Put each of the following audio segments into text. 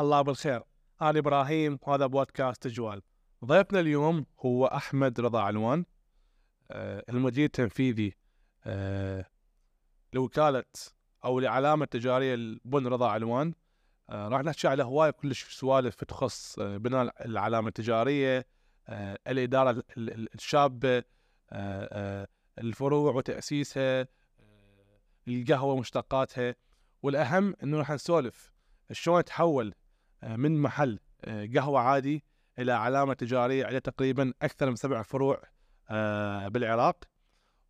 الله بالخير. أنا إبراهيم وهذا بودكاست تجوال ضيفنا اليوم هو أحمد رضا علوان آه، المدير التنفيذي آه، لوكالة أو لعلامة تجارية البن رضا علوان. آه، راح نحكي على هواية كلش سوالف تخص بناء العلامة التجارية الإدارة ال- ال- الشابة الفروع وتأسيسها القهوة ومشتقاتها والأهم إنه راح نسولف شلون تحول من محل آه، قهوة عادي إلى علامة تجارية على تقريبا أكثر من سبع فروع آه، بالعراق.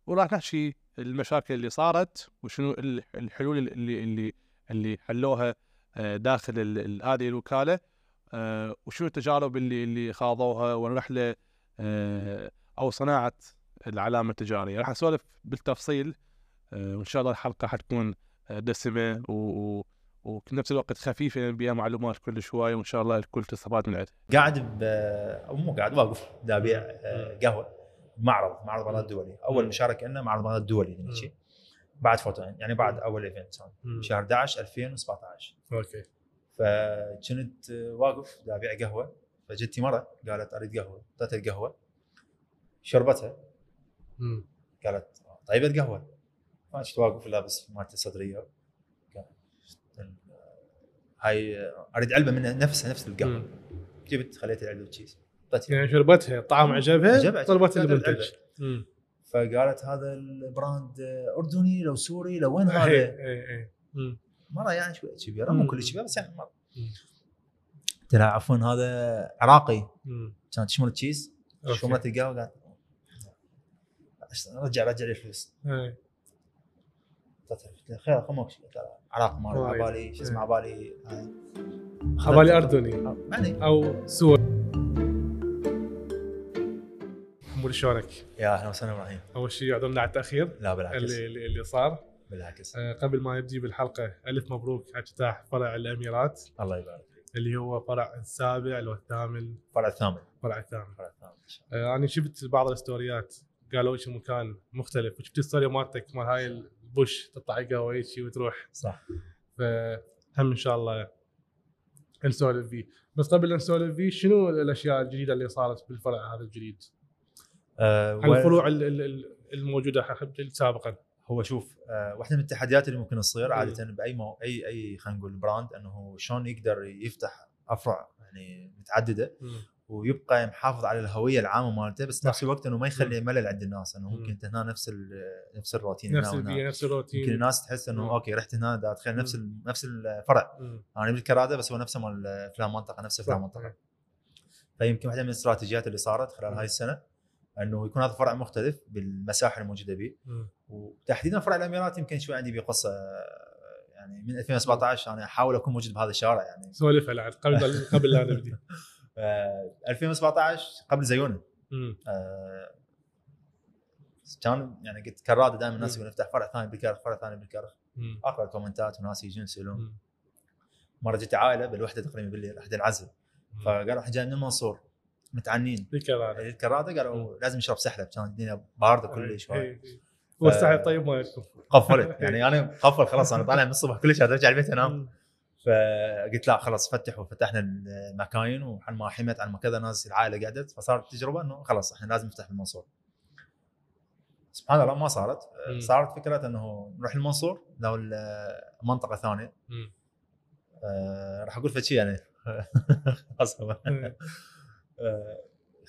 وراح نحكي المشاكل اللي صارت وشنو ال- الحلول اللي اللي اللي حلوها آه، داخل هذه الوكالة آه، وشنو التجارب اللي اللي خاضوها والرحلة آه، أو صناعة العلامة التجارية. راح نسولف بالتفصيل آه، وإن شاء الله الحلقة حتكون آه، دسمة و, و وبنفس الوقت خفيفه يعني بها معلومات كل شوي وإن شاء الله الكل تستفاد من عندها. قاعد ب أو مو قاعد واقف دا ابيع آه، قهوة بمعرض معرض بغداد الدولي أول. مشاركة لنا معرض بغداد الدولي نحكي بعد فوتوين يعني بعد أول event شهر 11 2017 أوكي. فكنت آه، واقف دا ابيع قهوة. فجتي مرة قالت أريد قهوة. اعطيتها القهوة. شربتها. قالت طيبة القهوة. ما كنت واقف لابس مالتي الصدريه قالت، هاي أريد علبة من نفسها نفس القهوة جبت خليت العلبة بالچيس اعطيتها يعني شربتها طعم عجبها طلبت المنتج. فقالت هذا ال brand أردني لو سوري لو وين هذا؟ اي اي مم. مرة يعني شوي كبيره مو مم. كل كبيره بس يعني مرة. قلت لها عفوا هذا عراقي. كانت تشمر الچيس. شمرت القهوة قالت رجع رجع لي الفلوس لها خير خمك قلت لها عراق ما أريد. عبالي شو اسمه عبالي هاي. عبالي اردني أو سوري حمود شلونك؟ يا أهلا وسهلا إبراهيم اول شيء يعذرنا على التاخير لا بالعكس اللي اللي, صار بالعكس آه، قبل ما نبدي بالحلقة ألف مبروك على افتتاح فرع الأميرات الله يبارك اللي هو فرع السابع والثامن الفرع الثامن فرع الثامن الفرع الثامن. آه، أنا شفت بعض الستوريات قالوا شي مكان مختلف وشفت الستوري مالتك مال هاي ال push تطلع قهوة هيك وتروح. صح. فهم إن شاء الله نسولف فيه. بس قبل نسولف فيه شنو الأشياء الجديدة اللي صارت بالفرع هذا الجديد؟ آه، عن الفروع ال- ال- ال- الموجودة سابقا؟ هو شوف آه، واحدة من التحديات اللي ممكن تصير مم. عادة بأي مو أي أي خلينا نقول brand إنه شلون يقدر يفتح أفرع يعني متعددة. ويبقى محافظ على الهوية العامة مالته بس. نفس الوقت إنه ما يخلي ملل عند الناس إنه مم. ممكن انت هنا نفس نفس الروتين نفس. البيئه نفس يمكن الروتين الناس تحس إنه مم. أوكي رحت هنا دا اتخيل نفس. ال- نفس الفرع. أنا بالكرادة بس هو نفسه مال فلان منطقة نفس فلان. منطقة فيمكن واحدة من الاستراتيجيات اللي صارت خلال. هاي السنة إنه يكون هذا فرع مختلف بالمساحة الموجودة به. وتحديدا فرع الاميرات يمكن شوي عندي بقصة يعني من 2017 أنا أحاول أكون موجود بهذا الشارع يعني سولفها لعد قبل قبل لا نبدي 2017 قبل زيونه. آه، كان يعني قلت كرادة دائما الناس. يقولون افتح فرع ثاني بالكرخ فرع ثاني بالكرخ. أقرأ الكومنتات وناس يجون يسألون. مرة جت عائلة بالوحدة تقريبا بالليل احد العزل فقالوا إحنا جاي من المنصور متعنين بالكراده الكرادة قالوا لازم نشرب سحلب كان الدنيا باردة كلش إي، هواي. إي. هو السحب طيب ما يكون قفلت يعني أنا قفل خلاص أنا طالع من الصبح كلش ارجع البيت أنام فقلت لا خلاص فتحوا فتحنا المكاين وحن ما حمت على ما كذا ناس العائلة قعدت فصارت تجربة إنه خلاص إحنا لازم نفتح بالمنصور سبحان الله ما صارت. مم. صارت فكرة إنه نروح المنصور لو منطقة ثانية. آه، راح أقول فشي يعني. خلاص. آه،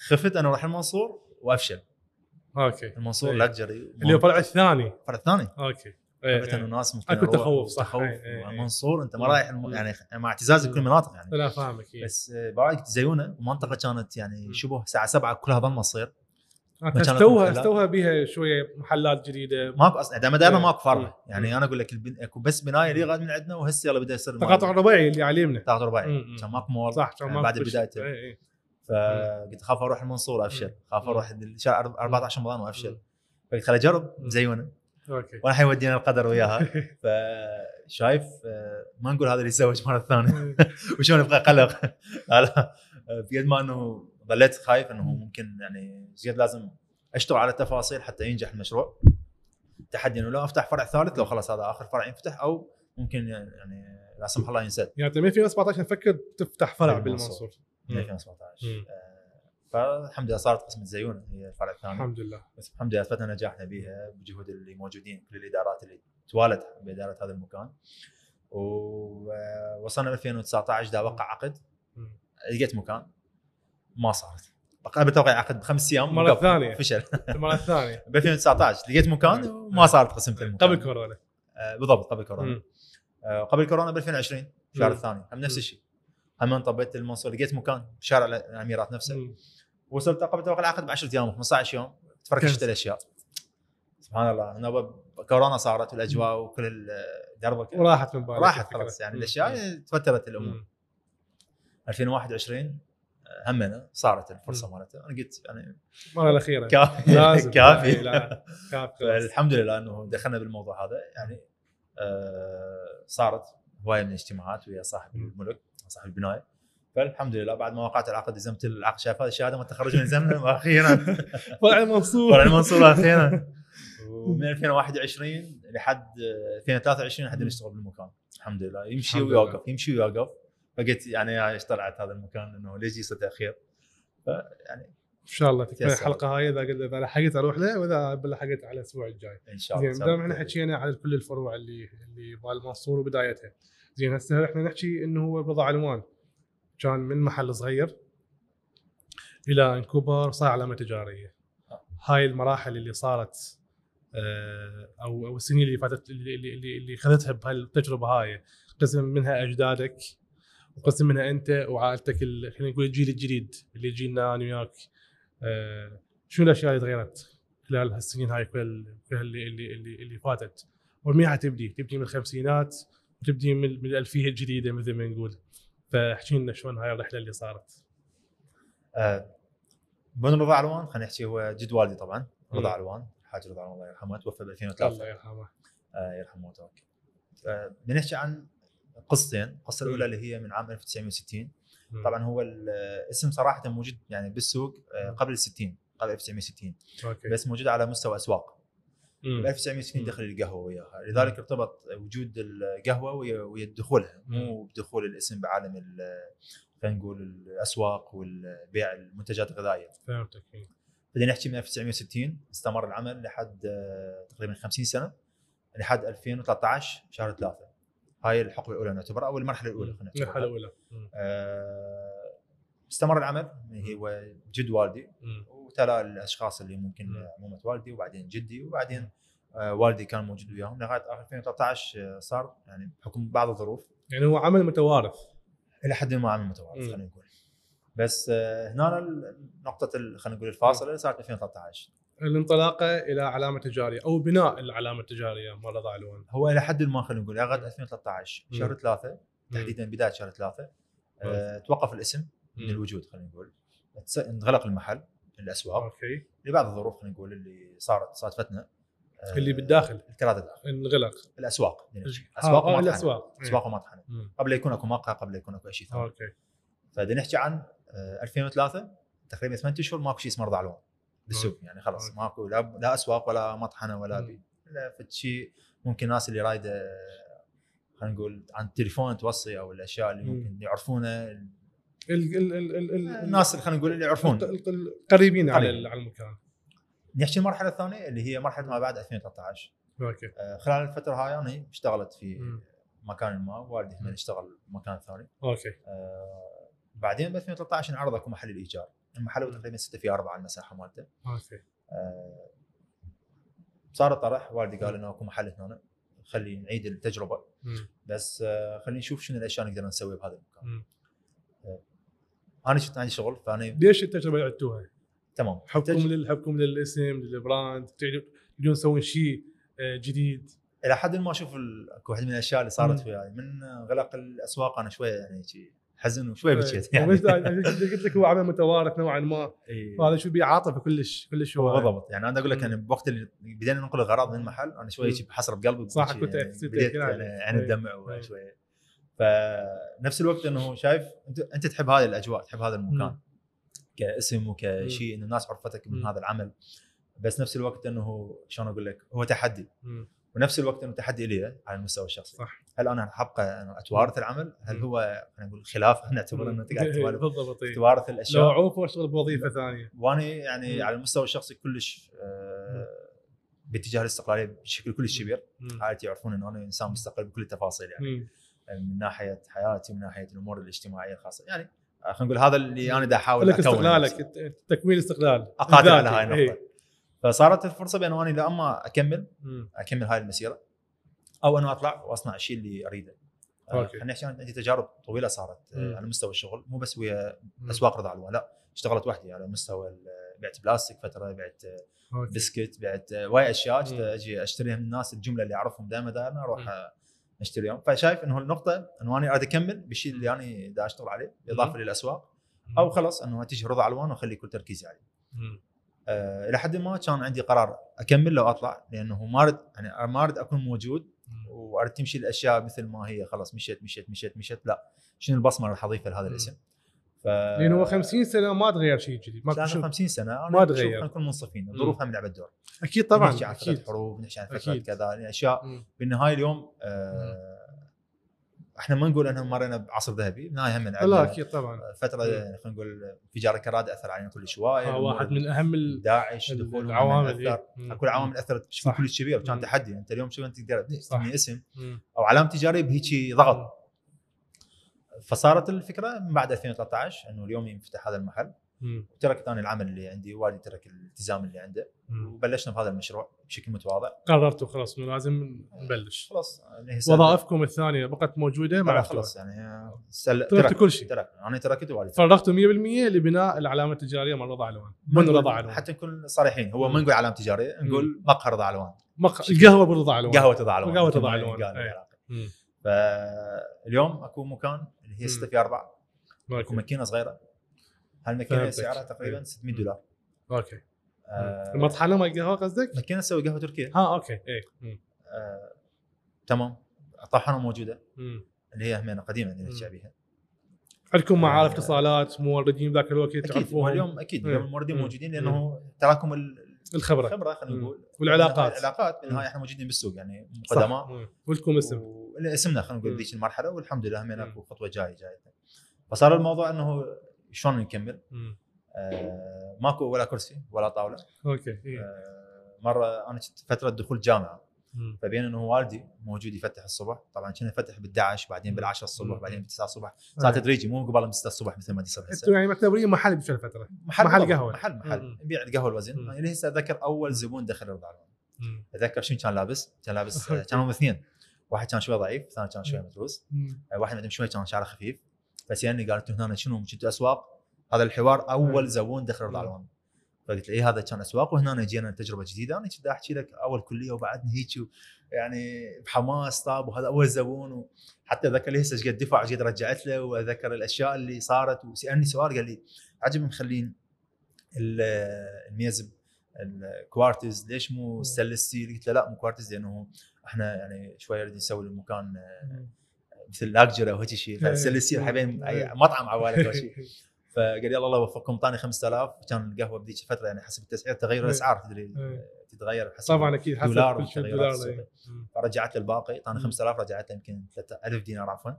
خفت أنا أروح المنصور وأفشل. أوكي. المنصور إي. لاكجري اللي هو الفرع الثاني. الفرع الثاني. أوكي. إي، خفت إي. انه الناس ممكن يروح تخوف، صح. تخوف. المنصور أنت ما. رايح الم... يعني مع اعتزاز كل المناطق يعني لا فاهمك إي. بس آه، بعد زيونه منطقه كانت يعني شبه الساعة 7 كلها ظلمه تصير آه، كانت استوها محلات. استوها بها شوية محلات جديدة ماكو أصلا دام دائما إيه. ماكو فرع. يعني أنا أقول لك البن... أكو بس بناية اللي غاد من عندنا وهسه يلا بدأ يصير تقاطع رباعي اللي علمنا تقاطع رباعي. كان ماكو مول صح كان يعني ماكو بعد. بدايته. فقلت اخاف أروح المنصور أفشل. خاف. أروح الشارع 14 رمضان وأفشل. فقلت خل اجرب. زيونة أوكي. وانا حيودينا القدر وياها. فشايف آه، ما نقول هذا اللي يتزوج مره ثانية وشلون يبغى قلق. لا بقد ما إنه ظليت خايف إنه ممكن يعني زياد لازم أشتغل على التفاصيل حتى ينجح المشروع. تحدي إنه لو أفتح فرع ثالث لو خلاص هذا آخر فرع ينفتح أو ممكن يعني لا سمح الله ينسد. يعني أنت من 2017 نفكر تفتح فرع بالمنصور. بالمنصور. من مم. 2017 مم. آه، فالحمد لله صارت قسم الزيونه هي الفرع الثاني. الحمد لله. بس الحمد لله أثبتنا نجاحنا بها بجهود اللي موجودين كل الإدارات اللي توالت بإدارة هذا المكان. ووصلنا 2019 دا وقع عقد. لقيت مكان. ما صارت. قبل توقيع عقد بخمس أيام مرة وقف. ثانية. فشل. المره الثانية ب 2019 لقيت مكان وما صارت قسمة المكان. قبل كورونا. آه، بالضبط قبل كورونا. آه، قبل كورونا ب 2020 الشهر. الثاني. هم نفس. الشيء. هم طبيت المنصور. لقيت مكان بشارع الأميرات نفسه. وصلت قبل توقيع العقد ب 10 أيام 15 يوم تفركشت. الأشياء سبحان الله ب- كورونا صارت والأجواء وكل الدربكه وراحت من بالك راحت. خلاص يعني مم. الأشياء تفترت الأمور مم. 2021 آه، همنا صارت الفرصة مالتها أنا قلت يعني المره الأخيرة كافي لازم كافي لا، كافي. الحمد لله إنه دخلنا بالموضوع هذا يعني آه، صارت هواية من الاجتماعات ويا صاحب. الملك صاحب البناية فالحمد لله بعد ما وقعت العقد لزمت العقد شايف هذه الشهاده ما تخرجون لزمنا وأخيرا فرع المنصور. طلع المنصور أخيرا. ومن 2021 لحد 2023 لحد نشتغل بالمكان. الحمد لله. يمشي. ويوقف يمشي ويوقف. فقلت يعني إيش طلعت هذا المكان إنه ليش يصير تأخير؟ فيعني إن شاء الله يسر. الحلقة هاي إذا قلت إذا لحقت أروح له وإذا لحقت على الأسبوع الجاي. إن شاء الله. زين دام إحنا حكينا على كل الفروع اللي اللي بالمنصور وبدايتها زين هسه إحنا نحكي إنه هو بضع ألوان. كان من محل صغير إلى إن كبر صار علامة تجارية. هاي المراحل اللي صارت آه، أو أو السنين اللي فاتت اللي اللي اللي, خذتها بهالتجربة هاي. قسم منها أجدادك وقسم منها أنت وعائلتك خلينا نقول الجيل الجديد اللي جينا أنا وياك آه، شنو الأشياء اللي تغيرت خلال هالسنين هاي كل كل اللي اللي اللي, اللي فاتت؟ ومنين حتبدي؟ تبدي من الخمسينات وتبدي من الألفية الجديدة مثل ما نقول. فاحكي لنا شلون هاي الرحلة اللي صارت آه، بن رضا علوان خلينا نحكي هو جد والدي طبعا رضا. علوان الحاج رضا علوان الله يرحمه توفى ب الله 2003 يرحمه آه، يرحمه وتوكل آه، بنحكي عن قصتين القصة. الأولى اللي هي من عام 1960 مم. طبعا هو الاسم صراحة موجود يعني بالسوق آه، قبل ال 60 قبل 1960 أوكي بس موجود على مستوى أسواق. ب 1960 مم. دخل القهوة وياها. لذلك ارتبط وجود القهوة ويا ويا دخولها مو بدخول الاسم بعالم ال- خلينا نقول الأسواق والبيع المنتجات الغذائية. فهمتك إيه. بدينا نحكي من 1960 استمر العمل لحد آه، تقريبا 50 سنة لحد 2013 شهر ثلاثة. هاي الحقبة الأولى نعتبر أو المرحلة الأولى خلينا المرحلة نعتبرها الاولى. آه، استمر العمل هو جد والدي. وتلا الأشخاص اللي ممكن مم. عمومه والدي وبعدين جدي وبعدين آه، والدي كان موجود وياهم لغاية آخر 2013 آه، صار يعني بحكم بعض الظروف يعني هو عمل متوارث إلى حد ما عمل متوارث. خلينا نقول بس آه، هنا نقطة خلينا نقول الفاصلة صارت 2013 الانطلاقة إلى علامة تجاريه أو بناء العلامة التجارية مال رضا علوان هو إلى حد ما خلينا نقول لغاية 2013 مم. شهر ثلاثة. تحديدا بداية شهر ثلاثة توقف الاسم من. الوجود خلينا نقول انغلق المحل الأسواق. okay. لبعض الظروف خلينا نقول اللي صارت صادفتنا آه، اللي بالداخل. الكرات الداخل انغلق الأسواق. بدنا نحكي. آه، اسواق آه، ومطحنه الأسواق. أسواق ومطحنه. قبل يكون أكو مقهى قبل يكون أكو شيء ثاني. أوكي. فبدنا نحكي عن آه، 2003 تقريبا 8 أشهر ماكو شيء اسمه رضا علوان. بالسوق يعني خلاص. ماكو لا, لا أسواق ولا مطحنة ولا. بي لا شيء ممكن الناس اللي رايدة آه، خلينا نقول عن التليفون توصي أو الأشياء اللي مم. ممكن يعرفونه ال ال ال ال ال الناس اللي خلينا نقول اللي يعرفون. ال- ال- القريبين على على المكان. نحكي المرحلة الثانية اللي هي مرحلة ما بعد 2013 okay. آه، خلال الفترة هاي أنا اشتغلت في مم. مكان ما والدي مم. اشتغل بمكان ثاني. okay. آه، بعدين ب 2013 انعرض أكو محل الإيجار. المحل هو تقريبا 6 في 4 على المساحة مالته. أوكي. آه، صار الطرح والدي قال إنه أكو محل هنا خلي نعيد التجربة. مم. بس آه، خلينا نشوف شنو الأشياء نقدر نسوي بهذا المكان. مم. أنا شفت عندي شغل فأنا ليش التجربه اللي عدتوها؟ تمام حبكم تج- لل حبكم للاسم للبراند تريدون تسوون شيء آه، جديد إلى حد ما أشوف ال- اكو واحدة من الأشياء اللي صارت. وياي من غلق الأسواق أنا شوية يعني شي حزن وشويه بكيت يعني يعني قلت لك هو عمل متوارث نوعا ما. وهذا شو بيه عاطفه كلش كلش هو بالضبط يعني أنا أقول لك. يعني بوقت اللي بدينا ننقل الاغراض من المحل أنا. شي بحسره بقلبي صح، كنت يعني بديت يعني. الدمع إيه. فنفس الوقت إنه شايف انت أنت تحب هذه الأجواء تحب هذا المكان مم. كاسم وكشيء ان الناس عرفتك من مم. هذا العمل بس نفس الوقت إنه شلون أقول لك هو تحدي مم. ونفس الوقت إنه تحدي لي على المستوى الشخصي صح. هل أنا ابقى أتوارث العمل؟ هل. هو خلينا نقول خلاف نعتبر إنه إيه، تتوارث- بالضبط إيه. تتوارث لو الاشياء اعوف وأشتغل بوظيفة ثانية وأنا يعني. على المستوى الشخصي كلش آه، باتجاه الاستقلالية بشكل كلش كبير. عائلتي يعرفون إنه أنا إنسان مستقل بكل التفاصيل يعني. من ناحية حياتي ومن ناحية الأمور الاجتماعية الخاصة يعني آه، خلينا نقول هذا اللي أنا دا أحاول لك استقلالك تكوين استقلال أقاتل على. هاي النقطة إيه. فصارت الفرصة بان أنا لا أما أكمل. أكمل هاي المسيرة أو أنه أطلع وأصنع الشيء اللي أريده آه، أحكي عن- عندي تجارب طويلة صارت آه، مم. على مستوى الشغل مو بس ويا. أسواق رضا علوان لا اشتغلت وحدي على مستوى بعت بلاستيك فترة بعت. بسكت بعت وايد أشياء. أجي أشتريها من الناس الجملة اللي أعرفهم دائما دائما أروح مم. آه، اشتريهم فشايف إنه النقطة إنه أنا اريد أكمل بالشيء اللي أنا دا أشتغل عليه إضافة للأسواق أو خلاص إنه تجي رضا علوان واخلي كل تركيزي عليه. أه إلى حد ما كان عندي قرار أكمل لو أطلع لأنه ما ارد يعني ما ارد أكون موجود مم. وارد تمشي الأشياء مثل ما هي خلاص مشيت مشيت مشيت مشيت لا شنو البصمة اللي راح اضيفها لهذا. الاسم ف لأن هو 50 سنة ما تغير شيء جديد ما شوف 50 سنة أنا ما تغير. خلينا نكون منصفين الظروف هم لعبت دور أكيد طبعا نحكي عن فترة حروب نحكي عن فترة أكيد. كذا يعني أشياء. بالنهاية اليوم آه إحنا ما نقول انه مرينا بعصر ذهبي بالنهاية هم لا أكيد طبعا فترة. خلينا نقول انفجار الكراد أثر علينا كل شوية آه، واحد من أهم ال- داعش دخول العوامل اثر إيه. مم. كل عوامل أثرت بشكل. كلش كبير. كان تحدي أنت اليوم شوف انت تقدر. تبني اسم. أو علامة تجارية بهيك ضغط فصارت الفكرة من بعد 2013 إنه اليوم ينفتح هذا المحل. وتركت أنا العمل اللي عندي والدي ترك الالتزام اللي عنده. وبلشنا بهذا المشروع بشكل متواضع. قررتوا خلاص إنه لازم نبلش. خلاص يعني وظائفكم الثانية بقت موجودة ما مع خلاص يعني سل... تركت ترك كل شيء. ترك أنا تركت والدي فرغتوا 100% لبناء العلامة التجارية مع رضا علوان من رضا علوان حتى نكون صريحين. هو. ما نقول علامة تجارية نقول مقهى رضا علوان مق... القهوه برضا علوان قهوة رضا علوان مثل رضا علوان. مم. فاليوم أكو مكان هي مم. 6 في 4 اكو okay ماكينة صغيرة هالماكينه. سعرها تقريبا أي. 600 دولار okay آه، المطحنة مال القهوه قصدك؟ ماكينة تسوي قهوة تركية ها okay مم. آه، تمام طاحنه موجودة مم. اللي هي همينة قديمه اللي مم. نحكي بها عندكم معارف آه. اتصالات موردين ذاك الوقت تعرفوهم اليوم أكيد. اليوم الموردين مم. موجودين لأنه تراكم ال- الخبرة الخبرة خلينا. نقول والعلاقات. العلاقات بالنهايه. إحنا موجودين بالسوق يعني. قدماء. ولكم اسم اسمنا خلينا نقول. ذيك المرحلة والحمد لله مم. اكو خطوة جاية جاية فصار الموضوع إنه شلون نكمل. آه ماكو ولا كرسي ولا طاولة أوكي إيه. آه مرة أنا كنت فترة دخول جامعة. فبين إنه والدي موجود يفتح الصبح طبعا كنا نفتح بال11 بعدين مم. بال10 الصبح. بعدين بال9 الصبح صار. تدريجي مو قبل من 6 الصبح مثل ما يصير هسه أنتم يعني معتبرين محل بشو الفترة محل بالضبط، قهوة. محل محل. نبيع القهوة الوزن مم. يعني هسه أتذكر أول زبون دخل رضا علوان مم. أتذكر شنو كان لابس كان لابس. كانوا هم اثنين واحد كان شوي ضعيف الثاني كان شوي. متروس مم. واحد منهم شوي كان شعره خفيف. فسالني قال أنتم هنا شنو كنتوا أسواق. هذا الحوار أول. زبون دخل. علوان فقلت له إيه هذا كان أسواق. وهنا جينا تجربة جديدة. أنا كنت أحكي لك أول كلية وبعدني هيك يعني بحماس طاب وهذا أول زبون. وحتى ذكر لي هسه إيش قد دفع إيش قد رجعت له. وأذكر الأشياء اللي صارت. وسألني سؤال قال لي عجب مخلين ال- الميز بالكوارتز ليش مو stainless steel؟ قلت له لا مو كوارتز لأنه إحنا يعني شوي نريد نسوي المكان مثل luxury أو هيك شيء ف stainless steel حابين مطعم عوالك أو شيء فقال لي الله يوفقكم اعطاني 5000 كان القهوة بذيك الفترة يعني حسب التسعير تغير. الأسعار تدري. تتغير حسب طبعا أكيد حسب دولار. فرجعت له الباقي اعطاني مم. 5000 رجعت له يمكن 3000 دينار عفوا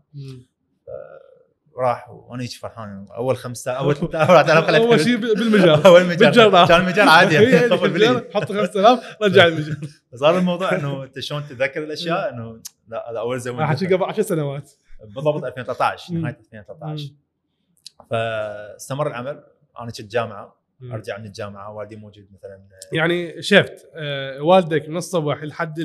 مم. راح وأنا هيك فرحان. أول 5000 أول 3000 خليت أول شيء بالمجال. أول مجال. كان المجال عادي يعني طفل بلي حط 5000 رجع المجال. صار الموضوع إنه أنت شلون تتذكر الأشياء؟ إنه لا هذا أول زمن حكي قبل 10 سنوات. بالضبط 2013 مم. نهاية 2013 فاستمر العمل. أنا كنت جامعة. أرجع من الجامعة والدي موجود مثلا. يعني شفت آه، والدك من الصبح لحد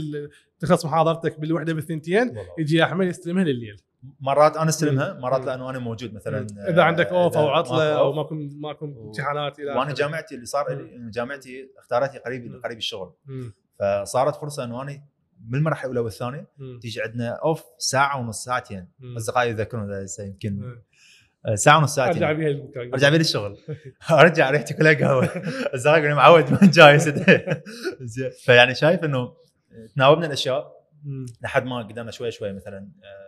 تخلص محاضرتك بالوحدة بالثنتين يجي أحمد يستلمها لليل. مرات أنا أستلمها. مرات. لأنه أنا موجود مثلا إذا عندك أوف أو عطلة أو. ماكو ماكو امتحانات إلى وأنا. جامعتي اللي صار مم. جامعتي اختارتني قريب. قريب الشغل مم. فصارت فرصة إنه أنا من المرحلة الأولى والثانية. تيجي عندنا أوف ساعة ونص ساعتين. أصدقائي يذكرون يمكن. آه، ساعة ونص أرجع ساعتين بيها المكان أرجع بيه للشغل أرجع ريحتي كلها قهوة يقول معود من جاي. فيعني شايف إنه تناوبنا الأشياء. لحد ما قدرنا شوي شوي مثلا آه،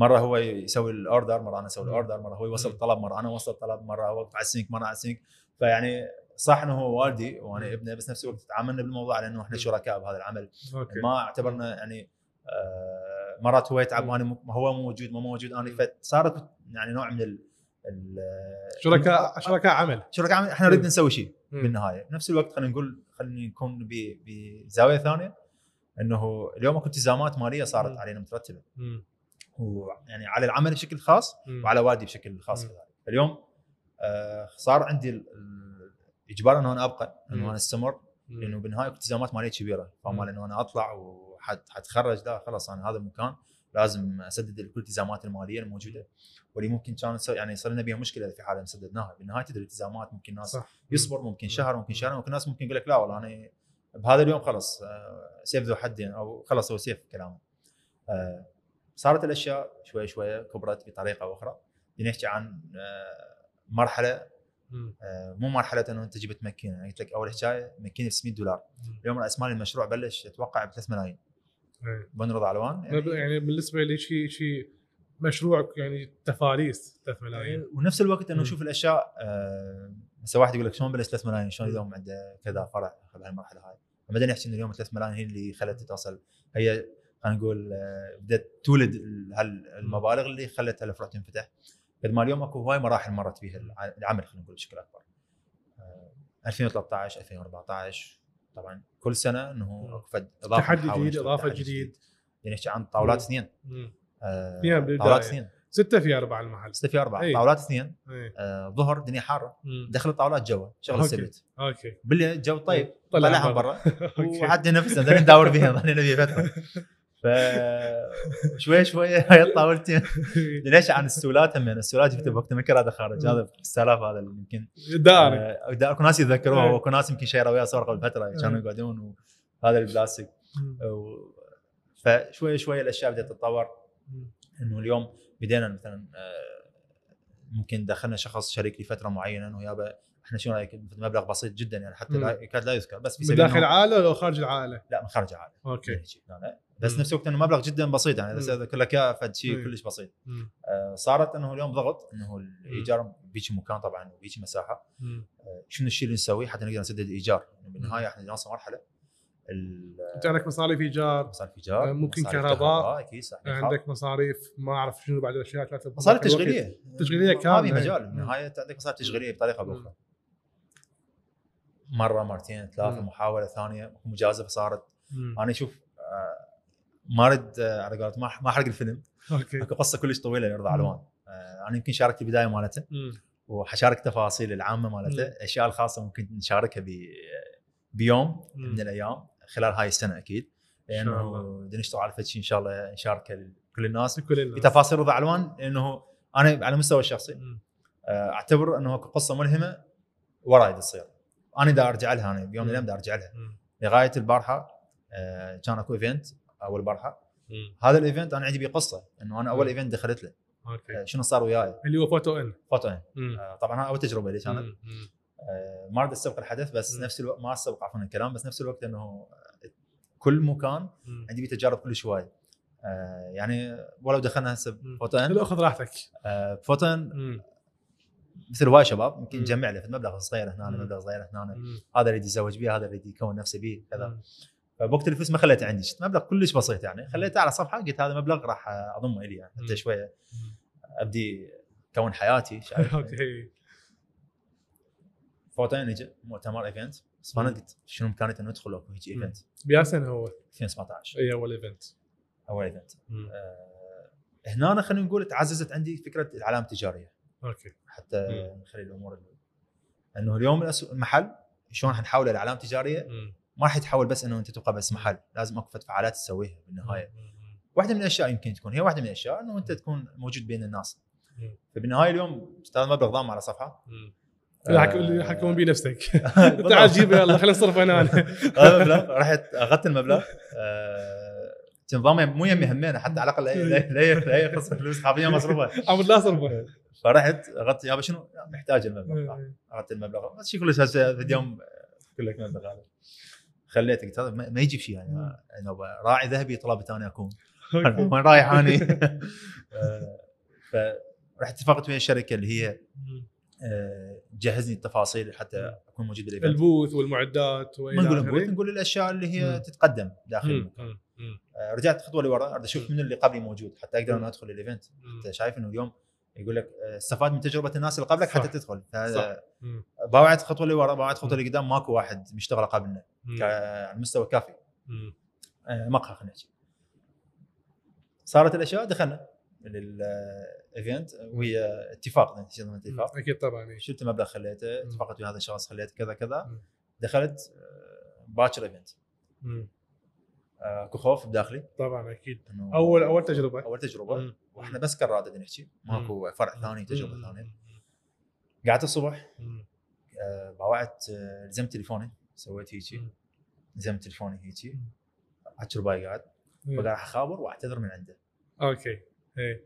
مرة هو يسوي ال order مره أنا أسوي. ال order مره هو يوصل. الطلب مرة أنا أوصل الطلب مرة هو على ال sink مره على ال sink فيعني صح إنه هو والدي وأنا ابنه بس نفس الوقت تعاملنا بالموضوع على إنه إحنا. شركاء بهذا العمل okay ما اعتبرنا يعني آه، مرات هو يتعب. وأنا هو مو موجود مو موجود أنا. فصارت يعني نوع من ال شركاء شركاء عمل شركاء عمل إحنا نريد. نسوي شيء. بالنهاية بنفس الوقت خلينا نقول خلينا نكون بزاوية ثانية إنه اليوم أكو التزامات مالية صارت. علينا مترتبة. ويعني على العمل بشكل خاص. وعلى والدي بشكل خاص. كذلك. اليوم آه، صار عندي الاجبار انه أنا أبقى. انه أنا أستمر. لأنه بالنهاية التزامات ماليه كبيرة. فمال انه أنا أطلع وحتخرج لا خلاص أنا هذا المكان لازم أسدد كل الالتزامات المالية الموجودة. واللي ممكن كان يعني يصير لنا بها مشكلة في حالة سددناها بالنهاية تدري الالتزامات ممكن ناس صح. يصبر ممكن شهر ممكن شهر ممكن ناس ممكن يقول لك لا والله أنا بهذا اليوم خلص آه، سيف ذو حدين أو خلص هو سيف كلامه. آه، صارت الأشياء شوي شوي كبرت بطريقة أخرى نحكي عن آه، مرحلة. آه، مو مرحلة إنه أنت جبت ماكينة يعني قلت لك أول حكايه ماكينة ب 600 دولار. اليوم راس مال المشروع بلش أتوقع ب 3 ملايين إيه. بن رضا علوان مب- يعني بالنسبة لي شيء شيء مشروع يعني تفاريس 3 ملايين ونفس الوقت إنه مم. نشوف الأشياء آه، هسه واحد يقول لك شلون بلش 3 ملايين شلون. اليوم عنده كذا فرع بهالمرحله هاي بعدين يحكي إنه اليوم 3 ملايين هي اللي خلت توصل هي خلينا نقول آه، بدأت تولد ال- هال- المبالغ اللي خلت هالفروع تنفتح قد ما اليوم اكو هواي مراحل مرت فيها الع- العمل خلينا نقول بشكل أكبر آه، 2013 2014 طبعا كل سنة إنه. اكو فد إضافة تحدي جديد إضافة جديد يعني نحكي عن طاولات. اثنين. آه، فيها. طاولات اثنين ستة في أربعة المحل ستة في أربعة أي. طاولات اثنين إيه آه، ظهر الدنيا حارة مم. دخل الطاولات جوا شغل. السبت أوكي بالليل الجو طيب طلع طلعهم برا. وحتى نفسنا نداور بها ظلينا بها فتره ف شوي شوي هاي الطاولتين ليش؟ عن السولات هم السولات جبت بوقت مكر هذا خارج هذا 6000 هذا اللي يمكن داري. آه، أكو ناس يتذكروه إيه. واكو ناس يمكن شيروا وياه صور قبل فترة كانوا. يقعدون وهذا البلاستيك فشوي شوي الأشياء بدأت تتطور. إنه اليوم بدينا مثلا آه، ممكن دخلنا شخص شريك لفترة معينة إنه يابا إحنا شو رأيك؟ مبلغ بسيط جدا يعني حتى. لا يكاد لا يذكر بس في سبيل داخل العائله ولا خارج العائله؟ لا من خارج العائلة okay. لا لا. بس مم. نفس الوقت إنه مبلغ جدا بسيط يعني بس. اذكر لك اياه فد شيء. كلش بسيط. آه، صارت إنه اليوم ضغط إنه الايجار بيجي مكان طبعا وبيجي مساحة. آه، شنو الشيء اللي نسويه حتى نقدر نسدد الايجار بالنهاية إحنا نوصل مرحلة أنت عندك مصاريف إيجار مصاريف إيجار آه، ممكن كهرباء. أكيد صح عندك مصاريف ما أعرف شنو بعد الأشياء ثلاثة مصاريف. تشغيلية ما في كاملة. مجال. بالنهاية عندك مصاريف تشغيلية بطريقة أو. بأخرى مرة مرتين ثلاثة. محاولة ثانية مجازفة صارت مم. أنا أشوف آه، ما أرد آه، على قولت ما ما أحرق الفيلم okay اكو قصة كلش طويلة لرضا. علوان آه، أنا يمكن شاركت البدايه مالته. وحشارك تفاصيل العامة مالته. الاشياء الخاصة ممكن نشاركها بيوم. من الأيام خلال هاي السنة أكيد لأنه الله. بدنا نشتغل على شيء إن شاء الله نشاركه لكل الناس كل الناس بتفاصيل رضا علوان لأنه أنا على المستوى الشخصي. آه، أعتبر إنه اكو قصة ملهمة وراي تصير أنا دا أرجع لها أنا بيوم من الأيام دا أرجع لها. لغاية البارحة كان أكو event أول بارحه مم. هذا ال event أنا عندي بيه قصة إنه أنا أول. event دخلت له okay آه، شنو صار وياي اللي هو photo in photo. آه، طبعا هاي أول تجربة لي كانت. آه، ما أريد أستبق الحدث بس مم. نفس الوقت ما أستبق عفوا الكلام بس نفس الوقت إنه آه، كل مكان مم. عندي بيه تجارب كلش هواي آه، يعني ولو دخلنا هسه. فوتو لا خذ راحتك آه، مم. مثل هواي شباب يمكن. نجمع له في مبلغ صغير هنا. مبلغ صغير هنا. هذا اللي يتزوج به هذا اللي يكون نفسه به كذا. فبوقت الفلوس ما خليته عندي شفت؟ مبلغ كلش بسيط يعني. خليته على صفحة قلت هذا مبلغ راح أضمه إلي يعني. حتى شوية. أبدي كون حياتي okay. photo in اجى مؤتمر event بس فانا قلت شنو امكانيته إنه ندخل أكو هيجي. event بيا سنه هو. 2017 اي أول event أول event. آه هنا خلينا نقول تعززت عندي فكرة العلامة التجارية. أوكي. حتى مم. نخلي الأمور اللي- إنه اليوم المحل شلون حنحوله لعلامة تجارية. ما راح يتحول بس إنه أنت تبقى بس محل لازم أكو فعاليات تسويها بالنهاية. واحدة من الأشياء يمكن تكون هي واحدة من الأشياء إنه أنت تكون موجود بين الناس. فبالنهاية اليوم أستاذ مبلغ ضام على صفحة. آه، حكون بيه نفسك. تعال جيب يلا خلينا نصرف أنا هذا المبلغ رحت اخذت المبلغ. آه، تنظام مو يمي همين حتى على الأقل لا- لا لا يخص فلوس حرفيا مصروفة. عمود لا اصرفه فرحت اخذت يابا شنو؟ محتاج المبلغ. اخذت المبلغ. بس شي كلش هسه في اليوم أقول لك مبلغ هذا. خليته قلت هذا ما يجي شيء يعني أنا راعي ذهبي طلبت اني أكون. وين رايح آه، فرحت اتفقت ويا الشركة اللي هي مم. آه، جهزني التفاصيل حتى أكون موجود بال event ال booth والمعدات ما نقول ال booth نقول الأشياء اللي هي مم. تتقدم داخل. المكان. آه، رجعت خطوة لورا أريد أشوف من اللي قبلي موجود حتى أقدر. أنا أدخل ال event. أنت شايف إنه اليوم يقول لك آه، استفاد من تجربة الناس اللي قبلك حتى صح. تدخل. هذا مم. باوعد خطوة لورا باوعد خطوة. لقدام ماكو واحد مشتغل قبلنا على المستوى الكافي مم. آه، مقهى خلينا نحكي صارت الأشياء دخلنا لل event وهي اتفاق يعني اتفاق أكيد طبعا إيه. شلت مبلغ خليته. اتفقت ويا هذا الشخص خليت كذا كذا. دخلت آه، باكر event آه، اكو خوف بداخلي طبعا أكيد. اول أول تجربة. أول تجربة. مم. وإحنا بس كرادة نحكي. ماكو فرع ثاني تجربة مم. ثانية. قعدت الصبح. آه، باوعت آه، لزمت تليفوني. سويت هيجي. لزمت تليفوني هيجي. مم. 10 رباي قاعد مم. فقاعد اخابر وأعتذر من عنده. أوكي. إيه.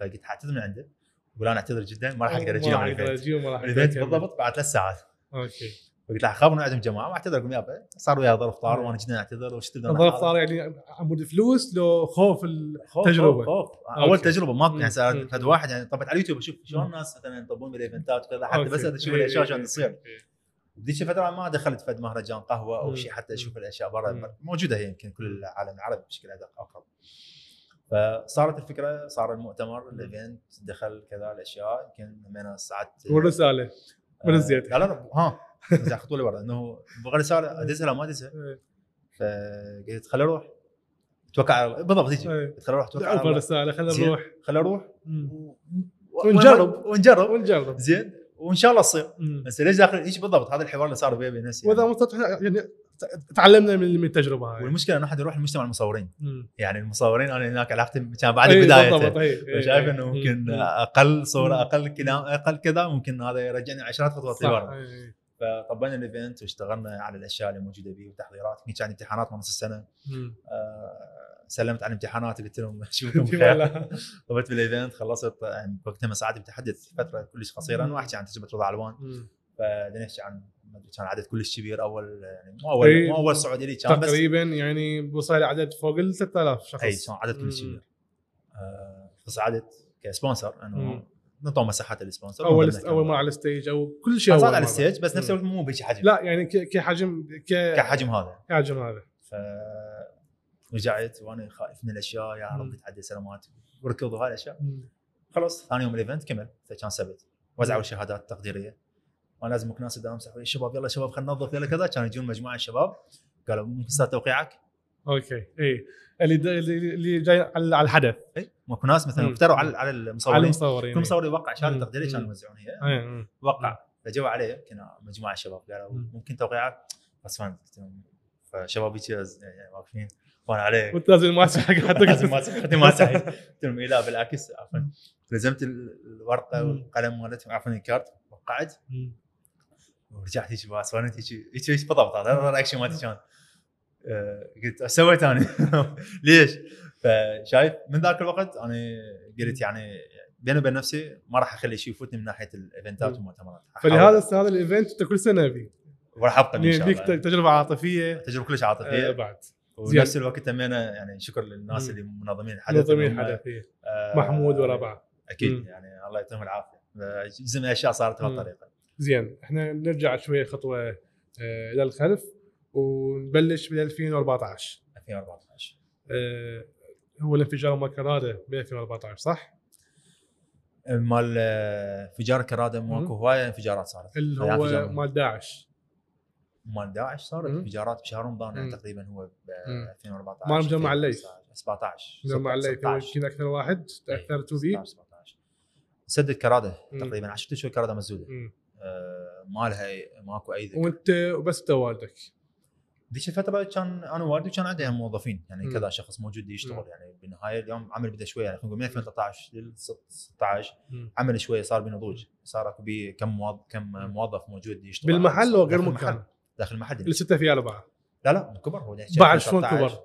فقلت اعتذر من عنده. يقول أنا أعتذر جدا ما راح أقدر ما أجي يوم راح أقدر راح. بالضبط بعد ثلاث ساعات. أوكي. فقلت له إنه عندهم جماعة واعتذر أقول يابا صار وياه ظرف طار وأنا جدا أعتذر وش تقدر الظرف صار يعني عمود فلوس لو خوف التجربه خوف, خوف. اول أوكي. تجربة ماكو يعني. فد واحد يعني طبعت على اليوتيوب أشوف شلون. الناس مثلا ينطبون بالايفنتات وكذا حتى. بس أشوف إيه، الأشياء إيه، شلون إيه، تصير إيه. بديش الفترة ما دخلت فد مهرجان قهوة أو. شيء حتى أشوف. الأشياء برا. موجودة هي يمكن كل العالم العربي بشكل أقرب فصارت الفكرة صار المؤتمر الإيفنت دخل كذا الأشياء يمكن همينة ساعات والرسالة من آه، الزيادة. لا لا لا ها رجع خطوه لورا إنه بغى رساله ادزها لا ما ادزها إيه. فقلت خليني أروح توكل على بالضبط هيجي إيه. قلت خليني أروح توكل على ألف الله رساله خلينا زين. نروح خليني أروح مم. و- ونجرب. ونجرب ونجرب زين وإن شاء الله تصير. بس ليش داخل إيش بالضبط هذا الحوار اللي صار بيني وبين نفسي وإذا يعني. يعني تعلمنا من التجربة هاي والمشكلة إنه أحد يروح لمجتمع المصورين مم. يعني المصورين أنا هناك علاقتي كان بعد إيه، بدايته إيه، إيه، شايف إيه. إنه مم. ممكن مم. أقل صورة. أقل كلام أقل كذا ممكن هذا يرجعني عشرات خطوات لورا إيه، فطبينا الإيفنت واشتغلنا على الأشياء اللي موجودة به وتحضيرات كنت عندي امتحانات من نص السنة. آه، سلمت عن امتحانات قلت لهم اشوفكم بخير طبت بال event خلصت يعني وقتها مساعد متحدث فترة كلش قصيرة. أنا احكي عن تجربة رضا علوان. فبدنا نحكي عن كان عدد كلش كبير أول يعني مو أول إيه. مو أول سعودي لي كان بس تقريبا يعني وصل عدد فوق ال 3000 شخص اي كان عدد كلش. كبير آه، فصعدت ك sponsor انه مم. نعطوا مساحات ال sponsor أول ضمنها أول كان- مرة على ال stage أو كل شيء كان أول على. ال stage بس نفس. الوقت مو بهيك حجم لا يعني ك- كحجم ك كحجم هذا كحجم هذا ف رجعت وأنا خايف من الأشياء يا. رب تعدي سلامات وركض وهاي الأشياء. خلص ثاني يوم ال event كمل فكان سبت وزعوا. الشهادات التقديرية وأنا لازم اكون ناس امسح وجهي، شباب يلا شباب خلينا ننظف يلا كذا كانوا يجون مجموعة شباب قالوا ممكن صار توقيعك؟ أوكي. اي اللي اللي جاي على الحدث. اي ماكو ناس مثلا. افتروا على على على المصورين. المصورين كل مصور يوقع شهاده. تقديريه كانوا. يوزعون هي إيه، مم. وقع. فجوا عليه كنا مجموعة شباب قالوا مم. ممكن توقيعك بس فشباب يعني واقفين. وأنا عليه وأنت لازم الماسك حق لازم حقك ماسك خدي ما سعيد قلت لهم إيه لا بالعكس عفوا. لزمت ال- الورقة. والقلم مالتهم عفوا الكارت وقعت. ورجعت هيك وأنا هيك هيك بالضبط هذا ال reaction مالتي كان قلت إيش سويت أنا؟ ليش؟ فشايف من ذاك الوقت أنا قلت يعني بيني وبين نفسي ما راح أخلي شيء يفوتني من ناحية ال events ات. والمؤتمرات فلهذا هذا الإيفنت أنت كل سنة فيه وراح أبقى إن يعني شاء الله تجربة عاطفية تجربة كلش آه، عاطفيه بعد ونفس الوقت همينه يعني شكر للناس. اللي منظمين الحدث منظمين الحدث. آه، محمود وربعه أكيد مم. يعني الله يعطيهم العافية جزء من الاشياء صارت. بهالطريقة زين إحنا نرجع شوية خطوة آه، إلى الخلف ونبلش ب 2014 2014 آه، هو الانفجار مال كراده ب 2014 صح؟ مال آه، انفجار كراده ماكو هواية انفجارات صارت اللي يعني هو مال داعش مال داعش صارت. انفجارات بشهر رمضان يعني مم. تقريبا هو ب مم. 2014 مال مجمع الليث. 17 مجمع الليث 16. يمكن أكثر واحد تاثرتوا فيه 16 17 سدد كراده. تقريبا 10 اشهر كراده مسدوده مم. آه، ما لها ماكو أي ذكر وانت وبس انت والدك ذيك الفترة كان أنا ووالدي كان عندي موظفين يعني مم. كذا شخص موجود يشتغل مم. يعني بالنهاية اليوم عمل بدأ شوية يعني خلينا نقول من 2013 لل 16 مم. عمل شوية صار بنضوج صار كم موظف كم موظف موجود يشتغل بالمحل أو غير داخل مكان؟ المحل. داخل المحل اللي سته في اربعه لا لا كبر هو بعد شلون 2013. كبر؟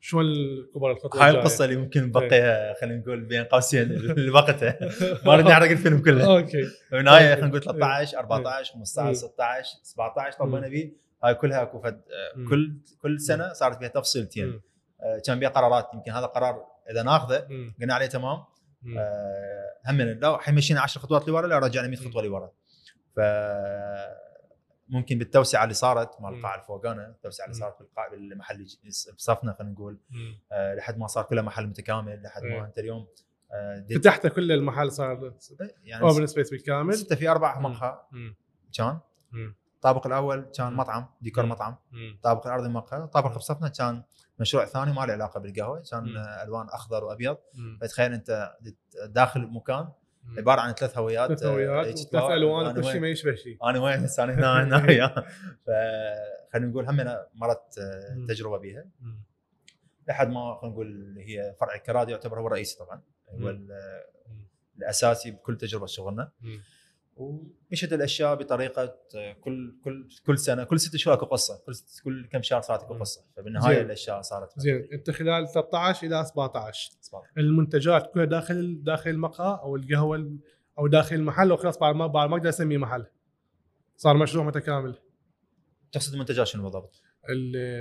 شلون الكبر الخطوة هاي؟ القصة اللي ممكن نبقيها خلينا نقول بين قوسين لوقتها ما ردنا نحرق الفيلم كله أوكي بالنهايه طيب. خلينا نقول 13 14 15 مم. 16 17 طبينا فيه هاي كلها أكو فد مم. كل كل سنة صارت فيها تفصيلتين. آه، كان بيها قرارات يمكن هذا قرار إذا ناخذه. قلنا عليه تمام. آه، هم لو حيمشينا 10 خطوات لورا لا رجعنا 100 خطوة لورا ف ممكن بالتوسعة اللي صارت مال. القاعه الفوقانة التوسعة اللي. صارت بالقاعه بالمحل اللي بصفنا خلينا نقول. آه، لحد ما صار كله محل متكامل لحد. ما أنت اليوم آه، فتحت كل المحل صار يعني open space بالكامل ستة في أربع. مقهى. كان. الطابق الأول كان. مطعم ديكور. مطعم. الطابق الارضي مقهى الطابق بصفنا كان مشروع ثاني ما له علاقة بالقهوة كان ألوان أخضر وأبيض. فتخيل أنت داخل مكان. عبارة عن ثلاث هويات ثلاث هويات تباوع. ألوان وكل شيء؟ ما يشبه شيء أنا وين هسه أنا هنا هنا وياه. فخلينا نقول هم مرت آه،. تجربة بها مم. لحد ما خلينا نقول هي فرع الكرادي يعتبر هو الرئيسي طبعا هو. الأساسي بكل تجربة شغلنا مم. ومشت الأشياء بطريقة كل كل كل سنة كل ست شهور أكو قصة كل كل كم شهر صارت أكو. قصة. فبالنهاية. الأشياء صارت زين. أنت خلال 13 إلى 17 صار. المنتجات كلها داخل داخل المقهى أو القهوة ال- أو داخل المحل وخلاص بعد ما بعد ما أقدر أسميه محل. صار مشروع متكامل. تقصد المنتجات شنو بالضبط؟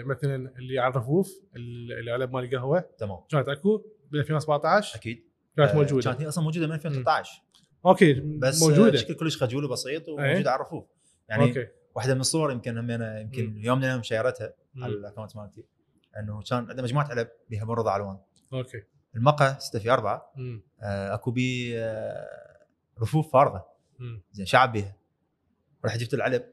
مثلا اللي على الرفوف ال- العلب مال القهوة. تمام. كانت أكو ب 2017 أكيد. كانت آه، موجودة. كانت هي أصلا موجودة من 2013 أوكي بس موجودة بشكل كلش خجول وبسيط إيه. وموجوده على الرفوف يعني أوكي واحدة من الصور يمكن همينه يمكن. يوم من الأيام share تها. على ال account مالتي إنه كان عنده مجموعة علب بها من رضا علوان أوكي المقهى 6 في 4 مم. آه، أكو بي آه، رفوف فارغة. زين شعب بيها رحت جبت العلب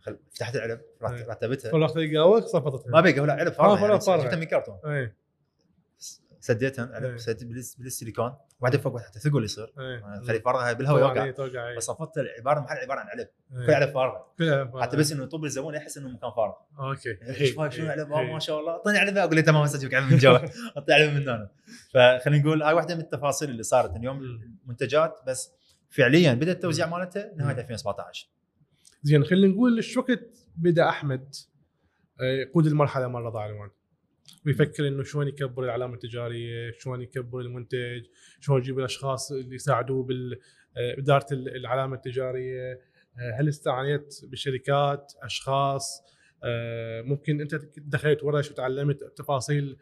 خل... فتحت العلب إيه. رتبتها فرحت القهوه صفطتها ما بقى ولا علب فارغة آه، فارغة، يعني فارغة. جبتها من كرتون اي سديتها إيه. علب سديت بالس- بالسيليكون واحدة فوق واحدة ثقل يصير. اي خلي فارغة بالهواء يوقع. توقع إي. بس صفطت العبارة المحل عبارة عن علب. كل علب فارغة. كلها حتى بس إنه يطب الزبون يحس إنه مكان فارغ. أوكي. إيش شنو. علب. ما شاء الله. أعطيني علبة. أقول له تمام اجيبك علبه من جوا. اعطي علبة من هنا. فخلينا نقول هاي واحدة من التفاصيل اللي صارت اليوم. المنتجات بس فعليا بدأ التوزيع مم. مالتها نهاية مم. 2017 زين خلينا نقول إيش وقت بدأ أحمد آه، يقود المرحلة مال رضا علوان ويفكر إنه شلون يكبر العلامه التجاريه، شلون يكبر المنتج، شلون يجيب الأشخاص اللي يساعدوه باداره العلامه التجارية، آه، هل استعانيت بشركات، أشخاص، آه، ممكن أنت دخلت ورش وتعلمت تفاصيل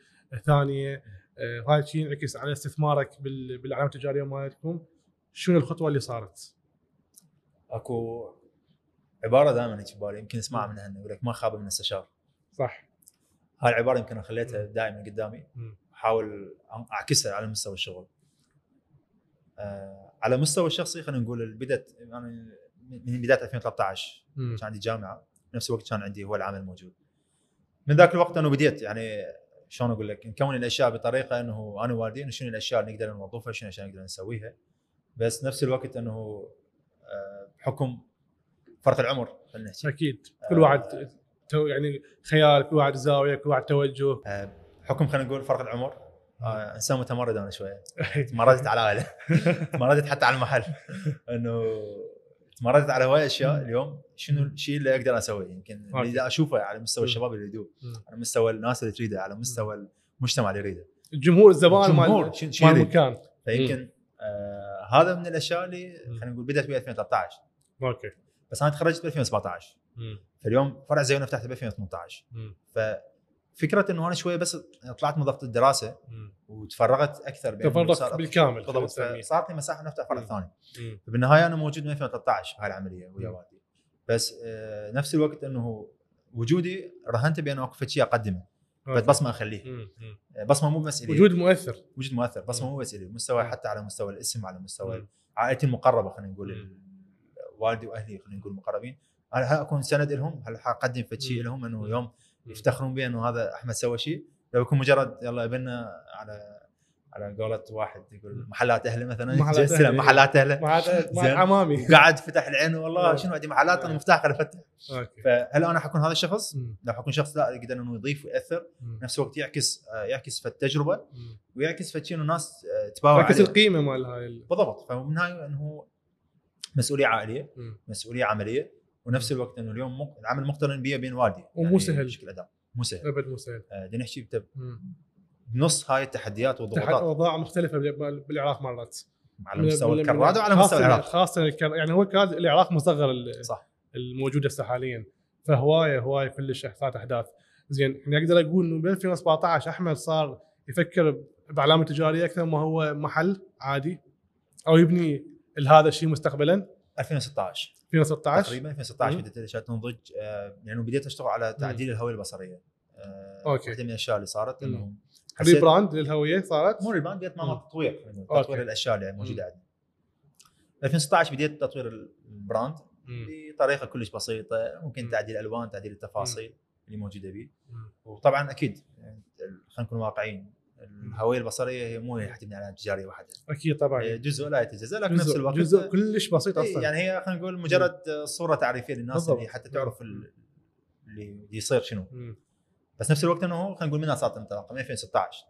ثانية، آه، هاي الشيء ينعكس على استثمارك بال- بالعلامه التجاريه مالتكم، شنو الخطوة اللي صارت؟ أكو عبارة دائما هيك ببالي يمكن اسمعها من هنا يقول لك ما خاب من استشار. صح. هاي العبارة يمكن أنا خليتها. دائما قدامي. أحاول أعكسها على مستوى الشغل. آه على مستوى الشخصي خلينا نقول بدات يعني من بداية 2013 مم. كان عندي جامعة نفس الوقت كان عندي هو العمل موجود. من ذاك الوقت أنا بديت يعني شلون أقول لك؟ نكون الأشياء بطريقة إنه أنا والدي إنه شنو الأشياء اللي نقدر نوظفها شنو الأشياء اللي نقدر نسويها. بس نفس الوقت إنه آه، بحكم فرق العمر خلينا نحكي. أكيد. كل واحد تو يعني خيال كل واحد زاوية كل واحد توجه. آه، بحكم خلينا نقول فرق العمر. آه، إنسان متمرد أنا شوية. تمردت على العائله تمردت حتى على المحل. إنه تمردت على هواي أشياء اليوم شنو الشيء اللي أقدر أسويه؟ يمكن. اللي أشوفه على مستوى. الشباب اللي يريدوه. على مستوى الناس اللي تريده على مستوى المجتمع اللي يريده. الجمهور الزبائن مال؟ المكان فيمكن آه هذا من الأشياء اللي. خلينا نقول بدأت ب 2013 أوكي. بس أنا تخرجت ب 2017 مم. فاليوم فرع زيونة فتحته ب 2018 مم. ففكرة إنه أنا شوية بس طلعت من ضغط الدراسة. وتفرغت أكثر تفرغت بالكامل بالضبط. فصارت لي مساحة نفتح فرع. ثاني. فبالنهاية أنا موجود من 2013 هاي العملية ويا. والدي بس آه نفس الوقت إنه وجودي رهنت بانه اكو شيء أقدمه. بصمة. مم. آه، بصمة مو بس إلي وجود مؤثر وجود مؤثر بصمة. مو بس إلي مستوى. حتى على مستوى الاسم على مستوى. عائلتي المقربة خلينا نقول والدي وأهلي خلينا نقول المقربين هل اكون سند لهم هل حاقدم فد شيء. لهم أنه. يوم. يفتخرون بي أنه هذا أحمد سوى شيء لو يكون مجرد يلا ابنا على على قولة واحد يقول. محلات اهله مثلا محلات جسنا أهله. محلات اهله. عمامي وقاعد فتح العين والله. شنو عندي محلات أنا مفتاح أفتح فهل أنا حكون هذا الشخص؟ لو حكون شخص لا يقدر أنه يضيف ويأثر. نفس الوقت يعكس آه، يعكس في التجربه. ويعكس في إنه الناس آه، تباوع عليه القيمة مال هاي ال- بالضبط فمن هاي إنه مسؤولية عائلية. مسؤولية عملية ونفس الوقت إنه اليوم مق- العمل مقترن بي بين والدي ومو سهل. بشكل اداء مو سهل أبد مو سهل آه، بدنا نحكي بت- مم. بنص هاي التحديات والضغوطات اوضاع مختلفة بال- بالعراق مرات. على مستوى الكراد وعلى مستوى العراق. خاصة الكر... يعني هو كان العراق مصغر صح. الموجودة هسه حاليا. فهواية هواية كلش صارت أحداث. زين يعني أقدر أقول إنه ب 2017 أحمد صار يفكر بعلامه تجارية أكثر ما هو محل عادي أو يبني هذا الشيء مستقبلا؟ 2016 2016 تقريبا 2016 مم. بديت الاشياء تنضج آه، يعني بديت أشتغل على تعديل الهوية البصرية آه، أوكي. واحدة من الأشياء اللي صارت. انه rebrand للهوية صارت مو rebrand بديت. مع تطوير أوكي. تطوير الأشياء اللي موجودة عندنا 2016 بديت تطوير ال brand. بطريقة كلش بسيطة ممكن مم. تعديل الالوان تعديل التفاصيل اللي موجودة به. وطبعا أكيد يعني خلينا نكون واقعيين الهوية البصرية هي مو هي تبني على تجاريه واحدة. أكيد طبعا. جزء لا يتجزأ لكن نفس الوقت جزء كلش بسيط إيه، أصلا. يعني هي خلينا نقول مجرد صورة تعريفية للناس. اللي حتى تعرف ال- اللي يصير شنو. مم. بس نفس الوقت إنه خلينا نقول منها صارت انطلاقه من 2016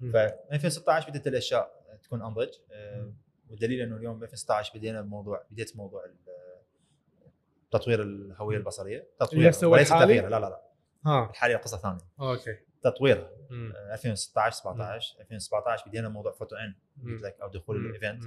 مم. ف 2016 بدأت الأشياء تكون أنضج. آه، والدليل إنه اليوم ب 2016 بدينا بموضوع بديت موضوع تطوير الهوية البصرية. تطوير وليس الحالي؟ تغييرها لا لا لا. ها. الحاليه قصة ثانية. أوكي. تطويرها مم. آه، 2016 17 2017 بدينا موضوع فوتو ان. قلت لك أو دخول. ال event.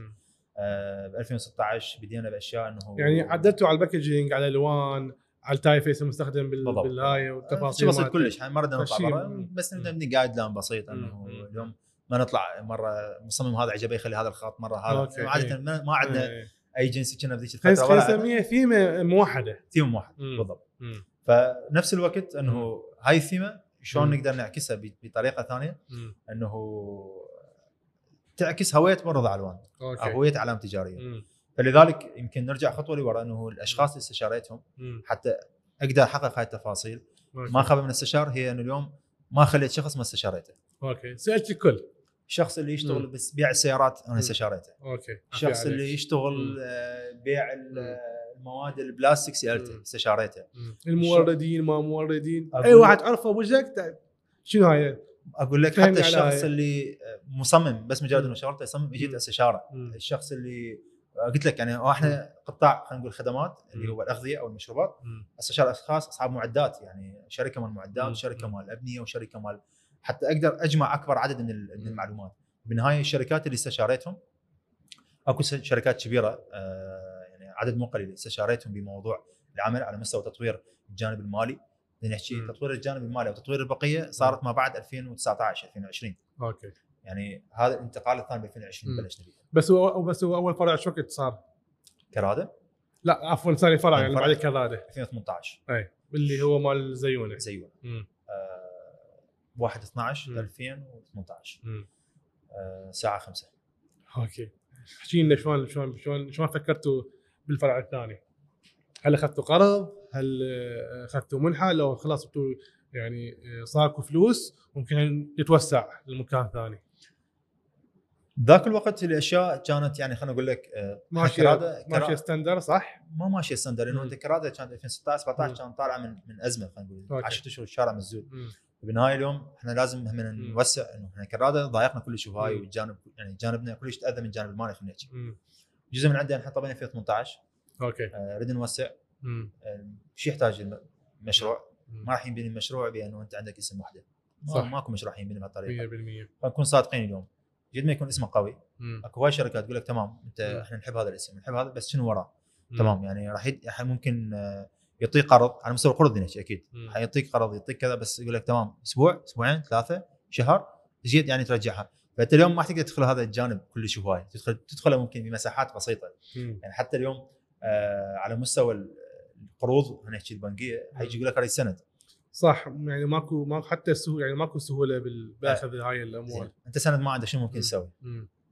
آه، ب 2016 بدينا بأشياء إنه يعني عدلتوا على ال packaging على الألوان على ال typeface المستخدم بال- بالضبط. بالهاي شيء والتفاصيل بسيط مالته. كلش ما ردنا نطلع برا. بس. نبني guideline بسيط إنه مم. اليوم ما نطلع مرة مصمم هذا عجبه يخلي هذا الخط مرة هذا. عاده. ما ما عندنا. اي جنسي كنا بذيك الفترة خلينا ولا نسميها ثيمه موحدة ثيم واحد مم. بالضبط. فنفس الوقت إنه هاي الثيمه شلون. نقدر نعكسها بطريقة ثانية مم. إنه تعكس هوية رضا علوان أو أوكي هوية علامه تجارية مم. فلذلك يمكن نرجع خطوة لورا إنه الأشخاص اللي استشاريتهم مم. حتى أقدر أحقق هاي التفاصيل أوكي. ما خاب من الاستشار هي إنه اليوم ما خليت شخص ما استشاريته أوكي سألت الكل الشخص اللي يشتغل. بس بيع السيارات أنا. استشاريته أوكي الشخص اللي. يشتغل. آه، بيع المواد البلاستيك سالته. استشاريته. الموردين ما موردين أي واحد عرفه وجهك تع- شنو هاي أقول لك حتى الشخص. اللي مصمم بس مجرد. إنه شغلته يصمم يجي. استشاره. الشخص اللي قلت لك يعني إحنا قطاع خلينا نقول خدمات اللي. هو الأغذية أو المشروبات. استشار أشخاص أصحاب معدات يعني شركة مال معدات. وشركه. مال أبنية وشركة مال حتى أقدر أجمع أكبر عدد من. المعلومات بالنهايه الشركات اللي استشاريتهم أكو شركات كبيرة آه، عدد مو قليل استشاريتهم بموضوع العمل على مستوى تطوير الجانب المالي نحكي. تطوير الجانب المالي وتطوير البقية صارت ما بعد 2019 2020 okay يعني هذا الانتقال الثاني ب 2020 مم. بلشنا فيه بس هو بس هو أول فرع شو وقت صار؟ كرادة لا عفوا ثاني فرع يعني. بعد الكراده 2018 أي اللي هو مال زيونة زيون مم. آه 1 12 مم. 2018 مم. آه الساعة 5 أوكي احكي لنا شلون شلون شلون شلون فكرتوا بالفرع الثاني؟ هل أخذتوا قرض؟ هل آه، أخذتوا منحة؟ لو خلاص يعني آه، صاركم فلوس ممكن يتوسع لمكان ثاني ذاك الوقت الأشياء كانت يعني خلينا أقول لك آه، ماشي كرادة ماشي كرا- standard صح؟ ما ماشي standard لأنه. أنت كرادة كانت 2016 17 مم. كان طالعة من من أزمة خلينا نقول okay. 10 اشهر الشارع مسدود مم. بالنهايه اليوم إحنا لازم هم. نوسع إنه إحنا كرادة ضايقنا كلش هواي. والجانب يعني جانبنا كلش تأذى من الجانب المالي خلينا نحكي. جزء من عندنا إحنا طبعا 2018 okay آه، نوسع. آه، شو يحتاج المشروع. ما راح ينبني المشروع بانه أنت عندك اسم وحده صح. ماكو مشروع راح ينبني بهالطريقة 100% فنكون صادقين اليوم قد ما يكون اسمه قوي مم. أكو هواي شركات تقول لك تمام أنت مم. إحنا نحب هذا الاسم نحب هذا بس شنو وراه. تمام يعني راح يد... ممكن آه، يعطيك قرض على مستوى القروض نحكي أكيد. حيعطيك قرض يعطيك كذا بس يقول لك تمام أسبوع أسبوعين ثلاثة شهر تجي يعني ترجعها فأنت اليوم ما تقدر تدخل هذا الجانب كلش هواي. تدخل تدخله ممكن بمساحات بسيطة. مم. يعني حتى اليوم آه على مستوى ال- القروض نحكي البنكية حيجي يقول لك هذا السند صح. يعني ماكو ماكو حتى سهوله يعني ماكو سهولة باخذ هاي الأموال. أنت سند ما عندك شنو ممكن مم. تسوي؟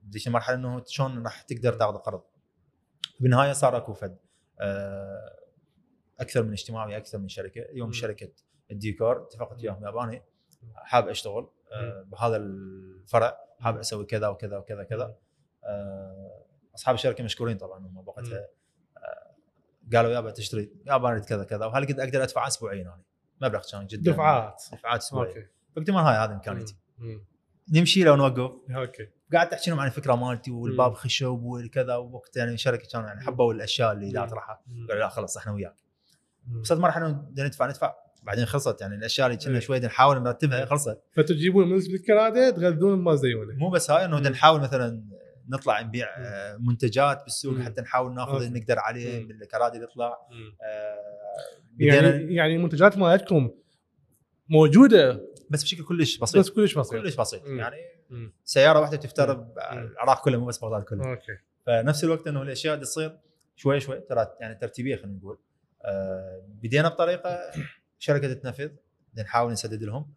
بديش مرحلة إنه شلون راح تقدر تاخذ قرض بالنهاية صار أكو فد. آه، أكثر من اجتماع ويا أكثر من شركة. اليوم مم. شركة الديكور اتفقت وياهم يابا اني حاب أشتغل. بهذا الفرع حاب أسوي كذا وكذا وكذا كذا. آه، أصحاب الشركة مشكورين طبعا هم وقتها. آه، قالوا يابا تشتري يابا أريد كذا كذا. وهل قد أقدر أدفع اسبوعيا يعني مبلغ كان جدا. دفعات. دفعات اسبوعيه ما هاي هذه إمكانيتي. نمشي لو نوقف. okay. قاعد تحكي لهم عن الفكرة مالتي والباب. خشب والكذا ووقت يعني شركه كانوا يعني حبوا الأشياء اللي. لا اطرحها. قالوا لا خلاص إحنا وياك. وصلت مرحله ندفع ندفع. بعدين خلصت يعني الأشياء اللي كنا إيه. شوي نحاول نرتبها خلصت فتجيبون من الكرادة تغذون ما زيونه مو بس هاي إنه مم. نحاول مثلا نطلع نبيع. آه، منتجات بالسوق. حتى نحاول ناخذ. اللي نقدر عليه. من الكرادي اللي يطلع. آه، يعني يعني المنتجات مالتكم موجودة بس بشكل كلش بسيط بس كلش بسيط كلش بسيط مم. يعني مم. سيارة واحدة تفترض مم. العراق كله مو بس بغداد كله أوكي فنفس الوقت إنه الأشياء اللي تصير شوي شوي ترى يعني ترتيبية خلينا نقول آه، بدينا بطريقة شركة تنفذ نحاول نسدد لهم.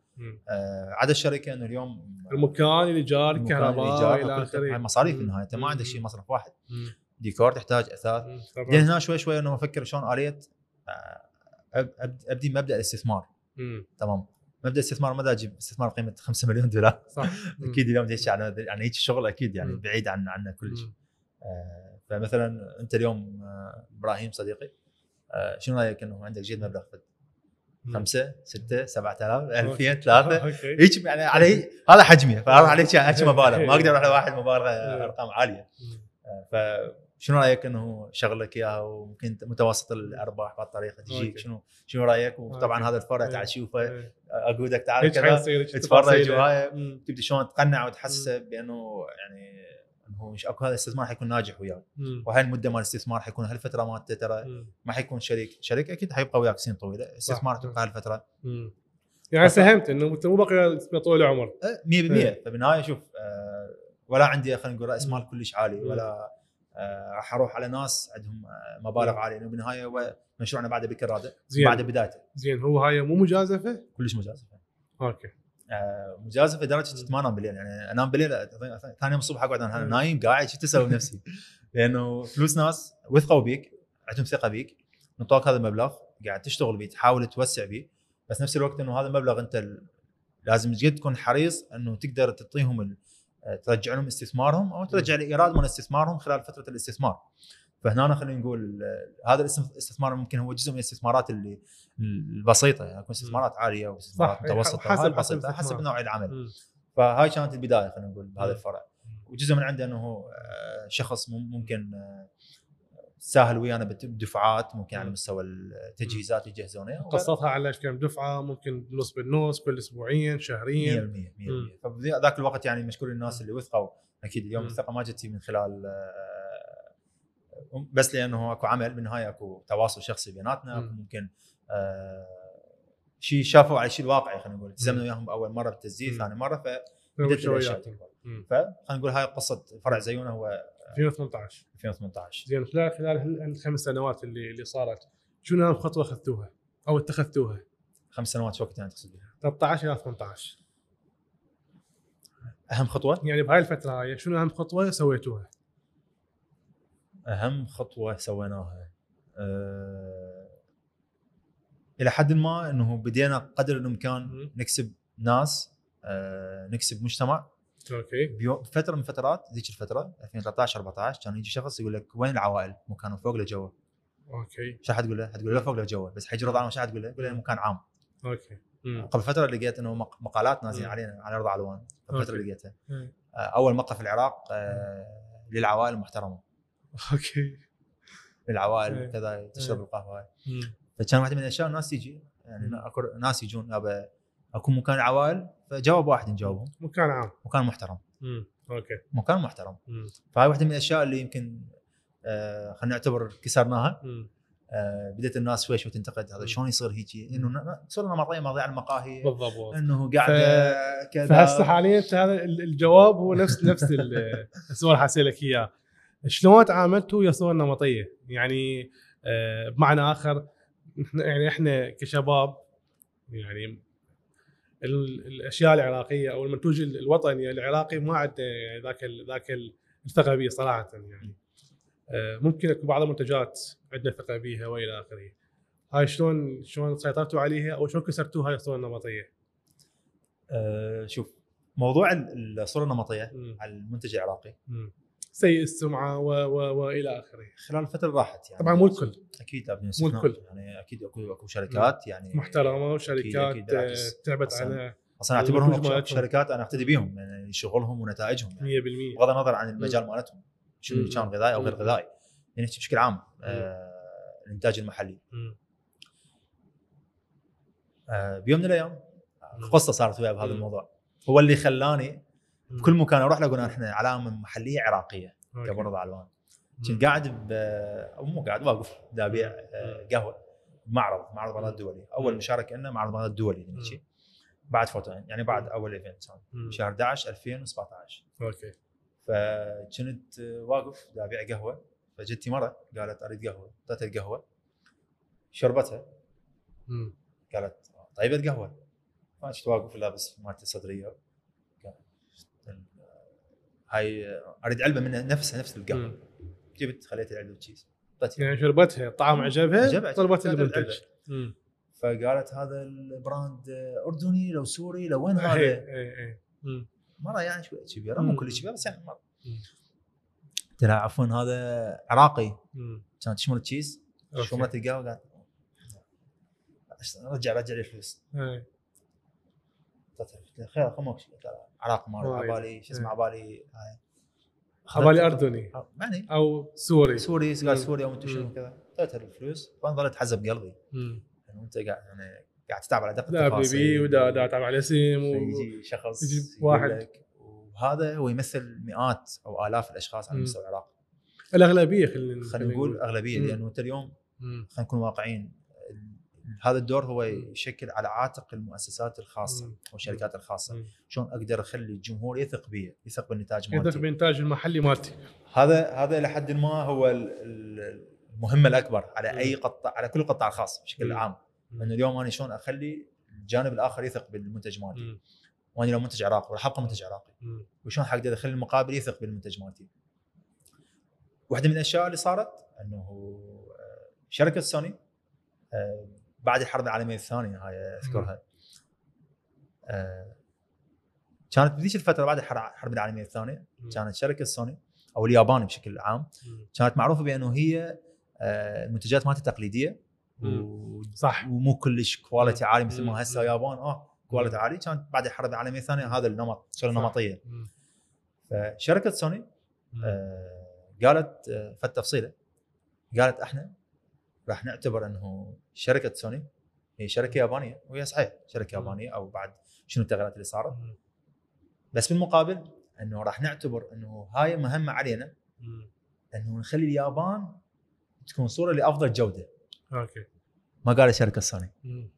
آه، عدا الشركة إنه اليوم المكان الايجار الكهرباء إلى آخره مصاريف مم. بالنهايه أنت ما عندك. شيء مصرف واحد مم. ديكور تحتاج أثاث. بعدين هنا شوي شوي إنه أفكر شلون اليه آه، أبدي مبدأ الاستثمار. تمام مبدأ الاستثمار ما أجيب استثمار قيمة 5 مليون دولار صح. أكيد اليوم تحكي عن عن هيك شغل أكيد يعني مم. بعيد عن عنا كلش مم. آه، فمثلا أنت اليوم آه، إبراهيم صديقي آه، شنو رأيك إنه عندك جيد مبلغ فد مم. خمسه سته 7000 okay. 2000 ثلاثة okay هيك يعني علي هذا حجمي فاروح عليك هيك مبالغ ما أقدر أروح لواحد مبالغة إيه. أرقام عالية مم. فشنو رأيك إنه أشغلك إياها وممكن متوسط الأرباح بهالطريقه تجيك. شنو شنو رأيك وطبعا. هذا الفرع. تعال تشوفه إيه. أقودك تعال كذا تتفرج. وهاي مم. تبدأ شلون تقنع وتحسه بأنه يعني انه مش أكو هذا الاستثمار حيكون ناجح وياك. وهاي المده مال الاستثمار حيكون هالفترة مالته ترى. ما حيكون شريك شريك أكيد حيبقى وياك سنين طويلة استثمار. تبقى هالفترة. يعني ساهمت إنه انت مو باقي طول العمر 100% إيه. فبالنهاية شوف آه، ولا عندي خلينا نقول رأس مال كلش عالي. ولا راح أروح على ناس عندهم آه، مبالغ. عالية لأنه بالنهاية هو مشروعنا بعده بكر رادع زين. بعد بدايته زين هو هاي مو مجازفة؟ كلش مجازفة أوكي مجازفه لدرجه مم. ما انام بالليل يعني انام بالليل ثاني يوم الصبح أقعد أنا. نايم قاعد شو تسوي بنفسي؟ لأنه فلوس ناس وثقوا بيك عندهم ثقة بيك نطوك هذا المبلغ قاعد تشتغل بيه تحاول توسع بيه. بس نفس الوقت إنه هذا المبلغ أنت لازم جد تكون حريص إنه تقدر تعطيهم آه، ترجع لهم استثمارهم أو ترجع الايراد من استثمارهم خلال فترة الاستثمار. فهنا خلينا نقول هذا الاستث- الاستثمار ممكن هو جزء من الاستثمارات اللي البسيطة يعني يكون استثمارات عالية واستثمارات صح، متوسطة. حسب- حسب بسيطة،. حسب نوع العمل. مم. فهاي كانت البداية خلينا نقول بهذا. الفرع. وجزء من عنده أنه آه، شخص مم- ممكن آه، ساهل ويانا بدفعات ممكن على. مستوى التجهيزات اللي يجهزونها قسطها على كم دفعة ممكن نص بالنص كل أسبوعين 100% شهريا 100% فبذاك الوقت يعني مشكور الناس اللي وثقوا. أكيد اليوم. الثقة ما جت من خلال آه، بس لأنه أكو عمل بالنهاية أكو تواصل شخصي بيناتنا. ممكن آه، شيء شافوا على الشيء الواقعي خلينا نقول التزمنا. وياهم اول مرة بالتسجيل. ثاني مرة مم. فخلينا نقول هاي قصة فرع زيونه هو 2018 2018 زين خلال خلال الخمس سنوات اللي اللي صارت شنو أهم خطوة أخذتوها أو اتخذتوها؟ خمس سنوات شو وقت يعني تقصد بها؟ 13 إلى 18 أهم خطوة يعني بهاي الفترة هاي شنو أهم خطوة سويتوها؟ أهم خطوة سويناها أه... إلى حد ما إنه بدينا قدر الإمكان. نكسب ناس أه... نكسب مجتمع okay بيو- فترة من فترات ذيك الفترة 2013 14 كان يجي شخص يقول لك وين العوائل؟ مو كانوا فوق لو جوا okay شو حتقول له؟ حتقول له فوق لو جوا بس حيجي رضا شو حتقول له؟ يقول له مكان عام okay مم. قبل فترة لقيت إنه مق- مقالات نازلين مم. علينا على رضا علوان قبل فترة. لقيتها. آه، أول مقهى في العراق آه، للعوائل المحترمة okay. للعوائل إيه. كذا تشرب إيه. القهوة. هاي مم. فكان واحدة من الأشياء الناس تيجي يعني ناس يجون يابا اكو مكان عوائل فجاوب واحد نجاوبهم. مكان عام. مكان محترم. مم. okay. مكان محترم. فهاي واحدة من الأشياء اللي يمكن آه خلينا نعتبر كسرناها. آه بدأت الناس شوي شوي تنتقد هذا. شلون يصير هيجي؟ إنه ن- ن- صرنا مواضيع مواضيع عن المقاهي. بالضبط. إنه قاعدة كذا. فهسه حاليا هذا ال- الجواب هو نفس نفس ال- السؤال اللي حاسالك إياه. شلون تعاملتوا ويا صور نمطيه؟ يعني آه، بمعنى آخر يعني إحنا كشباب يعني ال- الأشياء العراقية أو المنتوج ال- الوطني العراقي ما عنده يعني ذاك ال- ذاك ال- الثقه به صراحة يعني آه، ممكن أكو بعض المنتجات عندنا ثقه بها وإلى آخره هاي شلون شلون سيطرتوا عليها أو شلون كسرتوا هاي الصور النمطيه؟ آه شوف موضوع ال- الصورة النمطيه مم. على المنتج العراقي مم. سيء السمعة و و وإلى آخره خلال الفترة راحت يعني طبعا مو الكل أكيد مو الكل. يعني أكيد اكو أكو شركات يعني محترمة وشركات. آه، تعبت على أصلا أعتبرهم. شركات أنا أقتدي بهم يعني شغلهم ونتائجهم يعني 100% بغض النظر عن المجال مالتهم شنو. كان غذائي أو غير. غذائي يعني بشكل عام آه الإنتاج المحلي. آه بيوم من الأيام. قصة صارت وياي بهذا. الموضوع هو اللي خلاني. بكل مكان أروح له أقول إحنا علامه محلية عراقية. كرضا علوان. كنت قاعد ب أو مو قاعد واقف دا ابيع آه،. قهوة بمعرض معرض بغداد الدولي أول. مشاركة لنا معرض بغداد الدولي مم. نحكي بعد فوتوين يعني بعد. أول event. شهر 11 2017 okay فكنت واقف دا ابيع قهوة فجتني مرة قالت أريد قهوة أعطيتها القهوة شربتها. قالت طيبه قهوه ما كنت واقف لابس مالتي الصدريه قال- هاي أريد علبة من نفسها نفس القهوة. جبت خليت العلبة بچيس اعطيتها يعني شربتها الطعم عجبها طلبت المنتج. فقالت هذا ال brand أردني لو سوري لو وين هذا؟ اي اي مم. مرة يعني شوي كبيره مو. كل كبيره بس يعني مرة. قلت لها عفوا هذا عراقي. كانت تشمر تشيز. شمرت القهوة قالت رجع رجع لي الفلوس إي. قلت لها خير لها عراق ما وايد. عبالي شو اسمه إيه. عبالي هاي عبالي أردني يعني أو سوري سوري. قال سوري أو انت شنو مم. كذا اعطيتها الفلوس فانا ظلت حزب قلبي. انه انت قاعد يعني قاعد تتعب على دقة دا بي بي ودا دا تعب على اسم و... يجي شخص يجي واحد. وهذا هو يمثل مئات أو آلاف الأشخاص على. مستوى العراق الأغلبية خلينا خلينا نقول أغلبية. لأنه انت اليوم. خلينا نكون واقعيين هذا الدور هو يشكل على عاتق المؤسسات الخاصة. والشركات الخاصة. شلون أقدر أخلي الجمهور يثق بي يثق بالنتاج يثق مالتي بإنتاج المحلي مالتي هذا هذا إلى حد ما هو ال- ال- المهمه الأكبر على. أي قطاع على كل القطاع الخاص بشكل. عام انه اليوم أنا شلون أخلي الجانب الآخر يثق بالمنتج مالتي. وأنا لو منتج عراقي وراح أبقى منتج عراقي. وشلون حقدر أخلي المقابل يثق بالمنتج مالتي. واحدة من الأشياء اللي صارت أنه آه، شركة سوني آه، بعد الحرب العالمية الثانية هاي أذكرها آه، كانت بذيك الفترة بعد الحر- الحرب العالمية الثانية. كانت شركة سوني أو اليابان بشكل عام. كانت معروفة بأنه هي آه، المنتجات مالتها تقليدية. و- صح ومو كلش quality عالي مثل. ما هسه اليابان آه quality عالي كانت بعد الحرب العالمية الثانية هذا النمط شغلة. نمطية. فشركة سوني. آه، قالت آه، فد تفصيله قالت إحنا راح نعتبر انه شركة سوني هي شركة يابانية وهي صحيح شركة. يابانية أو بعد شنو التغييرات اللي صارت. بس بالمقابل إنه راح نعتبر إنه هاي مهمة علينا. إنه نخلي اليابان تكون صورة لأفضل جودة okay ما قالت شركة سوني.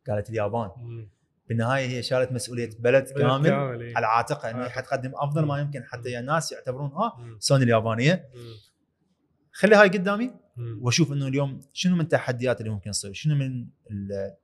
قالت اليابان مم. بالنهاية هي شالت مسؤولية بلد كامل إيه. على عاتقها انه. حتقدم أفضل ما يمكن حتى الناس يعتبرون آه. سوني اليابانية. خلي هاي قدامي. وأشوف إنه اليوم شنو من التحديات اللي ممكن تصير شنو من ال-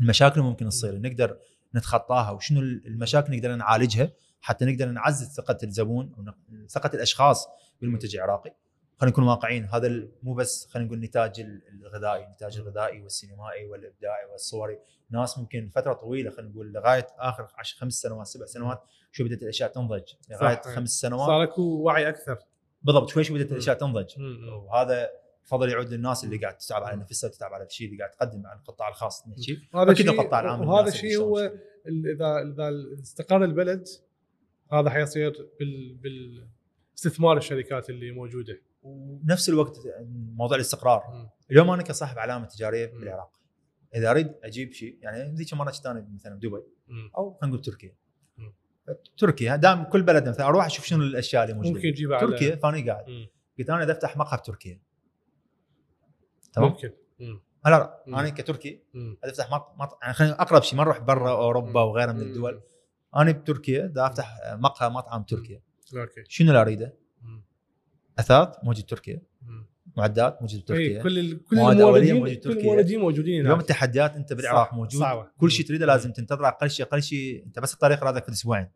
المشاكل اللي ممكن تصير نقدر نتخطاها وشنو المشاكل نقدر نعالجها حتى نقدر نعزز ثقة الزبون ون- ثقة الأشخاص بالمنتج العراقي خلينا نكون واقعيين هذا مو بس خلينا نقول النتاج ال- الغذائي النتاج الغذائي والسينمائي والإبداعي والصوري ناس ممكن فترة طويلة خلينا نقول لغاية آخر 10 خمس سنوات سبع سنوات شو بدأت الأشياء تنضج لغاية. خمس سنوات صار أكو وعي أكثر بالضبط شوي شوي بدأت. الأشياء تنضج. وهذا فضل يعود للناس اللي قاعد تتعب على نفسها وتتعب على الشيء اللي قاعد تقدم على القطاع الخاص. نحكي شيء. القطاع العام وهذا الشيء هو إذا إذا استقر البلد هذا حيصير بال بالاستثمار الشركات اللي موجودة. ونفس الوقت موضوع الاستقرار. مم. اليوم أنا كصاحب علامة تجارية مم. بالعراق إذا أريد أجيب شيء يعني ذيك مرة كنت أنا مثلا بدبي مم. أو خلينا نقول تركيا. تركيا دام كل بلد مثلا أروح أشوف شنو الأشياء اللي موجودة. ممكن تجيبها تركيا فاني قاعد. قلت أنا بدي أفتح مقهى بتركيا تمام ممكن مم. لا لا مم. أنا كتركي افتح مط... مط... يعني خلينا أقرب شيء ما نروح برا أوروبا مم. وغيرها من. الدول أنا بتركيا بدي أفتح مقهى مطعم تركيا أوكي شنو اللي أريده؟ أثاث موجود تركيا مم. معدات موجود بتركيا كل ال- كل مواد أولية الموردين موجود كل تركيا. الموردين موجودين اليوم التحديات أنت بالعراق موجود صعبة. كل شيء. تريده لازم تنتظر أقل شيء أقل شيء أنت بس الطريق هذاك أسبوعين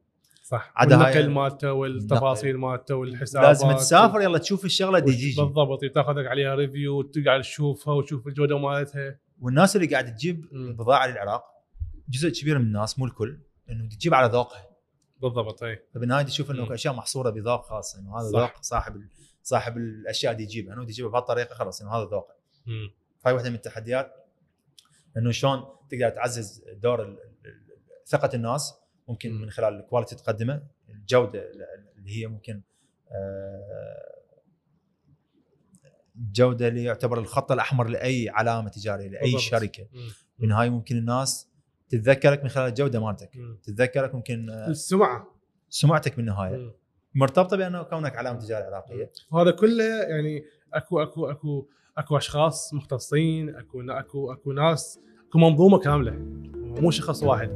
صح. عدا النقل مالته والتفاصيل مالته والحسابات لازم تسافر يلا تشوف الشغلة جيجي بالضبط تاخذك عليها review وتقعد تشوفها وتشوف الجودة مالتها. والناس اللي قاعد تجيب. بضاعة للعراق جزء كبير من الناس مو الكل إنه تجيب على ذوقها. بالضبط اي فبالنهاية تشوف إنه. أشياء محصورة بذوق خاص إنه هذا. ذوق صاحب ال- صاحب الأشياء اللي يجيبها. إنه يجيبها بهالطريقه خلاص إنه هذا ذوقه. هاي واحدة من التحديات إنه شلون تقدر تعزز دور ثقة الناس ممكن مم. من خلال الكواليتي تقدمه الجودة اللي هي ممكن آه، الجوده اللي يعتبر الخط الأحمر لأي علامة تجارية لأي بالضبط. شركة. بالنهايه ممكن الناس تتذكرك من خلال الجودة مالتك. تتذكرك ممكن آه، السمعة سمعتك بالنهايه. مرتبطة بأنه كونك علامة تجارية عراقية وهذا كله يعني أكو أكو أكو أكو أشخاص مختصين أكو أكو أكو ناس أكو منظومة كاملة مو شخص واحد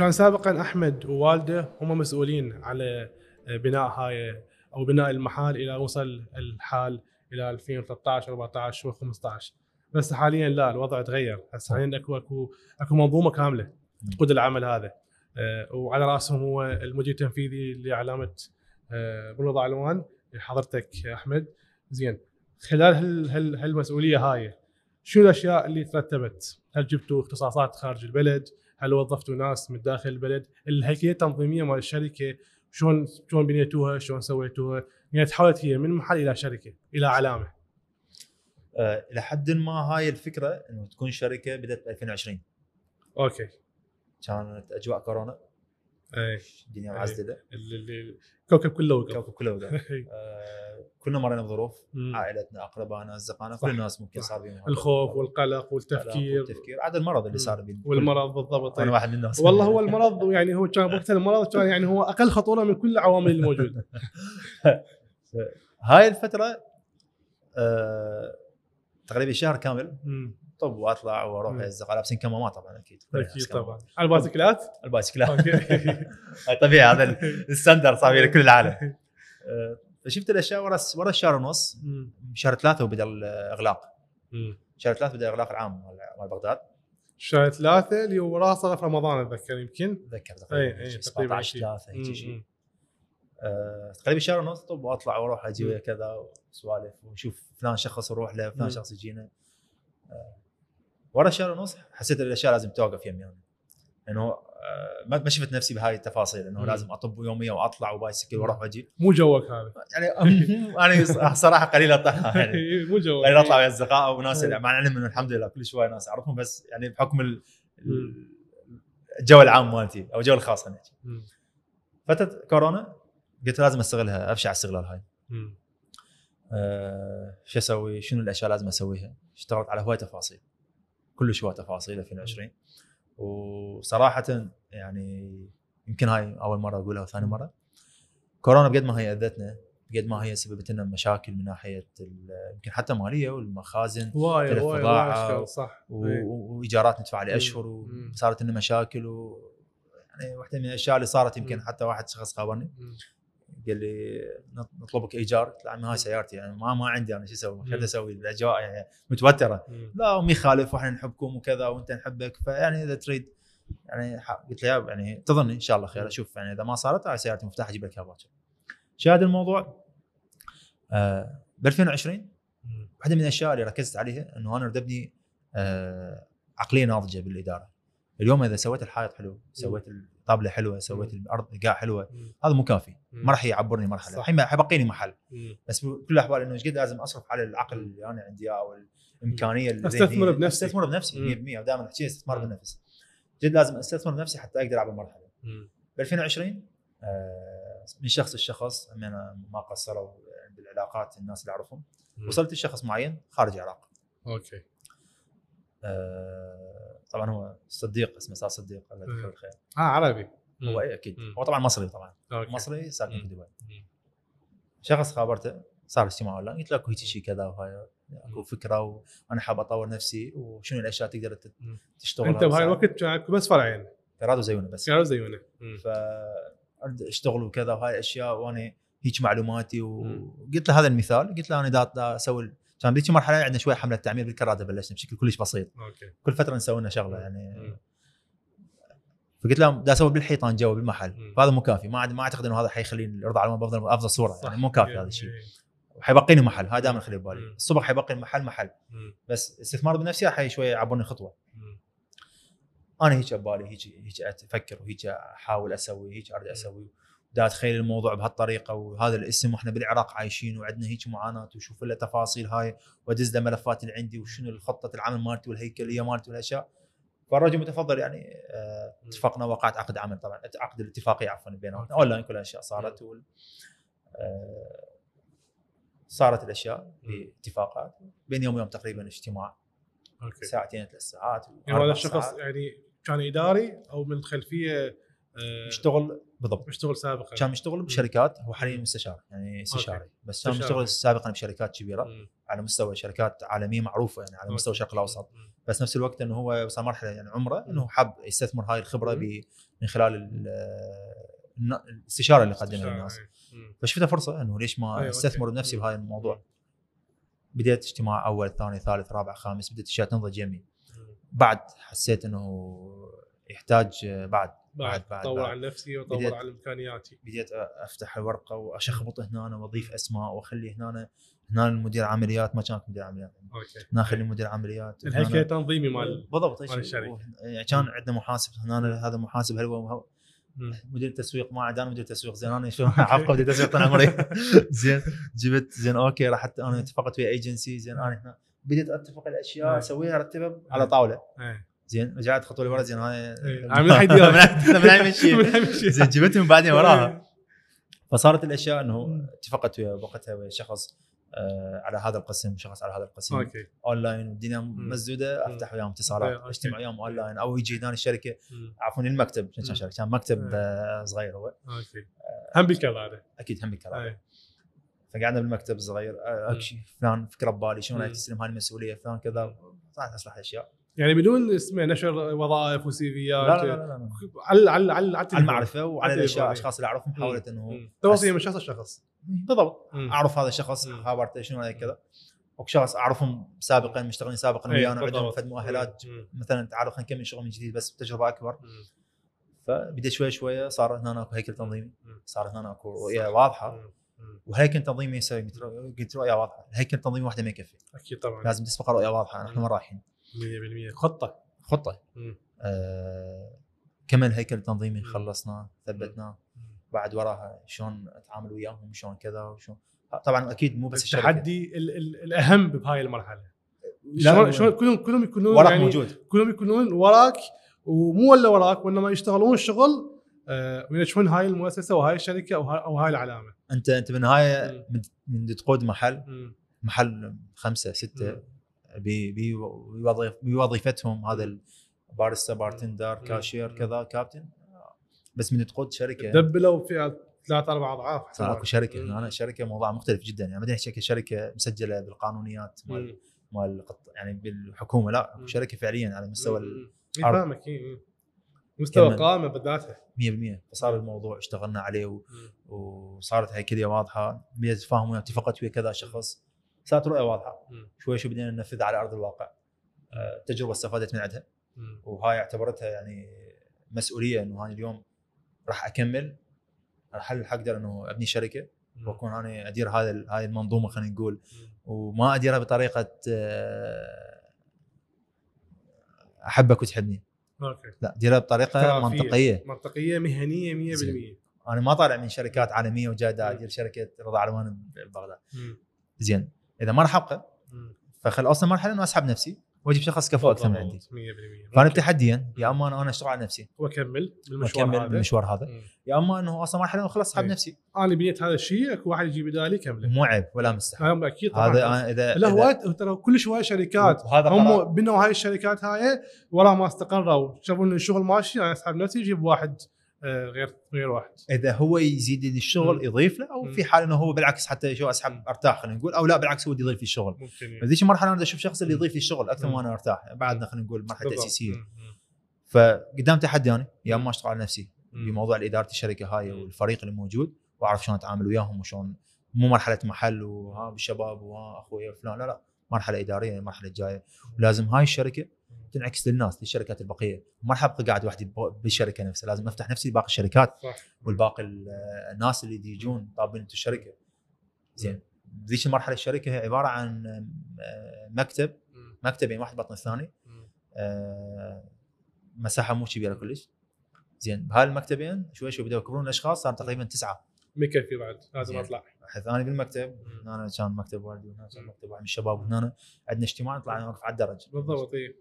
كان سابقا أحمد ووالده هم مسؤولين على بناء هاي أو بناء المحال إلى وصل الحال إلى 2013 14 و15 بس حاليا لا الوضع تغير. هسه حاليا أكو أكو أكو منظومة كاملة تقود العمل هذا. آه، وعلى رأسهم هو المدير التنفيذي لعلامه آه، بن رضا علوان حضرتك أحمد. زين. خلال هال هال هالمسؤولية هاي شو الأشياء اللي ترتبت؟ هل جبتوا اختصاصات خارج البلد؟ هل وظفتوا ناس من داخل البلد؟ الهيكلية التنظيمية مال الشركة شلون شلون بنيتوها؟ شلون سويتوها؟ يعني تحولت هي من محل إلى شركة إلى علامة. إلى حد ما هاي الفكرة إنه تكون شركة بدأت ب 2020 أوكي كانت أجواء كورونا اي الدنيا اللي- اللي- الكوكب كله وقف. الكوكب كله وقف. آه، كلنا مرينا بظروف. عائلتنا أقربائنا أصدقائنا. كل الناس ممكن. صار هذا الخوف القلق والقلق والتفكير. والتفكير. عاد المرض اللي. صار بين والمرض بالضبط. أنا. واحد من الناس والله هو المرض يعني هو كان وقت المرض كان يعني هو أقل خطوره من كل العوامل الموجودة. هاي الفترة آه، تقريبا شهر كامل. طب وأطلع وأروح مم. الاصدقاء لابسين كمامات طبعا أكيد أكيد طبعا على البايسكلات البايسكلات أوكي هاي طبيعي هذا ال standard صار لكل العالم فشفت الأشياء ورا ورا الشهر ونص. شهر ثلاثة وبدا الإغلاق. شهر ثلاثة بدأ الإغلاق العام مال بغداد شهر ثلاثة اللي هو وراها صار في رمضان أتذكر يمكن أتذكر تقريبا اي شي تقريبا 17 شيء. 3 هيك مم. شيء آه، تقريبا شهر ونص طب وأطلع وأروح أجي. ويا كذا وسوالف ونشوف فلان شخص أروح له فلان. شخص يجينا آه، ورا شهر ونص حسيت الأشياء لازم توقف يمي يعني انه آه، ما ما شفت نفسي بهاي التفاصيل إنه. لازم أطب يوميا وأطلع وبايسكل وأروح وأجي مو جوك هذا يعني أنا صراحة قليل أطلع يعني مو جوك قليل أطلع ويا اصدقاء وناس إيه. مع العلم إنه الحمد لله كل شوية ناس أعرفهم بس يعني بحكم. الجو العام مالتي أو الجو الخاص مم. فتره كورونا قلت لازم أستغلها ابشع استغلال هاي. أه شو أسوي؟ شنو الأشياء لازم أسويها؟ اشتغلت على هواي تفاصيل كلش هواي تفاصيل 2020 وصراحة يعني يمكن هاي أول مرة أقولها وثاني مرة كورونا بقد ما هي أذتنا بقد ما هي سببت لنا مشاكل من ناحية يمكن حتى مالية والمخازن وايد وايد صح وإيجارات ندفع عليه مم. أشهر مم. وصارت لنا مشاكل و يعني واحدة من الأشياء اللي صارت يمكن. حتى واحد شخص خابرني. قال لي نط- نطلبك ايجار قلت له عمي هاي سيارتي يعني ما ما عندي أنا شو أسوي؟ شو. أسوي؟ الأجواء يعني متوترة مم. لا امي خالف وإحنا نحبكم وكذا وأنت نحبك فيعني إذا تريد يعني قلت له يعني انتظرني إن شاء الله خير أشوف يعني إذا ما صارت هاي سيارتي مفتاح أجيب لك إياها باكر. شاهد الموضوع آه ب 2020 مم. واحدة من الأشياء اللي ركزت عليها إنه أنا اريد ابني آه عقلية ناضجة بالإدارة. اليوم إذا سويت الحائط حلو، سويت الطابله حلوة، سويت الأرض قاع حلوة،. هذا مو كافي،. ما راح يعبرني مرحلة،. الحين حيبقيني محل،. بس بكل الأحوال إنه إيش قد لازم أصرف على العقل اللي أنا عندي أو الإمكانية اللي ذهنية. بنفسي. أستثمر بنفسي مم. 100% ودائما أحكي أستثمار. بالنفس. جد لازم أستثمر بنفسي حتى أقدر أعبر المرحله. مم. ب 2020 آه، من شخص لشخص ما قصروا بالعلاقات الناس اللي أعرفهم. وصلت لشخص معين خارج العراق أوكي آه، طبعا هو صديق اسمه صار صديق الله يذكره. بالخير آه عربي هو اي أكيد مم. هو طبعا مصري طبعا أوكي مصري ساكن في. دبي مم. شخص خابرته صار اجتماع أونلاين قلت له أكو هيك شيء كذا وهاي أكو فكرة وأنا حاب أطور نفسي وشنو الأشياء تقدر. تشتغل أنت بهاي الوقت كان اكو بس فرعين كرادة وزيونة بس كرادة وزيونة. فأريد أشتغل وكذا وهاي الاشياء وأنا هيك معلوماتي. وقلت له هذا المثال قلت له أنا دا, دا أسوي كان بذيك المرحله عندنا شوية حملة تعمير بالكراده بلشنا بشكل كلش بسيط. أوكي. كل فترة نسوي لنا شغلة. يعني. فقلت لهم دا أسوي بالحيطان جوا بالمحل. فهذا مو كافي. ما ما أعتقد إنه هذا حيخليني ارضى على افضل أفضل صورة. صح. يعني مو كافي هذا الشيء. حيبقيني محل. هاي دائما اخليه ببالي. الصبح حيبقي المحل محل. بس استثمار بنفسي حي شوية يعبرني خطوة. أنا هيك ببالي هيك هيك أفكر وهيك أحاول أسوي. هيك أريد أسوي. دا اتخيل الموضوع بهالطريقة وهذا الاسم وإحنا بالعراق عايشين وعندنا هيك معاناة وشوف له تفاصيل هاي وأدز له ملفات اللي عندي وشنو الخطة العمل مالتي والهيكلية مالتي والأشياء فالرجل متفضل يعني آه،. اتفقنا وقعت عقد عمل طبعا عقد الاتفاقيه عفوا بيننا أوكي. أونلاين كل الاشياء صارت وال آه، صارت الأشياء باتفاقات بين يوم ويوم تقريبا اجتماع أوكي ساعتين ثلاث ساعات يعني هذا الشخص. يعني كان إداري أو من خلفية آه، يشتغل بالضبط يشتغل سابقا كان يشتغل بشركات هو حاليا مستشار يعني استشاري بس كان. يشتغل سابقا بشركات كبيرة. على مستوى شركات عالمية معروفة يعني على مستوى الشرق الأوسط. بس نفس الوقت إنه هو وصل مرحلة يعني عمره إنه حاب يستثمر هاي الخبرة من خلال الاستشارة اللي قدمها. للناس مم. فشفتها فرصة إنه ليش ما أيوة، استثمر. بنفسي. بهاي الموضوع بديت اجتماع أول ثاني ثالث رابع خامس بديت أشياء تنضج يمي. بعد حسيت إنه يحتاج بعد بعد. بعد- طور بعد. عن نفسي وطور بديت- عن إمكانياتي. بديت أفتح الورقه وأشخبط هنا وأضيف أسماء وأخلي هنا هنا المدير عمليات ما كان مدير عمليات. أوكي. هنا اخلي مدير عمليات. الهيكل التنظيمي مال بالضبط مال إيش- الشركة. يعني كان عندنا محاسب هنا هذا محاسب هل هو. مدير تسويق ما عاد أنا مدير تسويق زين أنا شو أبقى مدير تسويق طول عمري. زين جبت زين أوكي رحت أنا اتفقت ويا ايجنسي زين أنا هنا. بديت أتفق الأشياء. أسويها أرتبها على طاولة. إيه. زين رجعت خطوة لورا زين هاي إيه. عامل حيدي من هاي- من هاي مشي من هاي مشي. زين جبتهم بعدين وراها إيه. فصارت الأشياء إنه. اتفقت ويا وقتها ويا شخص آه، على هذا القسم شخص على هذا القسم أوكي أونلاين والدنيا مسدودة. أفتح وياهم اتصالات. اجتمع وياهم أونلاين أو يجي هنا الشركة. عفوا المكتب كان. شركه كان مكتب إيه. آه، صغير هو أوكي هم بالكذا هذا أكيد هم الكلام إيه. فقعدنا بالمكتب الصغير آه، أكشي فلان فكرة ببالي شلون. تستلم هاي المسؤولية فلان كذا طلعت اصلح أشياء يعني بدون اسمه نشر وظائف وسي لا لا لا, لا, لا. على على على على المعرفة وعلى الأشياء. الاشخاص اللي أعرفهم محاوله إنه. توصيه من شخص لشخص بالضبط. أعرف هذا الشخص. خابرته شنو كذا وشخص أعرفهم سابقا مشتغلين سابقا إيه، ويانا عندهم. فد مؤهلات. مثلا تعال خلينا نكمل شغل من جديد بس بتجربة أكبر. فبديت شوي شوي صار هنا أكو هيكل تنظيمي. صار هنا أكو رؤية واضحة. وهيكل تنظيمي يسوي قلت رؤية واضحة الهيكل التنظيمي واحدة ما يكفي أكيد طبعا لازم تسبق رؤية واضحة نحن وين رايحين 100% خطة. خطة. آه كمل هيكل التنظيمي مم. خلصناه ثبتناه. بعد وراها شلون أتعامل وياهم شلون كذا وشلون طبعا أكيد مو بس التحدي ال- ال- الأهم بهاي المرحلة. لا، شلون كلهم كلهم يكونون وراك يعني موجود. كلهم يكونون وراك ومو ولا وراك وإنما يشتغلون شغل آه، وينجحون هاي المؤسسة وهاي الشركة أو هاي, أو هاي العلامة. انت أنت بالنهايه مم. من من تقود محل. محل خمسة ستة. بوظيفتهم هذا ال barista bartender. cashier. كذا كابتن بس من تقود شركة. دبلوا فيها ثلاث أربع أضعاف صار اكو شركة. هنا شركة موضوع مختلف جدا. يعني بعدين شركه شركة مسجلة بالقانونيات مال. مال يعني بالحكومة. لا مم. شركة فعليا على مستوى. فاهمك. إيه، إيه. مستوى. قائمه بذاتها 100% فصار الموضوع اشتغلنا عليه و... وصارت هيكليه واضحة. اتفاهم وياه اتفقت ويا كذا شخص. صارت رؤية واضحة. شوي شوي بدينا ننفذها على أرض الواقع آه، تجربة استفادت من عندها. وهاي اعتبرتها يعني مسؤولية إنه أنا اليوم راح أكمل راح أقدر إنه أبني شركة وأكون أنا أدير هذا هاي المنظومة خلينا نقول. وما أديرها بطريقة آه، أحبك وتحبني أوكي لا أديرها بطريقة. منطقية منطقية مهنية 100% زين. أنا ما طالع من شركات عالمية وجاي. أدير شركة رضا علوان ببغداد. زين إذا ما راح أبقى. فخل أوصل مرحله إنه أسحب نفسي وأجيب شخص كفو أكثر من عندي. بالضبط، 100% فأنا. تحديا يا أما أنا أشتغل على نفسي. واكمل بالمشوار وأكمل هذا. بالمشوار هذا. مم. يا أما إنه أوصل مرحلة خلاص أسحب إيه. نفسي. أنا بنيت هذا الشيء اكو واحد يجي بدالي كمله مو عيب ولا مستحيل. هذا أكيد طبعا. هذا اذا لا هواي ترى كلش هواي شركات. هم بنوا هاي الشركات هاي ورا ما استقروا. شافوا ان الشغل ماشي أنا أسحب نفسي أجيب واحد غير غير واحد إذا هو يزيد لي الشغل مم. يضيف له أو مم. في حال إنه هو بالعكس حتى شو. أسحب أرتاح خلينا نقول أو لا بالعكس هو يضيف لي الشغل ممكن بذيك المرحله أنا أشوف شخص اللي. يضيف لي الشغل أكثر. ما أنا أرتاح بعدنا خلينا نقول مرحلة. تأسيسية. فقدام تحدي أنا يا اما أشتغل على نفسي مم. بموضوع اداره الشركة هاي. والفريق اللي موجود وأعرف شلون أتعامل وياهم وشلون مو مرحلة محل وها بالشباب وها أخوي فلان لا لا مرحلة إدارية المرحله الجايه ولازم هاي الشركة تنعكس للناس للشركات البقيه ما راح أبقى قاعد وحدي بالشركة نفسها لازم أفتح نفسي لباقي الشركات صح. والباقي ال- الناس اللي يجون طابين أنتم الشركة. زين. ذيك المرحلة الشركة هي عبارة عن آه، مكتب. مكتبين واحد بطن الثاني. آه، مساحة مو كبيره كلش. زين. بهاي المكتبين شوي شوي بدأوا يكبرون الأشخاص صار تقريبا تسعة. ما يكفي بعد. لازم. أطلع. حيث أنا بالمكتب. هنا كان مكتب والدي وهنا كان. مكتب واحد من الشباب. وهنا عندنا اجتماع نطلع نوقف على الدرج. بالضبط اي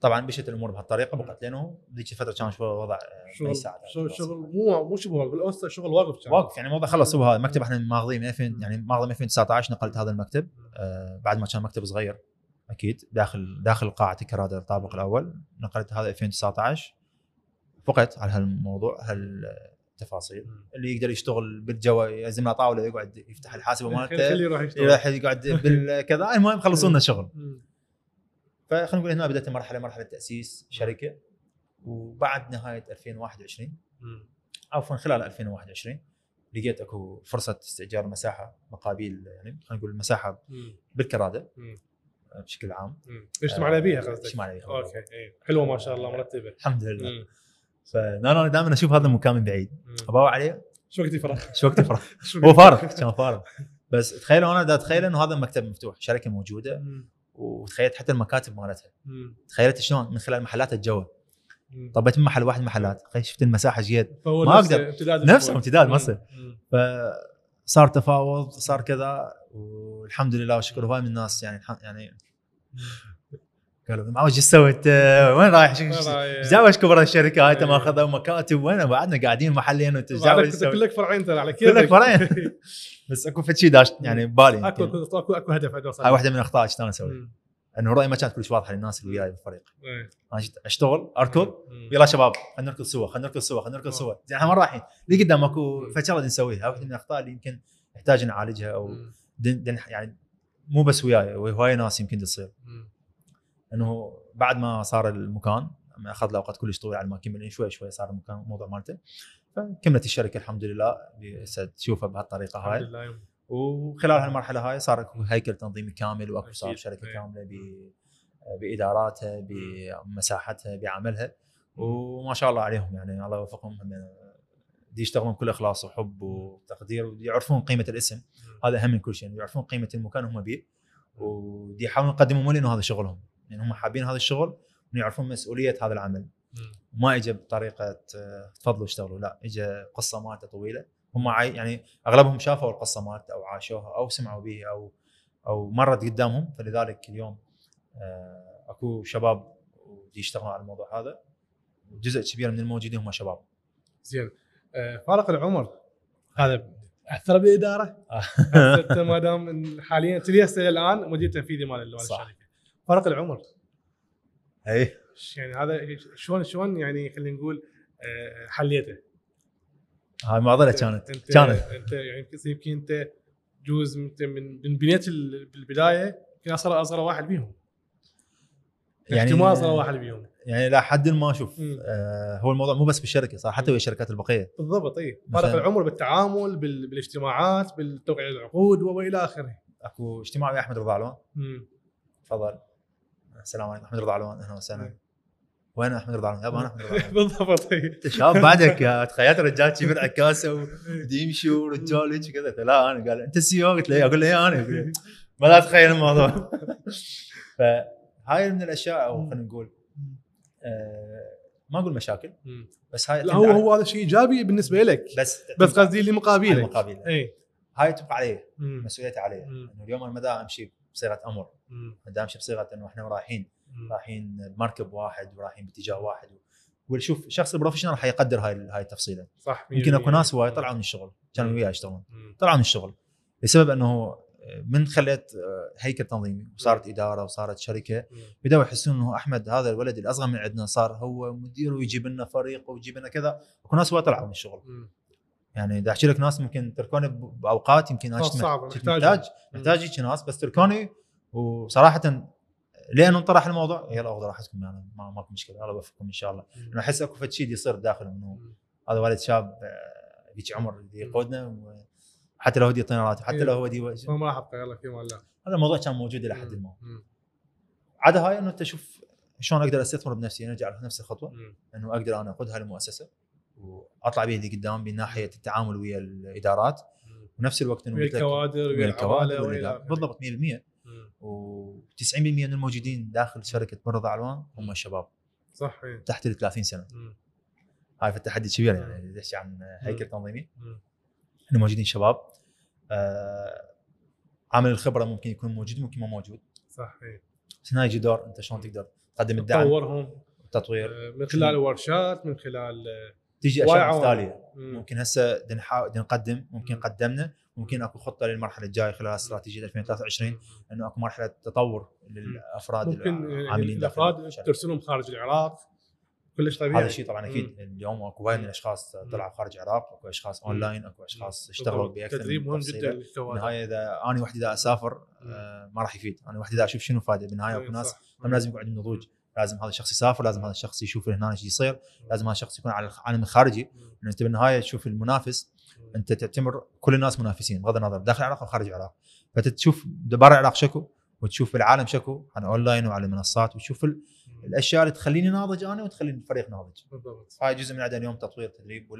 طبعا مشت الأمور بهالطريقة بقت لأنه ذيك الفترة كان شوي وضع آه، ما شغل يساعد شغل شغل مو مو شبه واقف بالاوستا شغل واقف كان. واقف يعني الموضوع خلص هو هذا المكتب. إحنا ماخذين من 2000 يعني ماخذ من 2019 نقلت هذا المكتب. آه بعد ما كان مكتب صغير أكيد. داخل داخل قاعه الكرادة الطابق الأول. نقلت هذا 2019 فقت على هالموضوع هالتفاصيل. اللي يقدر يشتغل بالجو يعزم له طاولة يقعد يفتح الحاسبة مالته. يروح يقعد بالكذا. المهم خلصوا لنا شغل. فخلينا نقول هنا بدأت مرحلة مرحلة تأسيس شركة وبعد نهاية 2021 مم. عفوا خلال 2021 لقيت أكو فرصة استئجار مساحة مقابيل يعني خلينا نقول مساحة. بالكرادة. بشكل عام. اجتمعنا بيها قصدك اجتمعنا بيها أوكي اي حلوة ما شاء الله مرتبة الحمد لله. فأنا دائما أشوف هذا المكان من بعيد. اباوع عليه شو وقت يفرح شو وقت يفرح شو هو فارغ؟ كان فارغ بس تخيلوا أنا دا أتخيل إنه هذا المكتب مفتوح شركة موجودة مم. وتخيلت حتى المكاتب مالتها. تخيلت شلون من خلال محلات الجوا مم. طبيت من محل واحد محلات شفت المساحة جيد ما نفسه أقدر. امتداد ما. يصير. مم. فصار تفاوض صار كذا والحمد لله والشكر هواي من الناس يعني يعني قالوا معوج إيش سويت؟ وين رايح؟ إيش دعوه كبر الشركات إيه. ماخذها مكاتب وين بعدنا قاعدين محلين وأنت إيش دعوه انت؟ كلك فرعين ترى على كيفك كلك فرعين. بس اكو فد شيء داش يعني ببالي اكو يمكن. اكو اكو اكو هدف ادري هاي واحدة من الأخطاء اللي أنا اسويها. انه رأيي ما كانت كلش واضحة للناس اللي وياي بالفريق إيه. أنا أشتغل أركض. يلا شباب خلينا نركض سوا خلينا نركض سوا خلينا نركض سوا زين إحنا وين رايحين؟ لي قدام أكو بدنا نسويها واحدة من الأخطاء اللي يمكن نحتاج نعالجها أو. دن دن يعني مو بس وياي وهواي ناس يمكن تصير. انه بعد ما صار المكان أخذ له وقت كلش طويل على ما كمل شوي شوي صار المكان الموضوع مالته فكملت الشركة الحمد لله تشوفها بهالطريقة الحمد هاي. لله وخلال هالمرحلة هاي صار أكو هيكل تنظيمي كامل وأكو صار. شركة إيه. كاملة ب بإداراتها بمساحتها بعملها. وما شاء الله عليهم يعني الله يوفقهم هم دي يشتغلون بكل إخلاص وحب وتقدير ويعرفون قيمة الاسم. هذا أهم من كل شيء يعرفون قيمة المكان هم بيه ودي يحاولون يقدمون مو لأنه هذا شغلهم. يعني هم حابين هذا الشغل ويعرفون مسؤولية هذا العمل. ما اجى بطريقة آه، تفضلوا اشتغلوا لا اجى قصة مالته طويلة. هم يعني أغلبهم شافوا القصة مالته أو عاشوها أو سمعوا بها أو أو مرت قدامهم. فلذلك اليوم آه، أكو شباب يشتغلون على الموضوع هذا. جزء كبير من الموجودين هم شباب. زين. آه، فارق العمر. هذا أثر بالاداره انت ما دام حاليا انت الآن مدير تنفيذي مال. الشركة. فارق العمر. اي يعني هذا شلون شلون يعني خلينا نقول آه، حليته؟ هاي معضله كانت انت كانت. أنت يعني يمكن- أنت جوز أنت من من بنيت ال- بالبداية يمكن اصغر أصغر واحد بيهم يعني احتمال أصغر واحد بيهم يعني لا حد ما أشوف. آه هو الموضوع مو بس بالشركة صار حتى ويا الشركات البقية. بالضبط إي. فارق العمر بالتعامل بال- بالاجتماعات بالتوقيع العقود وإلى آخره. أكو اجتماع ويا أحمد رضا علوان. تفضل. السلام عليكم أحمد رضا علوان أهلا وسهلا. وين احمد رضا علوان؟ يابا أنا احمد رضا بالضبط شاب بعدك تخيلت رجال عكاسة ودي يمشي ورجال هيك كذا لا أنا قال أنت السي أو قلت له إيه. أقول له إيه أنا ما لا تخيل الموضوع فهاي من الأشياء أو خلينا نقول آه ما أقول مشاكل. بس هاي لا هو هو هذا شيء إيجابي بالنسبة لك بس بس قصدي اللي مقابلك مقابل اي هاي تبقى علي. مسؤوليتي علي. إنه اليوم أنا ما أمشي بصيغة أمر. ما أمشي بصيغة إنه إحنا رايحين. رايحين بمركب واحد ورايحين باتجاه واحد وشوف الشخص ال professional راح يقدر هاي هاي التفصيلة صح يمكن أكو ناس هواي. طلعوا من الشغل كانوا. وياي يشتغلون. طلعوا من الشغل بسبب إنه من خليت هيكل تنظيمي وصارت إدارة وصارت شركة. بدأوا يحسون إنه أحمد هذا الولد الأصغر من عندنا صار هو مدير ويجيب لنا فريق ويجيب لنا كذا أكو ناس هواي طلعوا من الشغل. يعني دا أحكي لك ناس ممكن تركوني بأوقات يمكن أنا كنت محتاج. محتاج هيك ناس بس تركوني وصراحه لأنه انطرح الموضوع يلا اخذوا راحتكم يعني ما ماكو مشكلة الله يوفقكم إن شاء الله انه أحس أكو فد شيء يصير داخله إنه. هذا ولد شاب آه، هيك عمر يقودنا حتى لو هو يعطينا راتب حتى لو هو دي ما راح ابقى يلا في مال لا هذا الموضوع كان موجود إلى حد ما. عدا هاي إنه أنت شوف شلون أقدر أستثمر بنفسي نرجع لنفس الخطوة مم. إنه أقدر أنا اخذها للمؤسسه وأطلع بها دي قدام من ناحية التعامل ويا الإدارات. ونفس الوقت إنه ويا الكوادر ويا الكوادر. بالضبط 100% مم. و90% من الموجودين داخل شركة مرضى علوان هم الشباب صح إيه. تحت ال 30 سنة مم. هاي في التحدي كبير يعني تحكي عن هيكل. تنظيمي. انه موجودين شباب آه عامل الخبرة ممكن يكون موجود ممكن ما موجود صح إيه. بس هنا يجي دور أنت شلون تقدر تقدم الدعم تطورهم والتطوير آه، من خلال الورشات من خلال آه، تيجي وايد اشياء. مثالية مم. ممكن هسه نحاول نقدم ممكن مم. قدمنا ممكن أكو خطة للمرحلة الجاية خلال استراتيجيه 2023 إنه أكو مرحلة تطور للأفراد ممكن يعني العاملين داخل الأفراد. ترسلهم خارج العراق كلش طبيعي. هذا الشيء طبعا أكيد اليوم أكو وايد من الأشخاص طلعوا خارج العراق أكو أشخاص اونلاين أكو أشخاص اشتغلوا باكثر تدريب مهم. جدا بالنهاية إذا أنا وحدي دا أسافر آه، ما راح يفيد. أنا وحدي دا أشوف شنو فايدة. بالنهاية أكو أي ناس. هم لازم يكون عندهم نضوج. لازم هذا الشخص يسافر لازم هذا الشخص يشوف هنا إيش يصير لازم هذا الشخص يكون على العالم الخارجي. لأن أنت بالنهاية تشوف المنافس أنت تعتبر كل الناس منافسين بغض النظر داخل العراق أو خارج العراق. فتشوف برا العراق شكو وتشوف العالم شكو على أونلاين وعلى المنصات وتشوف ال- الأشياء اللي تخليني ناضج أنا وتخلي الفريق ناضج. بالضبط. هاي جزء من عندنا اليوم تطوير تدريب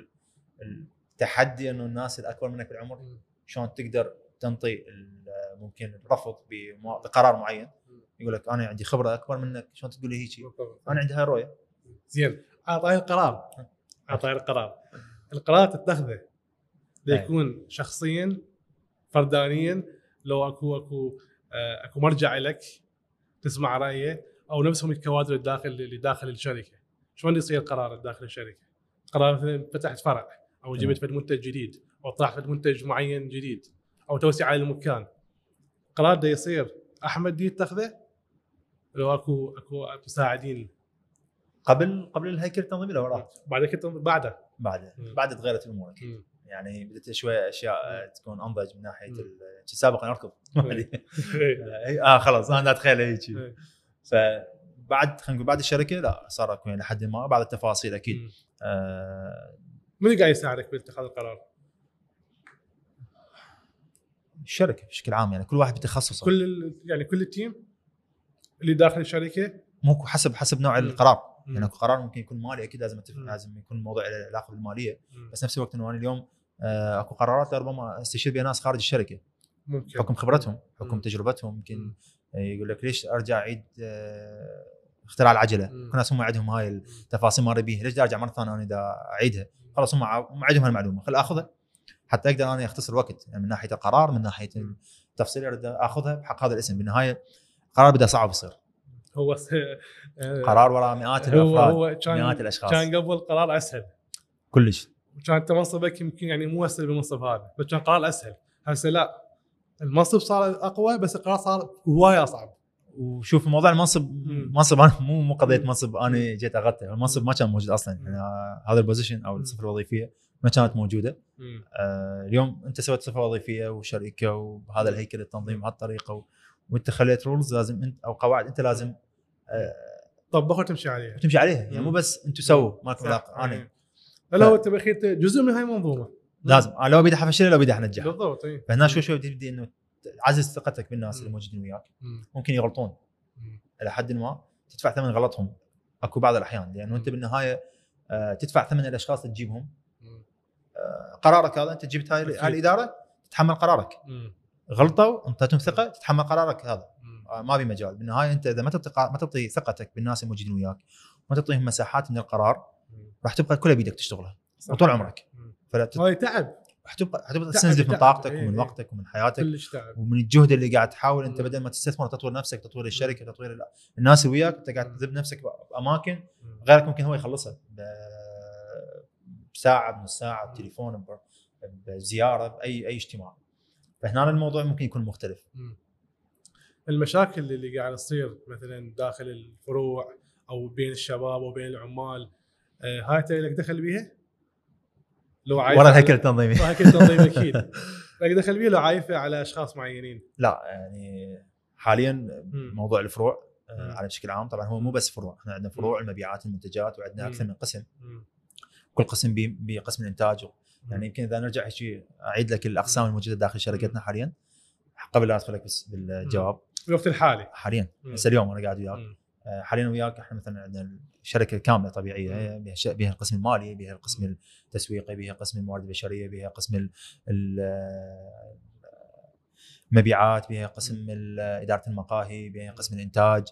والتحدي إنه الناس الاكبر منك بالعمر شلون تقدر تنطي ممكن الرفض بقرار معين. يقول لك أنا عندي خبرة أكبر منك شلون تقول لي هيك. أنا عندي هاي الرؤية. زين. على طاري القرار. على طاري القرار. القرار تتخذه. ليكون شخصيا فردانيا لو اكو أكو آه، أكو مرجع لك تسمع رأيه أو نفسهم الكوادر الداخل اللي داخل الشركة. شلون يصير قرار داخل الشركة؟ قرار مثلا فتحت فرع أو جبت فد منتج جديد أو طرحت منتج معين جديد أو توسعه للمكان قرار ده يصير. أحمد دي يتخذه لو اكو أكو مساعدين قبل قبل الهيكل التنظيمي لو وراء بعد كده بعده. بعد مم. بعد تغيرت الأمور. أكيد. يعني بدأت شوية أشياء آه، مم. تكون أنضج من ناحية مم. ال- سابقا اركض مم. إيه، آه خلاص أنا أتخيل هيك إيه. فبعد خلينا نقول بعد الشركة لا صار أكو يعني لحد ما بعض التفاصيل أكيد. آه من اللي قاعد يساعدك باتخاذ القرار؟ الشركة بشكل عام يعني كل واحد بتخصصه كل يعني كل التيم اللي داخل الشركة مو حسب حسب نوع. القرار مم. يعني اكو قرار ممكن يكون مالي أكيد لازم أتفق مم. لازم يكون الموضوع له علاقة بالمالية. بس نفس الوقت إنه أنا اليوم آه، أكو قرارات ربما استشير بها ناس خارج الشركة. ممكن. حكم خبرتهم حكم. تجربتهم يمكن يقول لك ليش أرجع أعيد آه، اختراع العجلة. كل ناس هم عندهم هاي التفاصيل ما بيها. ليش أرجع مرة ثانية أنا دا أعيدها؟ خلاص هم عندهم هالمعلومة. خل أخذها. حتى أقدر أنا أختصر وقت يعني من ناحية القرار من ناحية. التفصيل أريد أخذها بحق هذا الاسم. بالنهاية قرار بدا صعب يصير. هو قرار وراء مئات الأفراد هو كان مئات الأشخاص كان قبل قرار أسهل كلش وكان انت منصبك يمكن يعني مو أسهل بالمنصب هذا بس كان قرار أسهل هسه لا المنصب صار أقوى بس القرار صار هواية اصعب وشوف موضوع المنصب. منصب أنا مو مو قضية. منصب أنا جيت أغطي المنصب ما كان موجود أصلا يعني هذا ال position أو. الصفه الوظيفية ما كانت موجودة. آه، اليوم أنت سويت صفه وظيفية وشركة وبهذا الهيكل التنظيم بهالطريقة. وأنت خليت rules لازم أنت أو قواعد أنت لازم آه، طبقها وتمشي عليها تمشي عليها يعني. مو بس أنتم سووا صح. علاقه أنا. لا لا هو انت بالاخير جزء من هاي المنظومه لازم. أنا لو بدي افشل لو بدي انجح بالضبط اي فهنا شوي شوي تبدي إنه تعزز ثقتك بالناس. اللي موجودين وياك. مم. ممكن يغلطون. إلى حد ما تدفع ثمن غلطهم. أكو بعض الأحيان. لأنه أنت بالنهاية آه، تدفع ثمن الأشخاص اللي تجيبهم. آه، قرارك هذا أنت جبت هاي الإدارة تتحمل قرارك. غلطوا انطيتهم ثقة تتحمل قرارك هذا. ما في مجال بالنهاية أنت إذا ما تعطي ما تعطي ثقتك بالناس الموجودين وياك ما تعطيهم مساحات من القرار. راح تبقى كلها بيدك تشتغلها. وطول عمرك. فلا تت- هاي تعب راح تبقى راح تبقى تستنزف من. طاقتك إيه، ومن إيه. وقتك ومن حياتك كلش تعب ومن الجهد اللي قاعد تحاول أنت. بدل ما تستثمر تطوير نفسك تطوير الشركة تطوير ال- الناس اللي وياك أنت قاعد. تذب نفسك بأماكن. غيرك ممكن هو يخلصها بساعه بنص ساعة بتليفون بزيارة بأي أي اجتماع فهنا الموضوع ممكن يكون مختلف. المشاكل اللي قاعد تصير مثلا داخل الفروع أو بين الشباب وبين العمال آه، هاي أنت لك دخل بيها؟ لو عايفة ورا الهيكل التنظيمي. ورا الهيكل التنظيمي أكيد. لك دخل بيها لو عايفه على أشخاص معينين. لا يعني حاليا. موضوع الفروع آه،. على بشكل عام. طبعا هو مو بس فروع إحنا عندنا فروع المبيعات المنتجات وعندنا. أكثر من قسم. كل قسم بقسم الانتاج يعني يمكن إذا نرجع شيء أعيد لك الأقسام الموجودة داخل شركتنا حاليا. قبل لا ادخل لك بس بالجواب. في الوقت الحالي. حاليا. هسه اليوم أنا قاعد وياك. آه، حاليا وياك إحنا مثلا عندنا الشركة الكامله طبيعية بها ش- بها القسم المالي بها القسم التسويقي بها قسم الموارد البشرية بها قسم ال- ال- المبيعات بها قسم إدارة المقاهي بها قسم الإنتاج.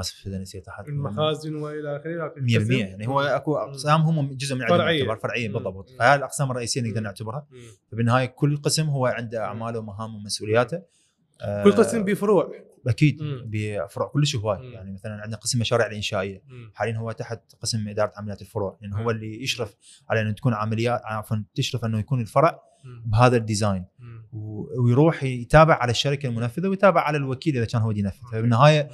آسف إذا نسيت أحد. المخازن وإلى آخره 100% يعني هو أكو أقسام هم جزء من فرعية. مم. بالضبط. فهاي الأقسام الرئيسية نقدر. نعتبرها. فبالنهاية كل قسم هو عنده أعماله ومهامه ومسؤولياته. كل قسم بفروع. أكيد. بفروع. كلش هواي. يعني مثلا عندنا قسم مشاريع الإنشائية. حاليا هو تحت قسم إدارة عمليات الفروع. لأنه مم. هو اللي يشرف على إنه تكون عمليات عفوا تشرف إنه يكون الفرع. بهذا ال design. ويروح يتابع على الشركة المنفذة ويتابع على الوكيل إذا كان هو ينفذ. فبالنهاية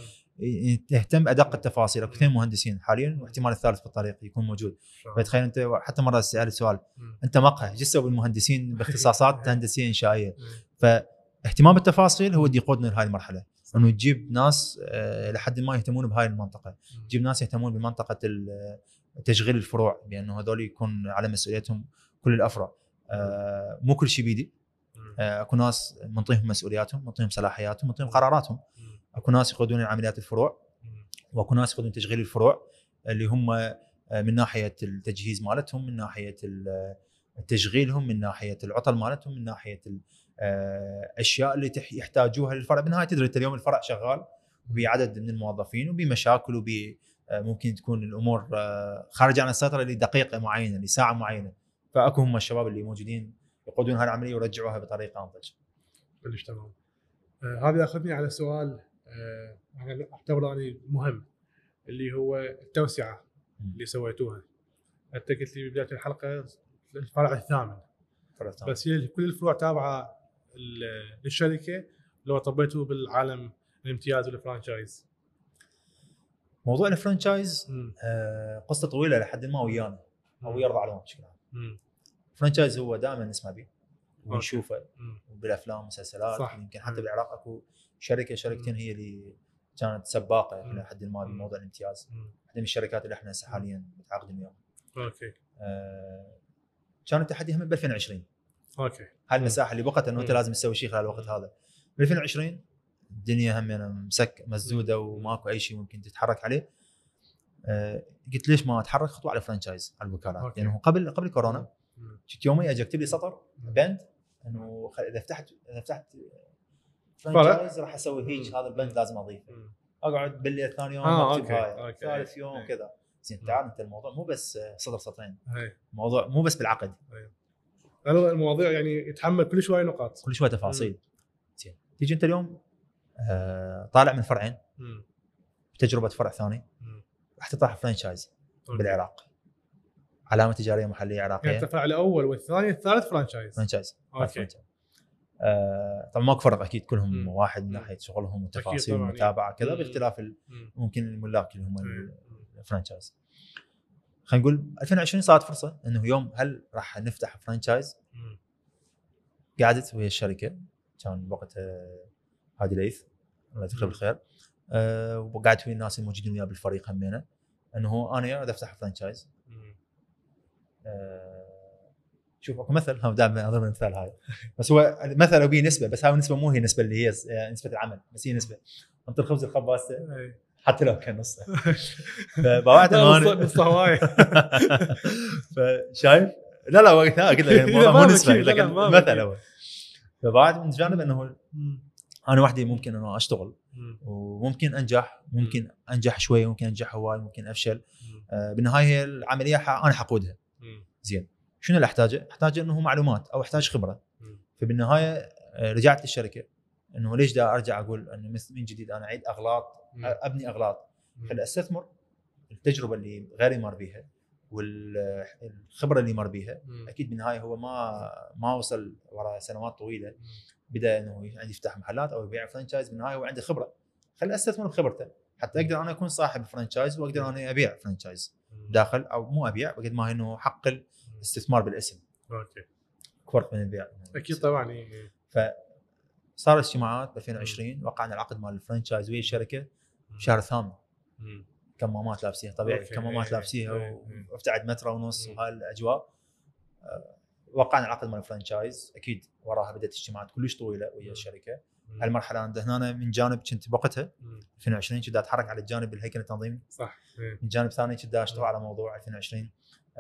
يهتم بأدق التفاصيل. أكو اثنين مهندسين حاليا واحتمال الثالث بالطريق يكون موجود. فتخيل أنت حتى مرة سالت سؤال. أنت مقهى إيش تسوي بالمهندسين؟ باختصاصات هندسية إنشائية. فاهتمام بالتفاصيل هو اللي يقودنا لهذه المرحلة. إنه تجيب ناس آه، لحد ما يهتمون بهاي المنطقة. تجيب ناس يهتمون بمنطقة ال- تشغيل الفروع بأنه هذول يكون على مسؤوليتهم كل الأفرع. آه، مو كل شيء بيدي. آه، أكو ناس منطيهم مسؤولياتهم منطيهم صلاحياتهم منطيهم قراراتهم. أكو ناس يقودون عمليات الفروع. وأكو ناس يقودون تشغيل الفروع اللي هم آه، من ناحية التجهيز مالتهم من ناحية ال- تشغيلهم من ناحية العطل مالتهم من ناحية الاشياء اللي تح- يحتاجوها للفرع بالنهاية تدري انت اليوم الفرع شغال وبعدد من الموظفين وبمشاكل وب آه، ممكن تكون الأمور آه، خارجه عن السيطرة لدقيقة معينة لساعة معينة فأكو هم الشباب اللي موجودين يقودون هاي العملية ويرجعوها بطريقة أنضج. كلش تمام آه هذا ياخذني على سؤال آه أنا اعتبره يعني مهم اللي هو التوسعة. اللي سويتوها انت قلت لي بدايه الحلقة الفرع الثامن فرع ثاني. بس هي كل الفروع تابعة للشركة لو طبيتوا بعالم الامتياز وال franchise موضوع ال franchise مم. آه، قصة طويلة لحد ما ويانا أو رضا علوان بشكل عام. مم. ال franchise هو دائما نسمع به ونشوفه. بالأفلام والمسلسلات. يمكن حتى. بالعراق اكو شركة شركتين. هي اللي كانت سباقة. إلى حد ما. بموضوع الامتياز. واحدة من الشركات اللي إحنا هسه حاليا متعاقدين وياها okay آه، كان التحدي هم ب 2020 okay هاي المساحة اللي بقت إنه أنت. لازم تسوي شيء خلال الوقت هذا ب 2020 الدنيا هم يعني مسك مسدوده وماكو أي شيء ممكن تتحرك عليه آه، قلت ليش ما أتحرك خطوة على ال franchise على الوكالات. لأنه قبل قبل كورونا. جيت يومي أجي اكتب لي سطر. بند إنه إذا فتحت إذا فتحت فرع. فرنشايز راح أسوي هيك مم. هذا البند لازم أضيفه. أقعد بالليل ثاني يوم آه، اكتب هاي. ثالث يوم إيه. كذا زين. تعال انت الموضوع مو بس سطر سطرين الموضوع مو بس بالعقد المواضيع يعني يتحمل كل شوي نقاط كل شوي تفاصيل زين تيجي أنت اليوم آه، طالع من فرعين مم. بتجربة فرع ثاني. راح تطرح franchise. بالعراق علامة تجارية محلية يعني عراقيه التفاعل الأول والثاني الثالث franchise franchise okay franchise. آه، طبعا ماكو فرق أكيد كلهم مم. واحد من. ناحية شغلهم أكيد والتفاصيل طبعاً. والمتابعه كذا. باختلاف. ممكن الملاك اللي هم مم. ال franchise خلينا نقول 2020 صارت فرصة إنه يوم هل راح نفتح franchise. قعدت ويا الشركة كان وقتها هادي ليث الله يذكره. بالخير أه وقعدت ويا الناس الموجودين وياه بالفريق همينة إنه أنا أفتح فرانشايز. أه شوف أكو مثل هم دائما اضرب المثال هاي بس هو مثل وبيه نسبة بس هاي النسبة مو هي النسبة اللي هي آه، نسبة العمل بس هي نسبة انط الخبز الخبازه إيه. حتى لو كان نصه فبوعد انه نص- أنا نص هواي فشايف لا لا وقتها قلت لك الموضوع مو نسبة بكير، قلت لك لا، لا، ما مثل. هو فبعد من جانب إنه. أنا وحدي ممكن إنه أشتغل مم. وممكن أنجح ممكن أنجح شوي ممكن أنجح هواي ممكن أفشل. آه، بالنهاية العملية أنا حقودها. زين شنو اللي أحتاجه؟ أحتاج إنه معلومات أو أحتاج خبرة. فبالنهاية آه، رجعت للشركة إنه ليش دا أرجع أقول إنه من جديد؟ أنا أعيد أغلاط. أبني أغلاط. خلي أستثمر التجربة اللي غيري مر بيها والخبره اللي مر بيها. أكيد بالنهاية هو ما ما وصل وراء سنوات طويلة. بدأ إنه عندي يفتح محلات أو يبيع franchise بالنهاية هو عنده خبرة. خلي أستثمر بخبرته. حتى أقدر أنا أكون صاحب franchise وأقدر أنا أبيع franchise. داخل أو مو أبيع بقد ما إنه حق الاستثمار بالاسم okay فرق بين البيع أكيد طبعا إيه. صار اجتماعات ب 2020 وقعنا العقد مال ال franchise ويا الشركة بشهر الثامن مم. كمامات لابسيها طبيعي. كمامات. لابسيها. وأبتعد متر ونص. وهاي الاجواء آه، وقعنا العقد مال ال franchise أكيد وراها بدأت اجتماعات كلش طويلة ويا. الشركة. هالمرحلة أنا هنا من جانب كنت بوقتها مم. 2020 كنت أتحرك على الجانب الهيكل التنظيمي صح. من جانب ثاني كنت اشتغل. على موضوع 2020 آه،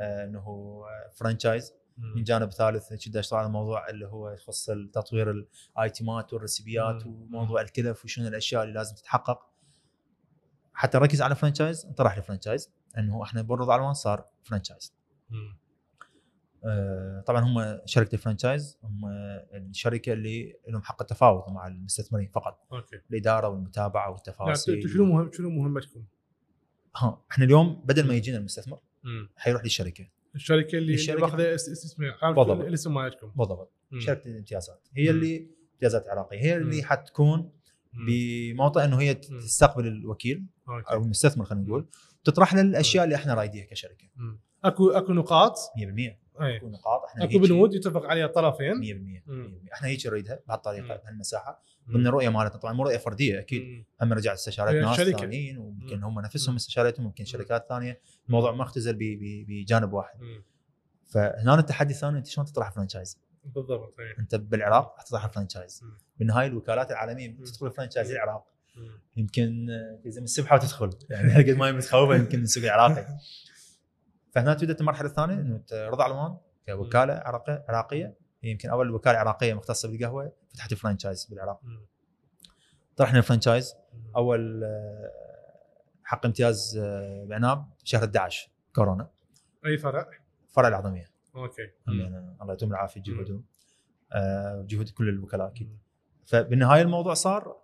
إنه هو franchise من. جانب ثالث كنت أشتغل على موضوع اللي هو يخص تطوير الايتمات والرسبيات مم. وموضوع الكلف وشنو الأشياء اللي لازم تتحقق حتى نركز على franchise انطرح لي franchise انه إحنا برضا علوان صار franchise. آه، طبعا هم شركة ال franchise هم الشركة اللي لهم حق التفاوض مع المستثمرين فقط okay الإدارة والمتابعة يعني والتفاصيل شنو مهم شنو مهمتكم؟ ها إحنا اليوم بدل ما يجينا المستثمر. حيروح للشركة. الشركة اللي ماخذه واخذه بالضبط. الاسم مالتكم بالضبط. شركة الامتيازات. هي اللي امتيازات عراقية. هي اللي حتكون بموطئ إنه هي تستقبل الوكيل okay. أو المستثمر خلينا نقول تطرح له الأشياء اللي إحنا رايديها كشركة. اكو أكو نقاط؟ 100% تكون نقاط. إحنا أكو بنود يتفق عليها الطرفين؟ 100% إحنا هيك نريدها بهالطريقه بهالمساحة. ضمن الرؤية مالتنا طبعا مو رؤية فردية أكيد. هم رجعت استشارات ناس ثانيين وممكن هم نفسهم استشارتهم ممكن شركات ثانية. الموضوع ما اختزل بجانب واحد. فهنا التحدي الثاني أنت شلون تطرح franchise بالضبط أيه. أنت بالعراق راح تطرح franchise بالنهاية الوكالات العالمية تدخل franchise العراق. يمكن آه، تلزم السبحة وتدخل يعني قد ما هي متخوفة يمكن من السوق العراقي. فهنا تبدأ المرحلة الثانية إنه رضا علوان كوكالة عراقية عراقية. يمكن أول وكاله عراقيه مختصة بالقهوة فتحت franchise بالعراق. طرحنا ال franchise. أول آه، حق امتياز آه، بعناب شهر 11 كورونا. أي فرع؟ فرع العظمية. okay. الله يديم العافية جهودهم. آه، جهود كل الوكلاء أكيد. فبالنهاية الموضوع صار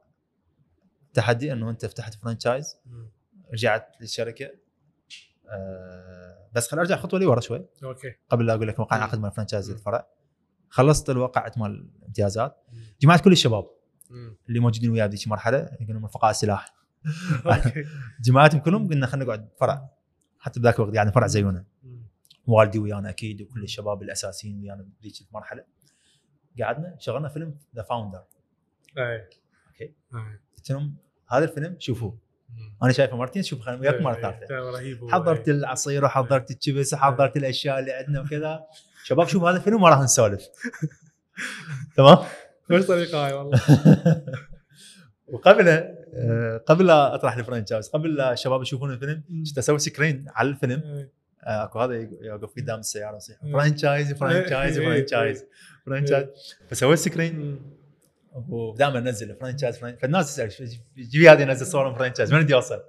تحدي إنه أنت فتحت franchise. رجعت للشركة بس خل أرجع خطوة لورا شوي okay قبل لا أقول لك وقع مم. عقد مال franchise. الفرع خلصت الوقعه مال الامتيازات. جمعت كل الشباب مم. اللي موجودين وياي بذيك المرحله يقولون رفقاء السلاح okay جمعتهم كلهم قلنا خلينا نقعد فرع حتى بذاك الوقت يعني فرع زيونة. والدي ويانا أكيد وكل الشباب الأساسيين ويانا بذيك المرحله قعدنا شغلنا فيلم The Founder أي okay. أي. قلت لهم هذا الفيلم شوفوه. أنا شايفه مرتين شوف خلينا وياكم مرة إي. ثالثة. حضرت إي. العصير وحضرت الشيبس وحضرت الأشياء اللي عندنا وكذا شباب شوف هذا الفيلم وراح نسولف تمام وش طريقه هاي والله وقبل آه، قبل لا أطرح ال franchise قبل لا الشباب يشوفون الفيلم كنت أسوي screen على الفيلم. آه، أكو هذا يوقف قدام السيارة يصيح. franchise franchise إيه، franchise إيه. franchise فسويت screen. ودائما انزل franchise فالناس تسال "شو- جيبي هذه انزل صور من franchise وين بدي اوصل؟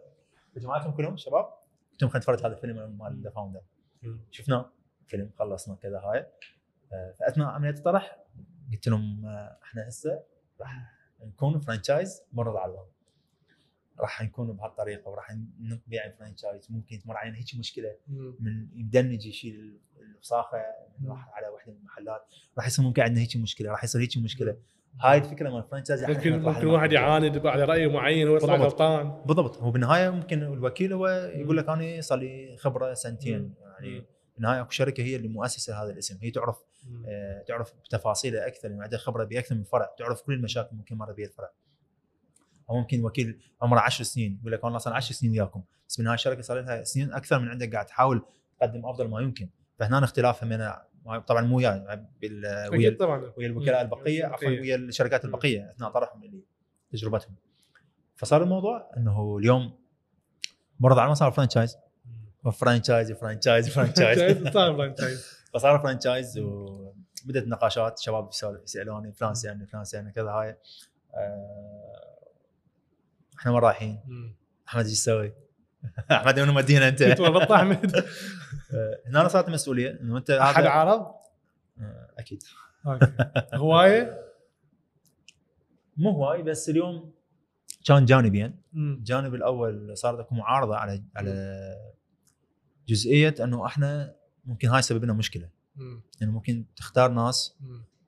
فجمعتهم كلهم شباب؟ قلت لهم خلينا نتفرج هذا الفيلم مال The Founder. شفناه فيلم خلصنا كذا هاي. آه، فأثناء عملية الطرح قلت لهم آه، إحنا هسه راح نكون franchise مرة على الوضع راح نكون بهالطريقة وراح نبيع franchise ممكن تمر علينا هيك مشكلة. من يدنج يشيل الوساخه من راح على واحدة من المحلات. راح يصير ممكن عندنا هيك مشكلة راح يصير هيك مشكلة. هاي الفكرة مال ال franchise إحنا ممكن ممكن واحد. يعاند على راي معين ويطلع. غلطان. بالضبط. هو بالنهاية ممكن الوكيل هو يقول لك أنا صار لي خبرة سنتين. يعني. بالنهاية أكو شركة هي اللي مؤسسة هذا الاسم. هي تعرف. آه، تعرف بتفاصيله أكثر. يعني عندها خبرة بأكثر من فرع. تعرف كل المشاكل ممكن مر بها الفرع. أو ممكن وكيل عمره 10 سنين يقول لك أنا صار 10 سنين وياكم. بس بالنهاية الشركة صار لها سنين أكثر من عندك قاعد تحاول تقدم أفضل ما يمكن. فهنا اختلاف من طبعا مو وياي بال- ويا ويا الوكلاء. البقية عفوا. ويا الشركات البقية أثناء طرحهم اللي تجربتهم. فصار الموضوع إنه اليوم برضه على صار franchise franchise franchise franchise صار franchise فصار franchise وبدت نقاشات شباب يسال- يسألوني فلان سالني فلان سالني كذا هاي. آه، إحنا وين رايحين؟ أحمد إيش تسوي؟ احمد وين مودينا أنت؟ ورطت احمد هنا صارت المسؤوليه إنه أنت أحد عرض آه، أكيد. هوايه مو هواي بس اليوم كان جانبين. الجانب الأول صارت أكو معارضة على على جزئية إنه إحنا ممكن هاي يسبب لنا مشكلة مم. يعني ممكن تختار ناس.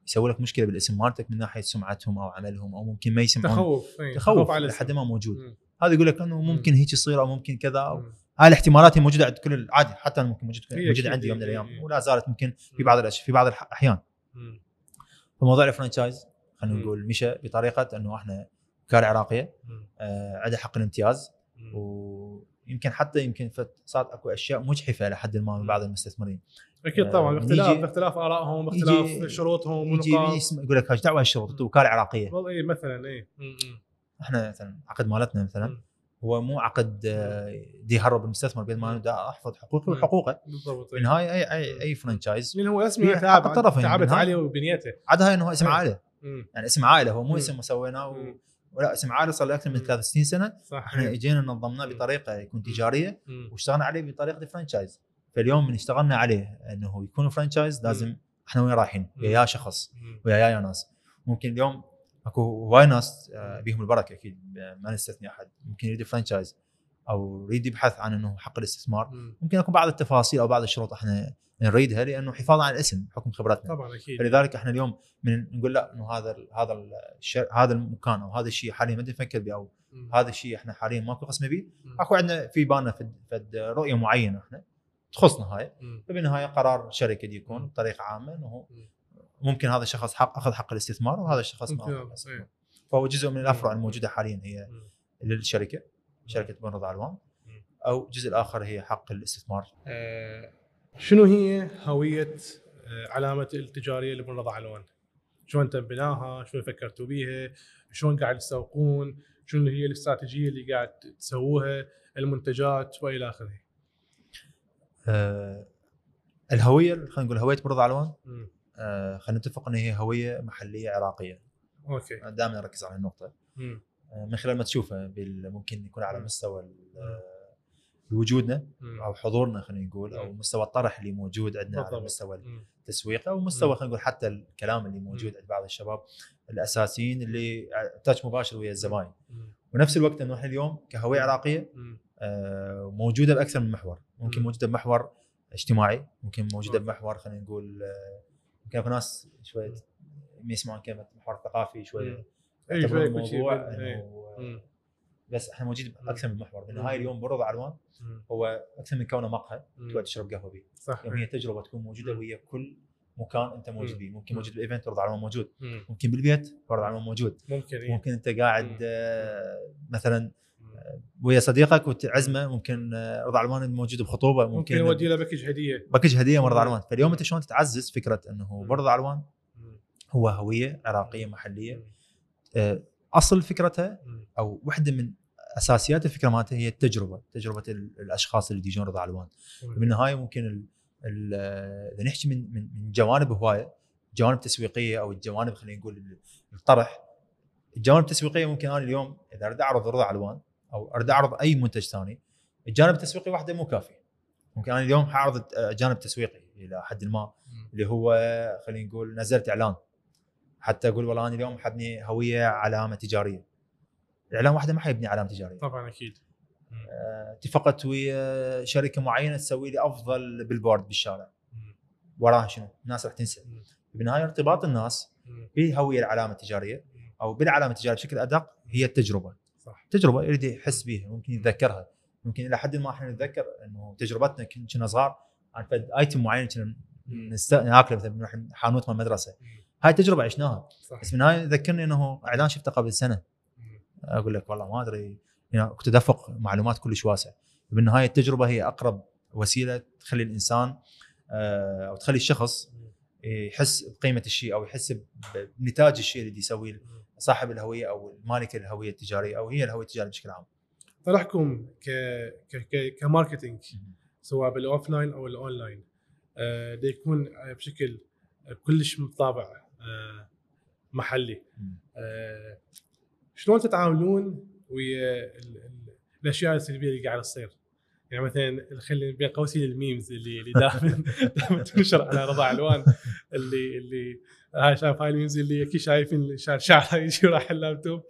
يسوي لك مشكلة بالاسم مالتك من ناحية سمعتهم أو عملهم أو ممكن ما يسمعون تخوف إي، تخوف على لحد ما موجود مم. هذا يقول لك إنه ممكن هيك يصير أو ممكن كذا أو. هاي الاحتمالات هي موجودة عند كل عادي حتى أنا ممكن موجودة أكيد، عندي يوم من الأيام هي. ولا زالت ممكن في بعض الاشياء في بعض الاحيان. فموضوع الفرنشايز خلينا. نقول مشى بطريقة إنه إحنا وكاله عراقية. آه عندها حق الامتياز. ويمكن حتى يمكن صارت أكو أشياء مجحفة لحد ما من بعض المستثمرين أكيد طبعا آه، باختلاف باختلاف آرائهم باختلاف شروطهم يجي يقول لك إيش دعوة الشروط أنتم وكاله عراقية والله اي مثلا اي. إحنا مثلا عقد مالتنا مثلا. هو مو عقد آه، دي يهرب المستثمر قد ما دا أحفظ حقوقي. وحقوقه بالضبط إي. بالنهايه أي أي أي franchise من هو اسمه تعب الطرفين تعبت. عليه وبنيته عاد هاي إنه اسم مم. عائلة. يعني اسم عائلة هو مو. اسم سويناه. ولا اسم عائلة صار له أكثر من مم. 63 سنة صح إحنا. اجينا نظمناه. بطريقة يكون تجارية. واشتغلنا عليه بطريقة franchise فاليوم من اشتغلنا عليه إنه يكون franchise لازم إحنا وين رايحين. ويا شخص. ويا يا ناس ممكن اليوم اكو هواي ناس آه، بيهم البركة أكيد ما نستثني احد ممكن يريد franchise أو يريد يبحث عن انه حق الاستثمار مم. ممكن يكون بعض التفاصيل أو بعض الشروط إحنا نريدها لأنه حفاظا على الاسم بحكم خبرتنا طبعا أكيد فلذلك إحنا اليوم من نقول لا إنه هذا ال هذا ال هذا المكان أو هذا الشيء حاليا ما نفكر به أو. هذا الشيء إحنا حاليا ماكو قسم به. اكو عندنا في بالنا فد, فد رؤية معينة إحنا تخصنا هاي. فبالنهاية قرار شركة يكون. بطريقة عامة إنه. ممكن هذا الشخص حق أخذ حق الاستثمار وهذا الشخص ما أخذ الاستثمار إيه. فهو جزء من الأفرع. الموجودة حاليا هي. للشركة شركة بن رضا علوان. أو الجزء الآخر هي حق الاستثمار آه، شنو هي هوية آه، علامة التجارية لبن رضا علوان؟ شلون تم بناها؟ شلون فكرتوا بيها؟ شلون قاعد تسوقون؟ شنو هي الاستراتيجية اللي قاعد تسووها؟ المنتجات وإلى آخره. آه الهوية خلينا نقول هوية بن رضا علوان مم. آه خلينا نتفق إن هي هوية محلية عراقية أوكي. دائما أركز على النقطة مم. آه من خلال ما تشوفه ممكن يكون على. مستوى آه، وجودنا. أو حضورنا خلينا نقول أو. مستوى الطرح اللي موجود عندنا على. مستوى. التسويق أو مستوى. خلينا نقول حتى الكلام اللي موجود عند بعض الشباب الأساسيين اللي تاتش مباشر ويا الزباين. ونفس الوقت انه إحنا اليوم كهوية عراقية. آه، موجودة بأكثر من محور ممكن مم. موجودة بمحور اجتماعي ممكن موجودة. بمحور خلينا نقول آه، يمكن في ناس شوية ما يسمعون كلمة محور ثقافي شوية. إي الموضوع. إنه. بس إحنا موجودين باكثر من محور بالنهايه مم. اليوم برضا علوان مم. هو أكثر من كونه مقهى. تقعد تشرب قهوة به صح اليوم هي تجربة تكون موجودة. ويا كل مكان أنت موجود. به ممكن مم. موجود بالايفنت برضا علوان موجود مم. ممكن بالبيت برضا علوان موجود ممكن. ممكن أنت قاعد مثلا. ويا صديقك وتعزمه ممكن آه، رضا علوان موجود بخطوبة ممكن ممكن نودي له package هدية package هدية من رضا. علوان فاليوم أنت شلون تتعزز فكرة إنه. برضا علوان. هو هوية عراقية محلية. آه، أصل فكرتها. أو واحدة من أساسيات الفكرة مالتها هي التجربة تجربة ال- الأشخاص اللي يجون رضا علوان بالنهايه ممكن آه، إذا نحكي من من من جوانب هواية جوانب تسويقية أو الجوانب خلينا نقول ال- الطرح الجوانب التسويقية ممكن أنا اليوم إذا أريد أعرض رضا علوان أو أريد أعرض أي منتج ثاني الجانب التسويقي وحده مو كافي ممكن أنا اليوم حأعرض جانب تسويقي إلى حد ما. اللي هو خلينا نقول نزلت إعلان حتى أقول والله أنا اليوم حبني هوية علامة تجارية اعلان واحدة ما حيبني علامة تجارية طبعا أكيد آه، اتفقت ويا شركة معينة تسوي لي أفضل بالبورد بالشارع. وراها شنو؟ الناس راح تنسى. بالنهايه ارتباط الناس. بهوية العلامة التجارية. أو بالعلامة التجارية بشكل أدق هي التجربة صح تجربة يريد يحس بيها ممكن يتذكرها ممكن إلى حد ما إحنا نتذكر إنه تجربتنا كن- كنا صغار عن فد ايتم معين كنا. نست... ناكله مثلا بنروح حانوت مال المدرسة. هاي تجربة عشناها صح بس بالنهايه ذكرني إنه إعلان شفته قبل سنة. أقول لك والله ما أدري يعني كنت أدفق معلومات كلش واسع بالنهايه التجربة هي أقرب وسيلة تخلي الإنسان آه، أو تخلي الشخص. يحس بقيمة الشيء أو يحس بنتاج الشيء اللي يسويه. صاحب الهوية أو مالك الهوية التجارية أو هي الهوية التجارية بشكل عام. طرحكم ك ك ك ك marketing سواء بال offline أو الأونلاين. آه، ده يكون بشكل كلش مطابع آه، محلي. آه، شلون تتعاملون ويا ال- ال- الأشياء السلبية اللي قاعدة تصير؟ يعني مثلا خلينا بين قوسين الميمز اللي اللي دائما دائما تنشر على رضا الوان اللي اللي هاي شايف هاي الميمز اللي أكيد شايفين شعر شعره يجي راح اللابتوب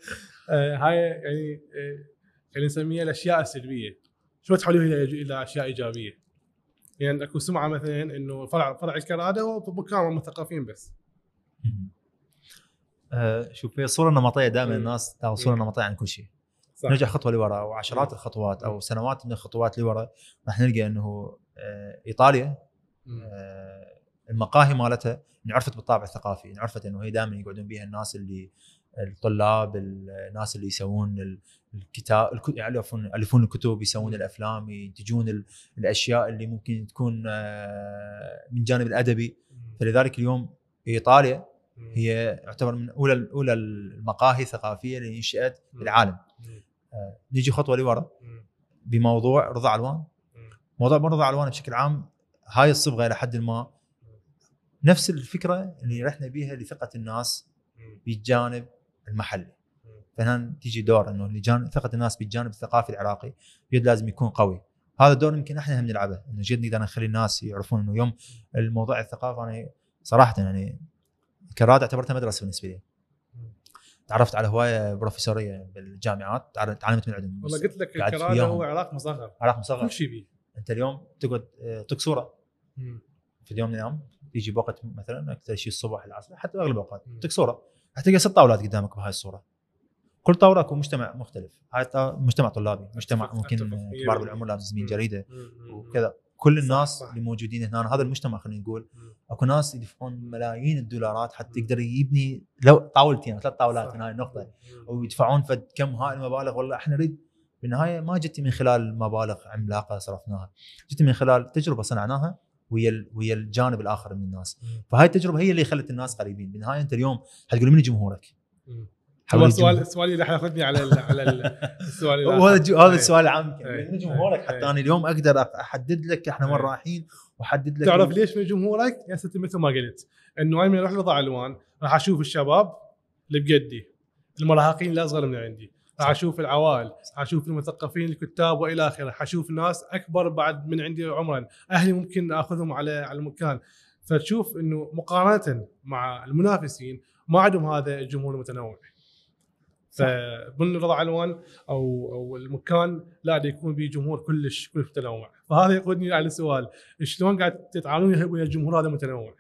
آه، هاي يعني آه، خلينا نسميها الأشياء السلبية شو تحولوها إلى إلى أشياء إيجابية يعني أكو سمعة مثلا إنه فرع فرع الكرادة هو مكان مثقفين بس آه، شوف هي صورة نمطية دائما مم. الناس تاخذ صورة. نمطية عن كل شيء. صح نرجع خطوة لورا وعشرات مم. الخطوات أو. سنوات من الخطوات لورا راح نلقى إنه آه، إيطاليا. آه، المقاهي مالتها انعرفت بالطابع الثقافي انعرفت إنه هي دائما يقعدون بيها الناس اللي الطلاب الناس اللي يسوون ال- الكتاب الك- يالفون يألفون الكتب يسوون. الأفلام ينتجون ال- الأشياء اللي ممكن تكون آه، من جانب الأدبي فلذلك اليوم إيطاليا. هي يعتبر من أولى أولى المقاهي الثقافية اللي انشئت مم. بالعالم نيجي خطوة لورا. بموضوع رضا علوان. موضوع رضا علوان بشكل عام هاي الصبغة إلى حد ما نفس الفكرة اللي رحنا بيها لثقة الناس. بالجانب المحلي. فهنا تيجي دور إنه لجان- ثقة الناس بالجانب الثقافي العراقي جد لازم يكون قوي هذا الدور يمكن إحنا هم نلعبه إنه جد نقدر نخلي الناس يعرفون إنه يوم الموضوع الثقافه أنا صراحة يعني كراد اعتبرتها مدرسة بالنسبة لي تعرفت على هواية بروفيسورية بالجامعات تعلمت من عندهم والله قلت لك وياهم. هو عراق مصغر عراق مصغر كل شيء بيه أنت اليوم تقعد آه، طق صورة مم. في اليوم من الأيام تيجي بوقت مثلا أكثر شيء الصبح العصر حتى أغلب الأوقات. طق صورة هتلقى ست طاولات قدامك بهاي الصورة كل طاولة يكون مجتمع مختلف هاي مجتمع طلابي مجتمع ممكن كبار. بالعمر لازمين. جريدة. وكذا كل الناس صح. اللي موجودين هنا هذا المجتمع خلينا نقول. أكو ناس يدفعون ملايين الدولارات حتى. يقدر يبني لو طاولتين ثلاث طاولات هاي النقطة. ويدفعون فد كم هاي المبالغ والله إحنا نريد بالنهاية ما جتي من خلال مبالغ عملاقة صرفناها جتي من خلال تجربة صنعناها ويا ويا الجانب الآخر من الناس. فهاي التجربة هي اللي خلت الناس قريبين بالنهاية أنت اليوم حتقول من جمهورك هو السؤال الجمهور. السؤال اللي راح ياخذني على ال على ال- السؤال وهذا. الج- هذا أي. السؤال العام. من جمهورك أي. حتى أنا اليوم أقدر أحدد لك إحنا وين. رايحين وأحدد لك تعرف ليش من جمهورك؟ يا ستي مثل ما قلت إنه أنا من أروح لضع الوان راح أشوف الشباب اللي بقدي المراهقين الأصغر من عندي راح. أشوف العوائل راح أشوف المثقفين الكتاب وإلى آخره راح أشوف ناس أكبر بعد من عندي عمرا أهلي ممكن أخذهم على على المكان فتشوف إنه مقارنة مع المنافسين ما عندهم هذا الجمهور المتنوع فبن رضا علوان أو أو المكان لا يكون به جمهور كلش كلش متنوع. فهذا يقودني على السؤال شلون قاعد تتعاملون ويا الجمهور هذا المتنوع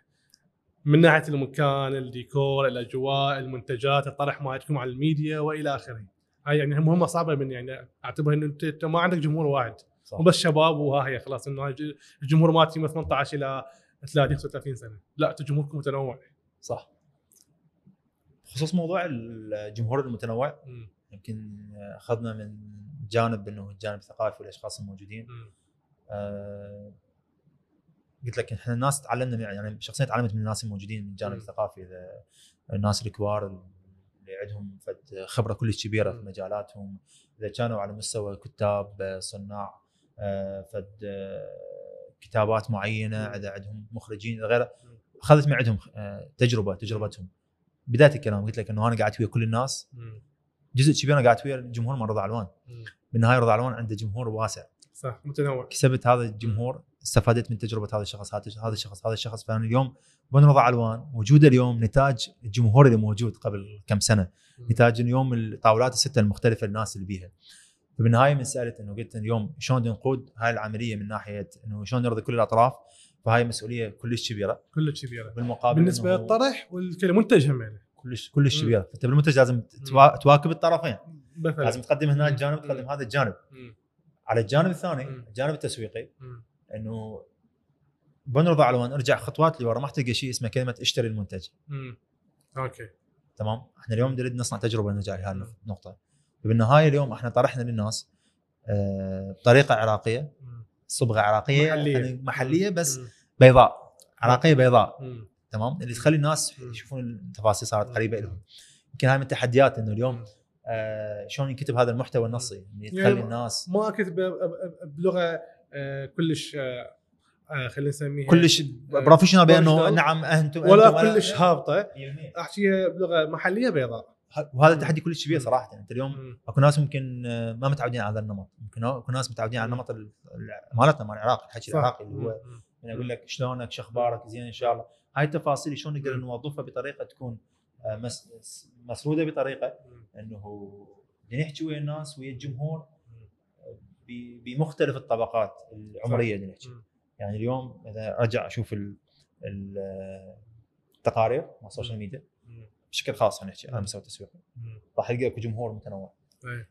من ناحية المكان الديكور الأجواء المنتجات الطرح مالتكم على الميديا وإلى آخره. هاي يعني مهمة صعبة من يعني اعتبر إنه انت ما عندك جمهور واحد. مو بس شباب وها هي خلاص إنه الجمهور مالتي من 18 إلى 30 35 سنة. لا أنتم جمهوركم متنوع. صح. بخصوص موضوع الجمهور المتنوع مم. يمكن أخذنا من جانب إنه الجانب الثقافي والأشخاص الموجودين. آه، قلت لك إحنا الناس تعلمنا من يعني شخصيا تعلمت من الناس الموجودين من الجانب. الثقافي إذا الناس الكبار اللي عندهم فد خبرة كلش كبيرة في. مجالاتهم إذا كانوا على مستوى كتاب صناع آه، فد آه، كتابات معينة. إذا عندهم مخرجين غيره. اخذت من عندهم آه، تجربة تجربتهم بداية الكلام قلت لك إنه أنا قاعد ويا كل الناس. جزء كبير أنا قاعد ويا الجمهور من رضا علوان. بالنهايه رضا علوان عنده جمهور واسع. صح متنوع. كسبت هذا الجمهور استفادت من تجربة هذا الشخص هذا هذا الشخص هذا الشخص. فأنا اليوم بن رضا علوان وجوده اليوم نتاج الجمهور اللي موجود قبل كم سنة. نتاج اليوم الطاولات الستة المختلفة الناس اللي بيها. فبالنهاية من سألت إنه قلت اليوم شلون نقود هاي العملية من ناحية إنه شلون نرضي كل الأطراف. فهاي مسؤولية كلش كبيرة كلش كبيرة بالمقابل بالنسبة للطرح والمنتج هم يعني كلش كلش. كبيرة فانت بالمنتج لازم توا- تواكب الطرفين مثلا لازم تقدم هنا. الجانب. تقدم هذا الجانب مم. على الجانب الثاني مم. الجانب التسويقي. إنه بنرضى علوان أرجع خطوات لورا ما تلقى شيء اسمه كلمة اشتري المنتج. أوكي تمام إحنا اليوم نريد نصنع تجربة نجاح لهذه. النقطة فبالنهايه اليوم إحنا طرحنا للناس آه، طريقه عراقية. صبغة عراقية محلية. محلية, محلية بس مم. بيضاء عراقية بيضاء. تمام اللي تخلي الناس. يشوفون التفاصيل صارت. قريبة لهم يمكن هاي من التحديات إنه اليوم آه شلون ينكتب هذا المحتوى النصي اللي يعني تخلي الناس ما كنت ب- ب- بلغة آه، كلش آه، آه، خلينا نسميها كلش بروفيشنال بأنه. نعم أنتم ولا كلش هابطة 100%. أحكيها بلغة محلية بيضاء وهذا التحدي كلش كبير. صراحة أنت اليوم. أكو ناس ممكن ما متعودين على هذا النمط ممكن أكو ناس متعودين على. النمط ال- ال- مالتنا مال العراق الحكي. العراقي اللي هو. من أقول لك شلونك شو أخبارك زين إن شاء الله هاي التفاصيل شلون نقدر. نوظفها بطريقة تكون آه، مس- مسرودة بطريقة. إنه نحكي ويا الناس ويا الجمهور بمختلف الطبقات العمرية اللي نحكي. يعني اليوم إذا أرجع أشوف ال- ال- التقارير مال ال social media. بشكل خاص نحكي على. مستوى التسويق. راح تلقى أكو جمهور متنوع إيه.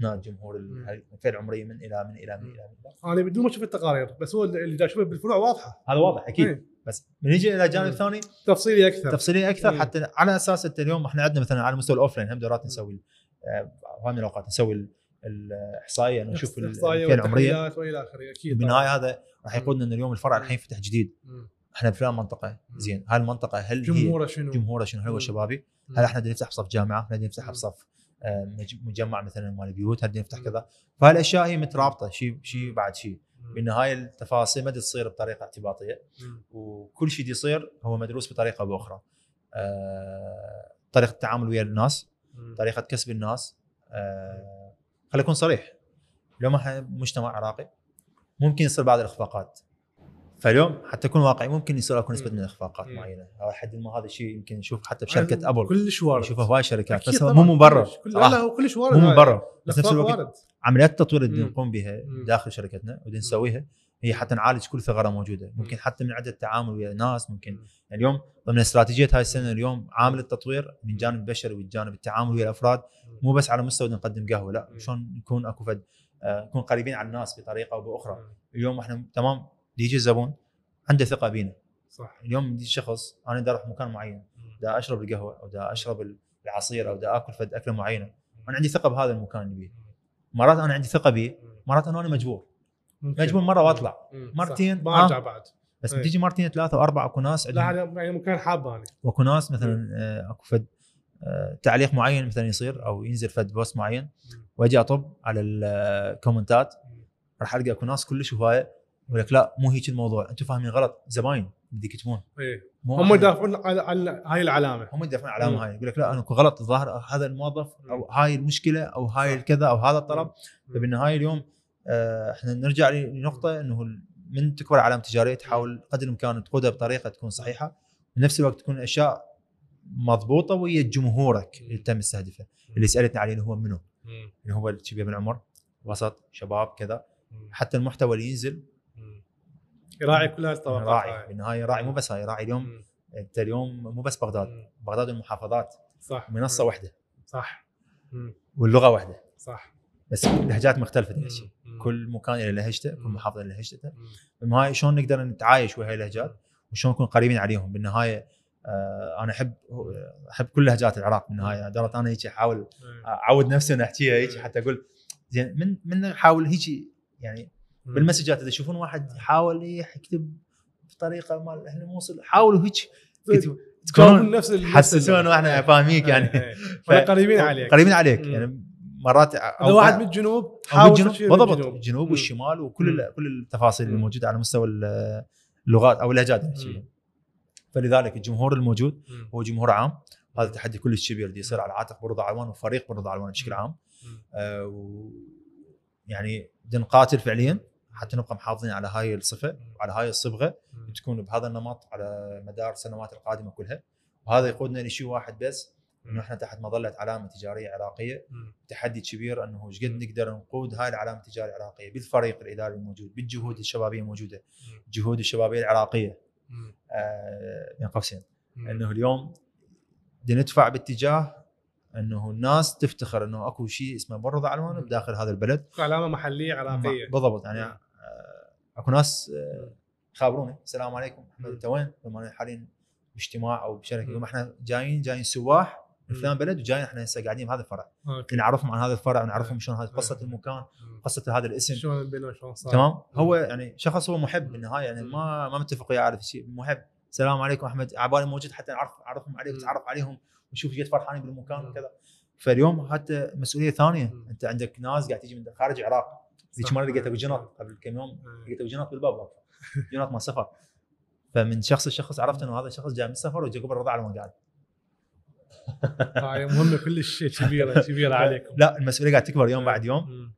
هنا الجمهور مم. ال- الفئه العمريه من إلى من إلى من مم. إلى من. أنا بدون ما أشوف التقارير بس هو اللي دا أشوفه بالفروع واضحة هذا واضح أكيد إيه. بس من يجي إلى جانب مم. ثاني تفصيلي أكثر تفصيليه أكثر مم. حتى على أساس أنت اليوم إحنا عندنا مثلا على مستوى ال offline هم دورات مم. نسوي آه، هاي من الاوقات نسوي ال- الاحصائيه انه نشوف الفئة العمرية وإلى آخره أكيد بالنهايه هذا راح مم. يقودنا إن اليوم الفرع الحين يفتح جديد مم. إحنا بفلان منطقة مم. زين هاي المنطقة هل جمهوره شنو؟ جمهوره شنو هل هو مم. شبابي؟ مم. هل إحنا نفتح بصف جامعة؟ هل نفتح مم. بصف مجمع مثلا مال بيوت؟ هل نفتح. كذا؟ فهاي الاشياء هي مترابطة شيء شيء بعد شيء مم. بالنهاية التفاصيل ما تصير بطريقة اعتباطية. وكل شيء يصير هو مدروس بطريقة أو بأخرى. آه، طريقة التعامل ويا الناس،. طريقة كسب الناس آه، خليني أكون صريح اليوم إحنا مجتمع عراقي ممكن يصير بعض الإخفاقات فاليوم حتى اكون واقعي ممكن يصير أكو نسبة. من الاخفاقات. معينة أو حد ما هذا الشيء يمكن نشوف حتى بشركه أبل كلش وارد نشوفه هواي شركات بس مو مبرر لا هو كلش وارد مو. مبرر بس نفس الوقت عمليات التطوير اللي. نقوم بها. داخل شركتنا ودي نسويها هي حتى نعالج كل ثغرة موجودة ممكن حتى من عدد التعامل ويا ناس ممكن مم. يعني اليوم ضمن استراتيجية هاي السنة اليوم عامل التطوير من جانب البشري والجانب التعامل ويا الأفراد مو بس على مستوى نقدم قهوة لا. شلون نكون أكو فد آه، نكون قريبين على الناس بطريقة أو بأخرى. اليوم إحنا تمام يجي الزبون عنده ثقة بينا. صح. اليوم يجي شخص أنا دا أروح مكان معين دا أشرب القهوة أو دا أشرب العصير أو دا آكل فد أكلة معينة. أنا عندي ثقة بهذا المكان اللي بيه. مرات أنا عندي ثقة بيه مرات أنا مجبور. ممكن. مجبور مرة وأطلع. مرتين،. ما أرجع آه. بعد. بس إيه. بتيجي مرتين ثلاثة وأربعة أكو ناس لا يعني مكان حاب أنا واكو ناس مثلا آه، أكو فد آه، تعليق معين مثلا يصير أو ينزل فد post معين. وأجي أطب على ال commentات راح ألقى أكو ناس كلش هواية. يقول لك لا مو هيك الموضوع. أنتم فاهمين غلط؟ زباين بدي يكتبون. مو هم. يدافعون عن عن هاي العلامة. هم يدافعون على مم. هاي. يقول لك لا أنا غلط الظاهر هذا الموظف أو هاي المشكلة أو هاي الكذا أو هذا الطلب. فبالنهايه اليوم آه، إحنا نرجع لنقطة إنه من تكبر علامه تجاريه تحاول قدر الإمكان تقودها بطريقة تكون صحيحة. بنفس الوقت تكون اشياء مضبوطة ويا جمهورك اللي تم مستهدفه اللي سألتني عليه اللي هو منو؟ اللي هو الشباب بالعمر وسط شباب كذا. حتى المحتوى اللي ينزل. يراعي كل هاي الطبقات راعي هاي. بالنهايه راعي مو بس هاي راعي اليوم مم. انت اليوم مو بس بغداد مم. بغداد والمحافظات صح منصة. واحدة صح مم. واللغة واحدة صح بس لهجات مختلفة مم. كل مكان له لهجته كل. محافظة له لهجته. بالنهايه شلون نقدر نتعايش ويا هاي اللهجات وشلون نكون قريبين عليهم بالنهاية آه أنا أحب أحب كل لهجات العراق بالنهاية درت أنا هيك أحاول. أعود نفسي اني احكيها هيك. حتى أقول زين من من احاول هيك يعني. بالمسجات إذا يشوفون واحد يحاول يكتب بطريقة مال إحنا موصل حاولوا هيك تكونون نفس نفس وإحنا ال- فاهميك يعني إيه. قريبين عليك قريبين عليك. يعني مرات إذا واحد من الجنوب حاول بالضبط الجنوب. والشمال وكل كل التفاصيل اللي مم. موجوده على مستوى ال- اللغات أو اللهجات اللي نحكيها. فلذلك الجمهور الموجود. هو جمهور عام هذا تحدي كلش كبير دي يصير على عاتق برضا علوان وفريق برضا علوان بشكل عام. آه و يعني نقاتل فعليا حتى نبقى محافظين على هاي الصفة وعلى هاي الصبغة. تكون بهذا النمط على مدار السنوات القادمة كلها. وهذا يقودنا لشيء واحد بس إنه إحنا تحت مظلة علامة تجارية عراقية. تحدي كبير إنه إيش قد نقدر نقود هاي العلامة التجارية العراقية بالفريق الإداري الموجود بالجهود الشبابية الموجودة. الجهود الشبابية العراقية. آه بين قوسين. إنه اليوم ندفع باتجاه إنه الناس تفتخر إنه أكو شيء اسمه برضه علوان بداخل هذا البلد. علامه محلية عراقية. بالضبط يعني اكو ناس آه، خابروني السلام عليكم احمد. انت وين؟ لما أنا حاليا باجتماع أو بشركة مم. يقولون إحنا جايين جايين سواح من. فلان بلد وجايين إحنا هسه قاعدين بهذا الفرع نعرفهم عن هذا الفرع ونعرفهم. شلون هذه قصة. المكان. قصة هذا الاسم شلون البناء شلون صار تمام هو يعني شخص هو محب بالنهاية يعني. ما ما متفق وياه على شيء محب السلام عليكم أحمد عبالي موجود حتى نعرف أعرفهم عليه مم. وتعرف عليهم ونشوف جيت فرحانين بالمكان. وكذا فاليوم حتى مسؤولية ثانية. أنت عندك ناس قاعد تيجي من خارج العراق ذيك صح. مرة لقيت ابو جنط قبل كم يوم. لقيت ابو جنط بالباب واقفة جنط ما سفر فمن شخص لشخص عرفت إنه هذا الشخص جاي من السفر وجا قبل رضع على قاعد هاي مهمه كلش كبيره كبيره عليكم لا المسؤولية قاعد تكبر يوم بعد يوم.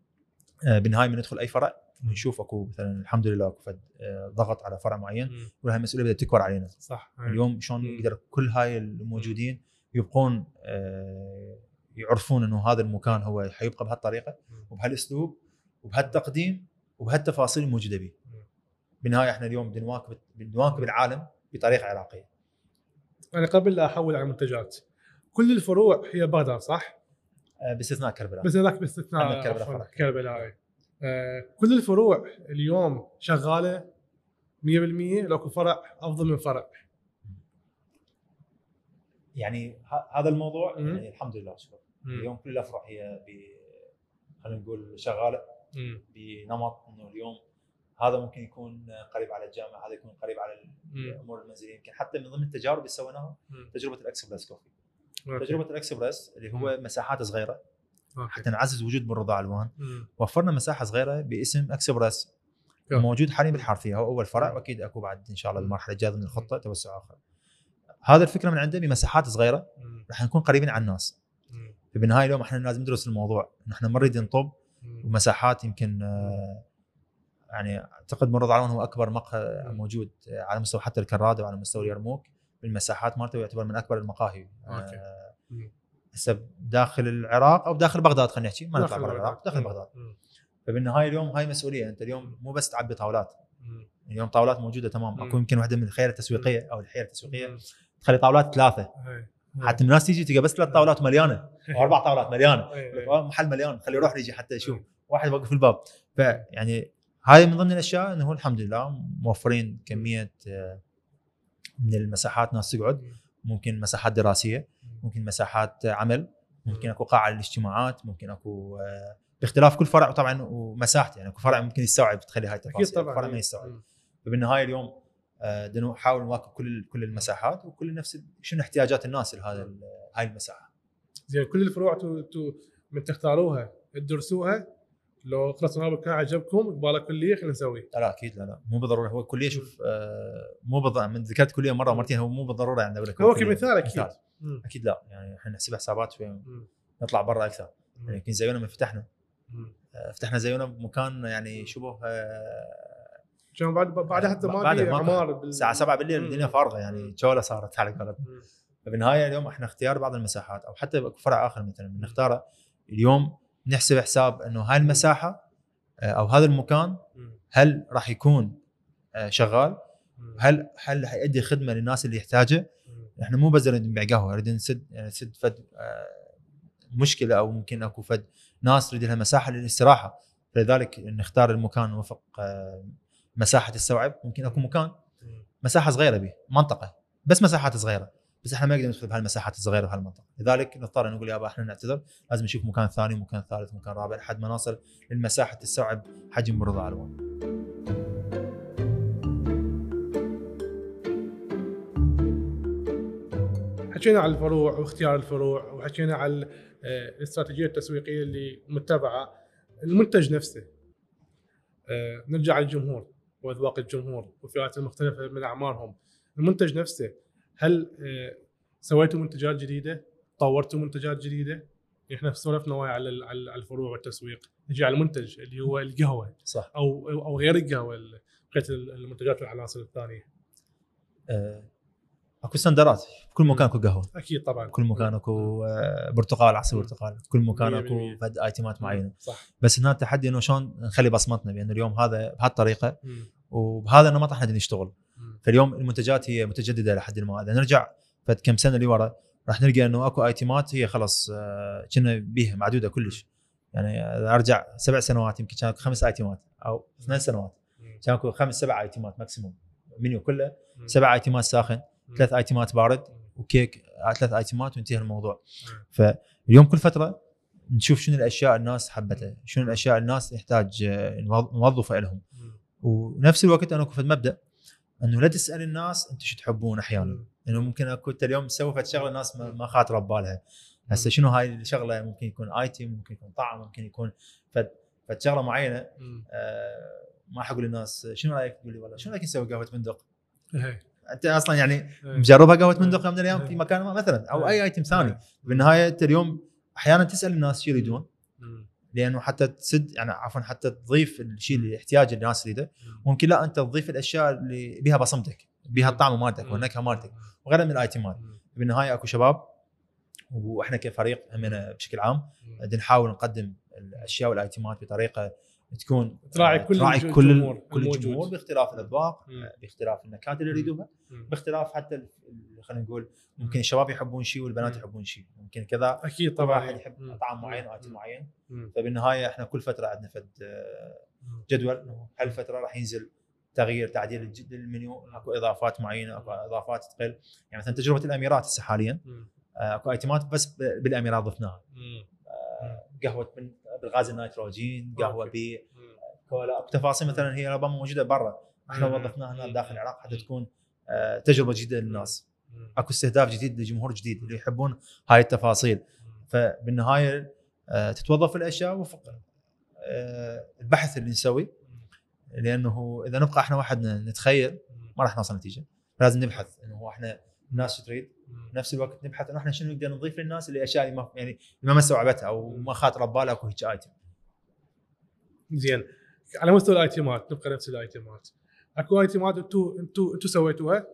آه، بالنهايه من ندخل أي فرع نشوف أكو مثلا الحمد لله أكو آه، ضغط على فرع معين. وهي المسؤولية بدأت تكبر علينا صح اليوم شلون. نقدر كل هاي الموجودين يبقون آه، يعرفون إنه هذا المكان هو حيبقى بهالطريقة. وبهالأسلوب وبهالتقديم وبهالتفاصيل الموجودة به. بالنهاية إحنا اليوم بدنا نواكب العالم بطريقة عراقية. أنا قبل لا أحول على المنتجات كل الفروع هي بغداد صح؟ آه، باستثناء كربلاء. بس هذاك باستثناء كربلاء. كربلاء. آه كل الفروع اليوم شغالة 100% لو اكو فرع أفضل من فرع يعني هذا الموضوع. يعني الحمد لله شكرا. اليوم كل الأفرع هي خلينا نقول شغالة. بنمط انه اليوم هذا ممكن يكون قريب على الجامعة، هذا يكون قريب على. الأمور المنزلية، يمكن حتى من ضمن التجارب اللي سويناها. تجربة ال express coffee. تجربة الاكسبرس اللي هو مساحات صغيرة okay. حتى نعزز وجود بالرضا علوان مم. وفرنا مساحة صغيرة باسم اكسبرس. موجود حاليا بالحرفية هو أول فرع. وأكيد أكو بعد إن شاء الله. المرحلة الجاية من الخطة توسع آخر. هذا الفكرة من عنده بمساحات صغيرة. راح نكون قريبين على الناس. فبالنهايه اليوم إحنا لازم ندرس الموضوع، نحن ما نريد نطب. ومساحات يمكن آه، يعني أعتقد مرض علون هو أكبر مقهى موجود على مستوى حتى الكرادة وعلى مستوى اليرموك بالمساحات مالته يعتبر من أكبر المقاهي. آه،. هسه داخل العراق أو داخل بغداد خلينا نحكي ما نطلع برا. العراق داخل. بغداد. فبالنهاية اليوم هاي مسؤولية أنت اليوم مو بس تعبي طاولات. اليوم طاولات موجودة تمام. أكو يمكن واحدة من الخيار التسويقية أو الحيل التسويقية. تخلي طاولات ثلاثة. حتى الناس تيجي تلقى بس ثلاث طاولات مليانة أو أربع طاولات مليانة. إيه. إيه. محل مليان. خليه يروح يجي حتى يشوف. إيه. واحد واقف في الباب. فيعني هاي من ضمن الأشياء إنه الحمد لله موفرين كمية آه، من المساحات ناس تقعد. ممكن مساحات دراسية. ممكن مساحات عمل. ممكن أكو قاعة للاجتماعات. ممكن أكو آه، باختلاف كل فرع طبعا ومساحته. يعني أكو فرع ممكن يستوعب تخلي هاي أكيد التفاصيل. طبعا فرع ما. يستوعب. فبالنهايه اليوم نحاول نواكب كل كل المساحات وكل نفس شنو احتياجات الناس لهذا ال- هاي المساحة زين كل الفروع تو تو من تختاروها تدرسوها لو خلاص ما كان عجبكم لك كلية خلينا نسوي لا أكيد لا لا مو بالضرورة هو الكليه شوف آه، مو بالضروره من ذكرت كلية مرة مرتين هو مو بالضرورة يعني أقول لك هو. كمثال أكيد مثال. مم. أكيد لا يعني إحنا نحسب حسابات شوي. نطلع برا أكثر مم. يعني يمكن زينا ما فتحنا مم. آه، فتحنا زينا بمكان يعني شبه آه، عشان بعد بعد حتى ما بعدها في ما بال- الساعة 7 بالليل. الدنيا فارغة يعني جوله صارت على قولتهم. فبالنهاية اليوم إحنا اختيار بعض المساحات أو حتى فرع آخر مثلا بنختاره اليوم نحسب حساب إنه هاي المساحة آه، أو هذا المكان. هل راح يكون آه، شغال. هل هل حيؤدي خدمة للناس اللي يحتاجه. إحنا مو بس نريد نبيع قهوة نريد نسد يعني نسد فد آه، مشكلة أو ممكن أكو فد ناس تريد لها مساحة للاستراحة فلذلك نختار المكان وفق مساحة تستوعب ممكن اكو مكان. مساحة صغيرة به منطقة. بس مساحات صغيرة. بس إحنا ما نقدر ندخل بهالمساحات الصغيرة بهالمنطقه لذلك نضطر نقول يابا إحنا نعتذر. لازم نشوف مكان ثاني مكان ثالث مكان رابع لحد ما نصل للمساحة تستوعب حجم برضا الوان حكينا عن الفروع واختيار الفروع وحكينا عن آه، الاستراتيجية التسويقية اللي متبعة. المنتج نفسه. آه، نرجع للجمهور. وأذواق الجمهور والفئات المختلفة من أعمارهم. المنتج نفسه هل آه، سويتوا منتجات جديدة؟ طورتوا منتجات جديدة؟ إحنا سولفنا وايد على على على الفروع والتسويق. نجي على المنتج اللي هو القهوة صح. أو أو غير القهوة ال- بقيه المنتجات والعناصر الثانية. آه، اكو standards كل مكان اكو قهوة. أكيد طبعا. كل مكان اكو آه، برتقال عصير. برتقال. كل مكان اكو. فد item ات معينة. صح. بس هنا التحدي إنه شلون نخلي بصمتنا؟ بان اليوم هذا بهالطريقه. وبهذا النمط إحنا نشتغل. فاليوم المنتجات هي متجددة لحد ما. إذا نرجع فد كم سنة لورا راح نلقى إنه اكو item ات هي خلاص آه، كنا بيها معدودة كلش. يعني اذا أرجع سبع سنوات يمكن كان اكو خمس item ات أو ثمان سنوات. كان اكو خمس سبع item ات maximum. menu كله. سبع item ات ساخن. ثلاث item ات بارد. وكيك آه، ثلاث item ات وانتهى الموضوع. فاليوم كل فترة نشوف شنو الأشياء الناس حبتها شنو الأشياء الناس يحتاج آه، نوظ- نوظفه لهم. ونفس الوقت أنا أكو مبدا إنه لا تسأل الناس أنتم شو تحبون أحيانا مم. إنه ممكن أكو انت اليوم تسوي فد شغلة الناس ما خاطرة ببالها هسه شنو هاي الشغلة ممكن يكون item ممكن يكون طعم ممكن يكون فد فد شغله معينه. آه ما حقول للناس شنو رأيك تقول لي والله شنو رأيك نسوي قهوة بندق إيه. انت أصلا يعني إيه. مجربها قهوه بندق يوم من الأيام في مكان ما مثلا أو إيه. أي ايتم ثاني إيه. بالنهاية أنت اليوم أحيانا تسأل الناس شو يريدون. لأنه حتى تسد يعني عفوا حتى تضيف الشيء اللي يحتاجه الناس تريده ممكن لا أنت تضيف الأشياء اللي بها بصمتك بها الطعم مالتك. والنكهة مالتك وغيرها من الايتمات. بالنهاية أكو شباب وإحنا كفريق همنا بشكل عام نحاول نقدم الأشياء والايتمات بطريقة تكون تراعي آه، كل تراعي كل الجمهور كل. الجمهور باختلاف الاذواق. آه، باختلاف النكهات اللي يريدوها. باختلاف حتى خلينا نقول ممكن الشباب يحبون شيء والبنات. يحبون شيء ممكن كذا أكيد طبعا واحد يحب. طعم معين مم. وايتم معين. فبالنهاية إحنا كل فترة عندنا فد. جدول هالفتره راح ينزل تغيير تعديل للمنيو أكو إضافات معينة أكو إضافات تقل يعني مثلا تجربة الأميرات هسه حاليا. آه، أكو item ات بس بالأميرات ضفناها. قهوة من بالغاز النيتروجين قهوة أوكي. ب مم. كولا أكو تفاصيل مثلا هي ربما موجودة برا إحنا. وظفناها هنا. داخل العراق حتى. تكون آه، تجربة جديدة للناس. أكو استهداف جديد لجمهور جديد اللي يحبون هاي التفاصيل. فبالنهاية آه، تتوظف الأشياء وفق آه، البحث اللي نسوي لأنه إذا نبقى إحنا وحدنا نتخيل ما راح نوصل نتيجة لازم نبحث إنه إحنا الناس تريد مم. بنفس الوقت نبحث انه إحنا شنو نقدر نضيف للناس اللي أشياء اللي ما يعني اللي ما استوعبتها أو ما خاطره ببالها أكو هيك ايتم زين. على مستوى الآيتمات نبقى نفس الآيتمات. أكو آيتمات أنتم أنتم أنتم سويتوها؟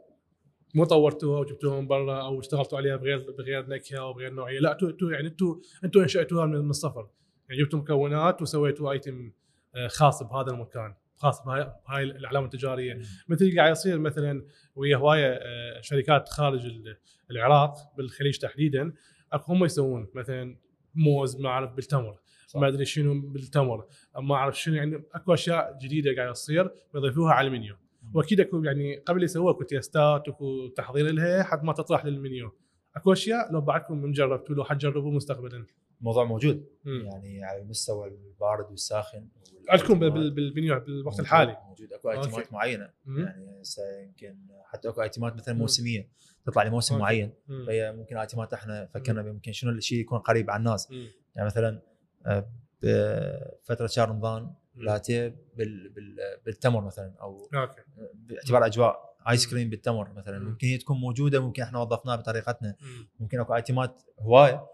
مو طورتوها وجبتوها من برا أو اشتغلتوا عليها بغير بغير نكهة أو بغير نوعية. لا أنتم أنتم يعني أنتم أنتم انشأتوها من من الصفر. يعني جبتوا مكونات وسويتوا ايتم آه، خاص بهذا المكان. خاص بهاي العلامة التجارية. مثل اللي قاعد يصير مثلا ويا هواية آه، شركات خارج ال- العراق بالخليج تحديدا أكو هم يسوون مثلا موز ما أعرف بالتمر. صح. ما أدري شنو بالتمر. ما أعرف شنو يعني أكو أشياء جديدة قاعدة تصير يضيفوها على المنيو. وأكيد أكو يعني قبل يسووها أكو تيستات واكو تحضير لها حد ما تطرح للمنيو. أكو أشياء لو بعدكم من جربتوا لو حتجربوا مستقبلا. الموضوع موجود مم. يعني على المستوى البارد والساخن عندكم بال- بال- بالمنيو بالوقت الحالي موجود أكو item ات okay. معينة مم. يعني يمكن حتى أكو item ات مثلا مم. موسمية تطلع لموسم okay. معين. فهي ممكن item ات إحنا فكرنا يمكن شنو الشيء يكون قريب على الناس مم. يعني مثلا آه، بفتره شهر رمضان لاتيه بال بال بالتمر مثلا أو okay باعتبار أجواء ice cream بالتمر مثلا مم. ممكن هي تكون موجودة ممكن إحنا وظفناها بطريقتنا مم. ممكن أكو item ات هواية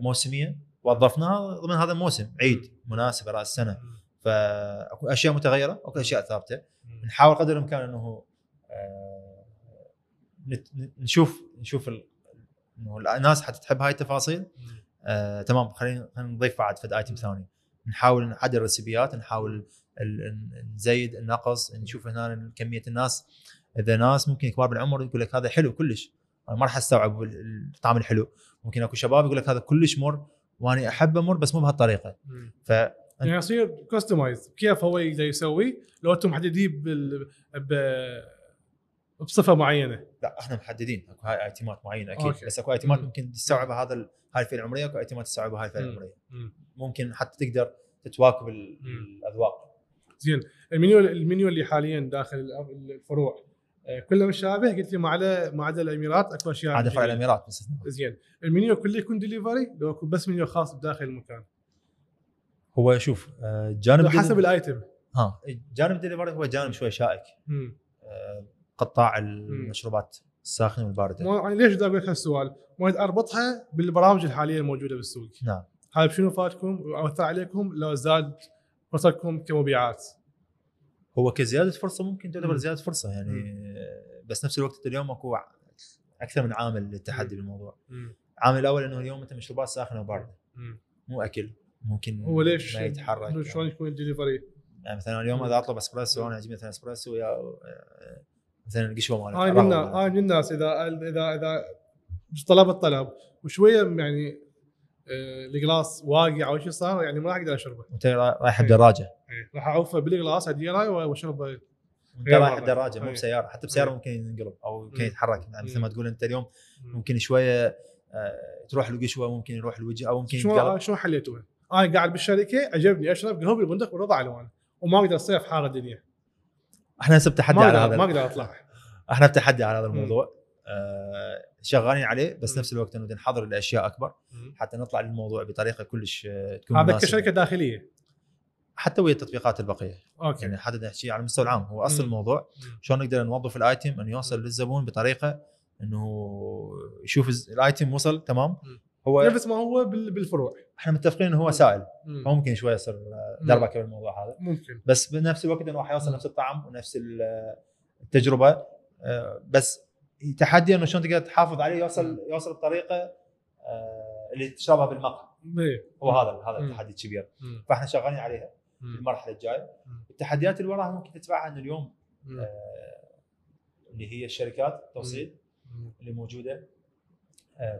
موسمية. وظفناها ضمن هذا الموسم عيد مناسبة رأس السنة. فأكو أشياء متغيرة أكو أشياء ثابتة. نحاول قدر الإمكان إنه آه، نشوف نشوف إنه الناس حتتحب هاي التفاصيل. آه، تمام خلينا نضيف بعد فد ايتم ثاني. نحاول نعدل الريسيبيات نحاول نزيد النقص نشوف هنا كمية الناس. إذا ناس ممكن كبار بالعمر يقول لك هذا حلو كلش. أنا ما راح أستوعب ال- الطعم الحلو ممكن أكو شباب يقول لك هذا كلش مر وأنا أحبه مر بس مو بهالطريقة. ف يعني يصير customize كيف هو يقدر يسوي لو أنتم محددين بال... ب... بصفة معينة لا إحنا محددين أكو هاي item ات معينة أكيد okay. بس أكو item ات مم. ممكن تستوعبها هذا ال- هاي الفئة العمرية أكو item ات تستوعبها هاي الفئة. العمرية مم. ممكن حتى تقدر تتواكب. الأذواق زين ال menu ال menu اللي حاليا داخل ال- الفروع كله مشابه قلت لي ما عدا ما عدا الاميرات اكو اشياء عاد فرع. الاميرات باستثناء زين. المنيو كله يكون ديليفري لو أكو بس منيو خاص بداخل المكان. هو شوف آه، جانب حسب ال item ها جانب ديليفري هو جانب شوي شائك. مم. آه، قطاع المشروبات الساخنة والباردة. ما يعني ليش دا أقول لك هالسؤال؟ وايد أربطها بالبرامج الحالية الموجودة بالسوق. نعم. هاي بشنو فاتكم واثر عليكم؟ لو زاد فرصتكم كمبيعات. هو كزيادة فرصة ممكن تعتبر مم. زيادة فرصة يعني آه، بس نفس الوقت اليوم أكو أكثر من عامل للتحدي بالموضوع مم. العامل الأول إنه اليوم أنت مشروبات ساخنة وباردة مم. مو أكل ممكن هو ليش ما يتحرك شلون يكون ديليفري؟ يعني مثلا اليوم مم. اذا أطلب إسبريسو مم. أنا يعجبني مثلا إسبريسو يا آه، مثلا القشوة مالت أنا من الناس اذا اذا إذا طلب الطلب وشوية يعني ال glass واقع أو شيء صار يعني ما راح أقدر أشربه انت رايح إيه. بدراجه إيه، راح اعوفه بالجلاس اديره واشربه انت رايح مرة. بدراجه مو إيه. بسيارة حتى بسيارة إيه. ممكن ينقلب أو يمكن مم. يتحرك يعني مثل ما. تقول أنت اليوم مم. ممكن شوية آه، تروح القشوه ممكن يروح الوجه أو ممكن يتقلب شلون حليتوها؟ أنا قاعد بالشركة عجبني أشرب قهوة بالبندق ورضع ألوان وما أقدر صيف حار الدنيا إحنا هسه بتحدي على أقدر ما هذا أقدر أطلع إحنا بتحدي على هذا الموضوع شغالين عليه بس. نفس الوقت إنه نحضر الأشياء أكبر. حتى نطلع للموضوع بطريقة كلش آه، تكون هذا. كشركة داخلية حتى ويا التطبيقات البقية أوكي يعني حتى نحكي على المستوى العام هو أصل. الموضوع. شلون نقدر نوظف الآيتم إنه يوصل. للزبون بطريقة إنه يشوف الآيتم وصل تمام. هو نفس ما هو بال- بالفروع إحنا متفقين إنه هو. سائل مم. فممكن شوية يصير آه،. دربكة بالموضوع هذا ممكن بس بنفس الوقت إنه راح يوصل. نفس الطعم ونفس ال- التجربة آه، بس تحدي انه شلون تقدر تحافظ عليه يوصل يوصل بطريقة آه، اللي تشربها بالمقهى إيه. هو هذا هذا. التحدي الكبير. فإحنا شغالين عليها. المرحلة الجاية. التحديات اللي وراها ممكن تتبعها إنه اليوم. آه، اللي هي الشركات التوصيل. اللي موجودة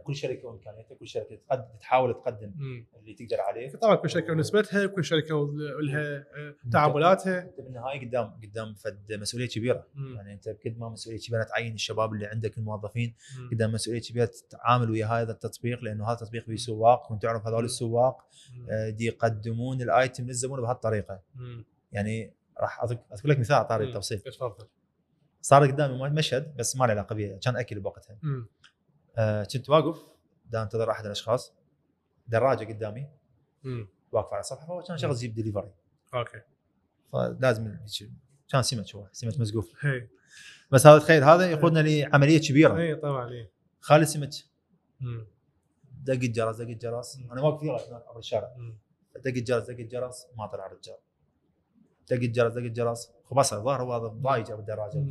كل شركة وإمكانياتها كل شركة تقدم تحاول تقدم مم. اللي تقدر عليه طبعا كل شركة ونسبتها كل شركة ولها آه، تعاملاتها أنت بالنهاية قدام قدام فد مسؤولية كبيرة مم. يعني أنت بقد ما مسؤولية كبيرة تعين الشباب اللي عندك الموظفين مم. قدام مسؤولية كبيرة تتعامل ويا هذا التطبيق لأنه هذا التطبيق فيه سواق وانت تعرف هذول السواق. آه، دي يقدمون ال item للزبون بهالطريقه. يعني راح أذكر لك مثال على طاري مم. التوصيل تفضل صار قدامي مشهد بس ما له علاقة بي كان أكل بوقتها مم. آه، كنت واقف دا انتظر أحد الأشخاص. دراجة قدامي. واقف على صفحه فهو كان شغل يجيب delivery okay. فلازم كان سمك هو سمك مسقوف هي. بس هذا تخيل هذا يقودنا لعملية كبيرة. إي طبعا إي. خالي سمك. مم. دق الجرس دق الجرس. أنا واقف يلا عبر الشارع. دق الجرس دق الجرس ما طلع الرجال. دق الجرس دق الجرس خبص الظاهر هو هذا ضايج الدراجة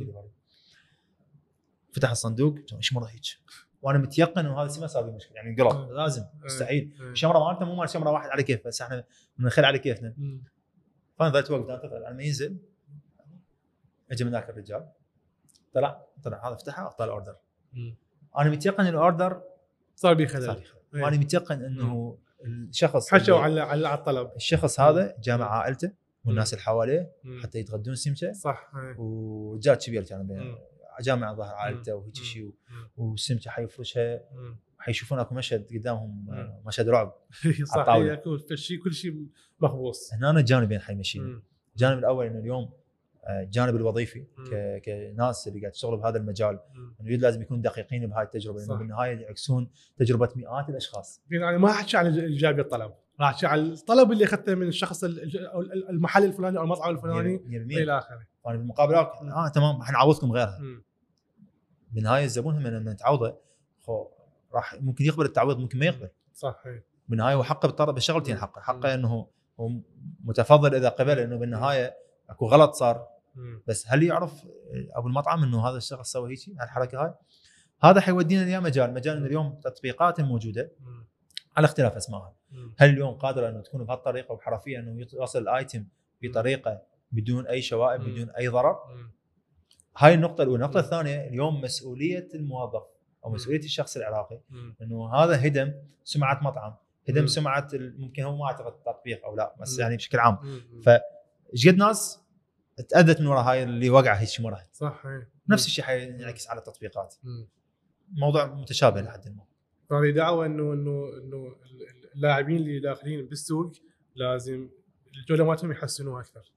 فتح الصندوق إيش مرة هيك؟ وأنا متيقن إنه هذا ما صار مشكلة يعني انقلب. لازم مستحيل. الشمره مالته مو مال شمره واحد على كيف بس إحنا بنخلي على كيفنا. فأنا ظلت على ما ينزل اجى من ذاك الرجال طلع طلع هذا فتحها أعطاه الأوردر. أنا متيقن الأوردر صار بي صار خلل. وأنا متيقن إنه الشخص حشوا على على الطلب الشخص هذا جاء مع عائلته والناس اللي حواليه. حتى يتغدون سمسة صح إيه. ورجال كبير كان مع ظهر عائلته. وهيك. شيء. والسمسه حيفرشها. حيشوفون أكو مشهد قدامهم. آه، مشهد رعب صح اكو كل شيء كل شيء مخبوص هنا جانبين حيمشينا مم. الجانب الأول إنه اليوم آه، الجانب الوظيفي مم. ك- كناس اللي قاعد تشتغل بهذا المجال. إنه لازم يكون دقيقين بهاي التجربة لأنه. بالنهاية يعكسون تجربة مئات الأشخاص يعني ما احكي عن لي الطلب راح احكي عن الطلب اللي أخذته من الشخص المحل الفلاني أو المطعم الفلاني 100% إلى آخره فانا بالمقابله مم. آه تمام حنعوضكم غيرها مم. بالنهايه الزبون هم لما تعوضه خو راح ممكن يقبل التعويض ممكن ما يقبل صح إيه. بالنهايه هو حقه بالطلب بالشغلتين مم. حقه حقه. إنه هو متفضل إذا قبل إنه بالنهايه أكو غلط صار. بس هل يعرف أبو المطعم إنه هذا الشخص سوى هيك هالحركة هاي هذا حيودينا إلى مجال مجال إنه اليوم تطبيقات موجودة. على اختلاف أسمائها. هل اليوم قادرة إنه تكون بهالطريقة وبحرفيه إنه يوصل الآيتم بطريقة بدون أي شوائب مم. بدون أي ضرر مم. هاي النقطة الأولى النقطة. الثانية اليوم مسؤولية الموظف أو. مسؤولية الشخص العراقي. إنه هذا هدم سمعة مطعم هدم. سمعة ممكن هو ما أعتقد تطبيق أو لا بس. يعني بشكل عام. ف إيش قد ناس تاذت من وراء هاي اللي وقع هيك مرة صح إيه. نفس الشيء حينعكس على التطبيقات. موضوع متشابه لحد ما فهذه دعوة إنه إنه إنه اللاعبين اللي داخلين بالسوق لازم الجولة مالتهم يحسنوها أكثر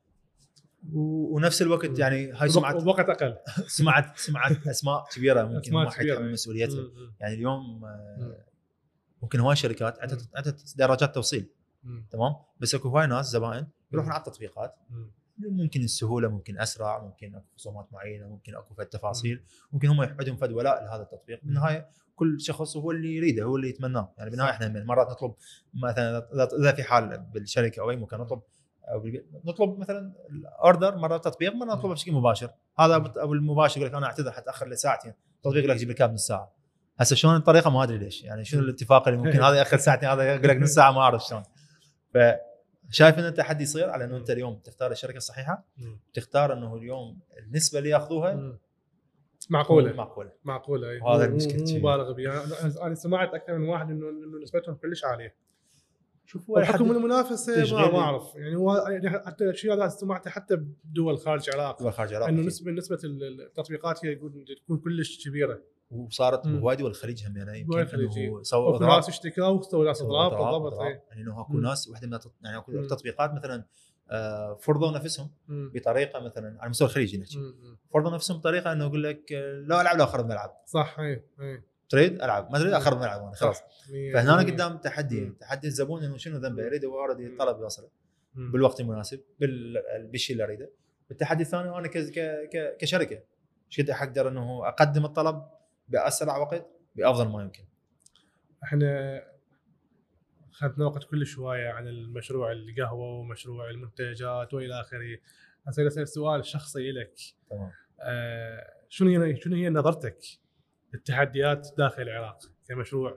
ونفس الوقت. يعني هاي سمعه بوقت أقل سمعه سمعه أسماء كبيرة ممكن ما كبيرة. حيتحمل مسؤوليتها. يعني اليوم آه، مم. ممكن هواي شركات عندها عندها دراجات توصيل. تمام بس اكو هواي ناس زبائن يروحون. على التطبيقات مم. ممكن السهولة ممكن أسرع ممكن اكو خصومات معينة ممكن اكو فد تفاصيل ممكن هم عندهم فد ولاء لهذا التطبيق. بالنهاية كل شخص هو اللي يريده هو اللي يتمناه يعني بالنهاية إحنا مرات نطلب مثلا إذا في حال بالشركة أو أي مكان نطلب بالبيت، نطلب مثلا ال order مرة تطبيق مرة نطلبه بشكل مباشر. هذا ابو المباشر يقول لك أنا اعتذر حتاخر لي ساعتين. التطبيق يقول لك جيب لي كاب نص ساعة. هسه شلون الطريقة؟ ما أدري ليش. يعني شنو الاتفاق اللي ممكن هذا ياخر ساعتين هذا يقول لك نص ساعة ما أعرف شلون. فشايف إن التحدي يصير؟ على إنه أنت اليوم تختار الشركة الصحيحة. تختار إنه اليوم النسبة اللي ياخذوها. معقولة. معقولة. معقولة المشكلة مو كبيرة. مبالغ بها أنا سمعت أكثر من واحد انه انه نسبتهم كلش عالية. شوف هو بحكم لحد المنافسة ما, أعرف يعني هو يعني حتى الشيء هذا سمعته حتى بدول خارج العراق دول خارج العراق إنه. نسبه نسبة التطبيقات هي يقول تكون كلش كبيرة وصارت. بهواي دول الخليج هم يعني يمكن سووا إضراب ناس اشتكوا وسووا ناس إضراب بالضبط. يعني إنه اكو. ناس واحدة من التط- يعني اكو. تطبيقات مثلا آه، فرضوا نفسهم مم. بطريقة مثلا على مستوى الخليج نحكي. فرضوا نفسهم بطريقة إنه يقول لك آه، لا ألعب لا اخرب الملعب صح اي اي تريد ألعب ما تريد اخرب الملعب أنا خلاص. فهنا. قدام تحدي مم. تحدي الزبون إنه شنو ذنبه؟ يريد هو already الطلب يوصله. بالوقت المناسب بال- بالشيء اللي أريده. التحدي الثاني أنا كشركة. إيش قد أقدر إنه أقدم الطلب بأسرع وقت بأفضل ما يمكن. إحنا اخذنا وقت كل شوية عن المشروع القهوة ومشروع المنتجات وإلى آخره. أسأل سؤال شخصي لك. تمام. آه شنو هي شنو هي نظرتك للتحديات داخل العراق كمشروع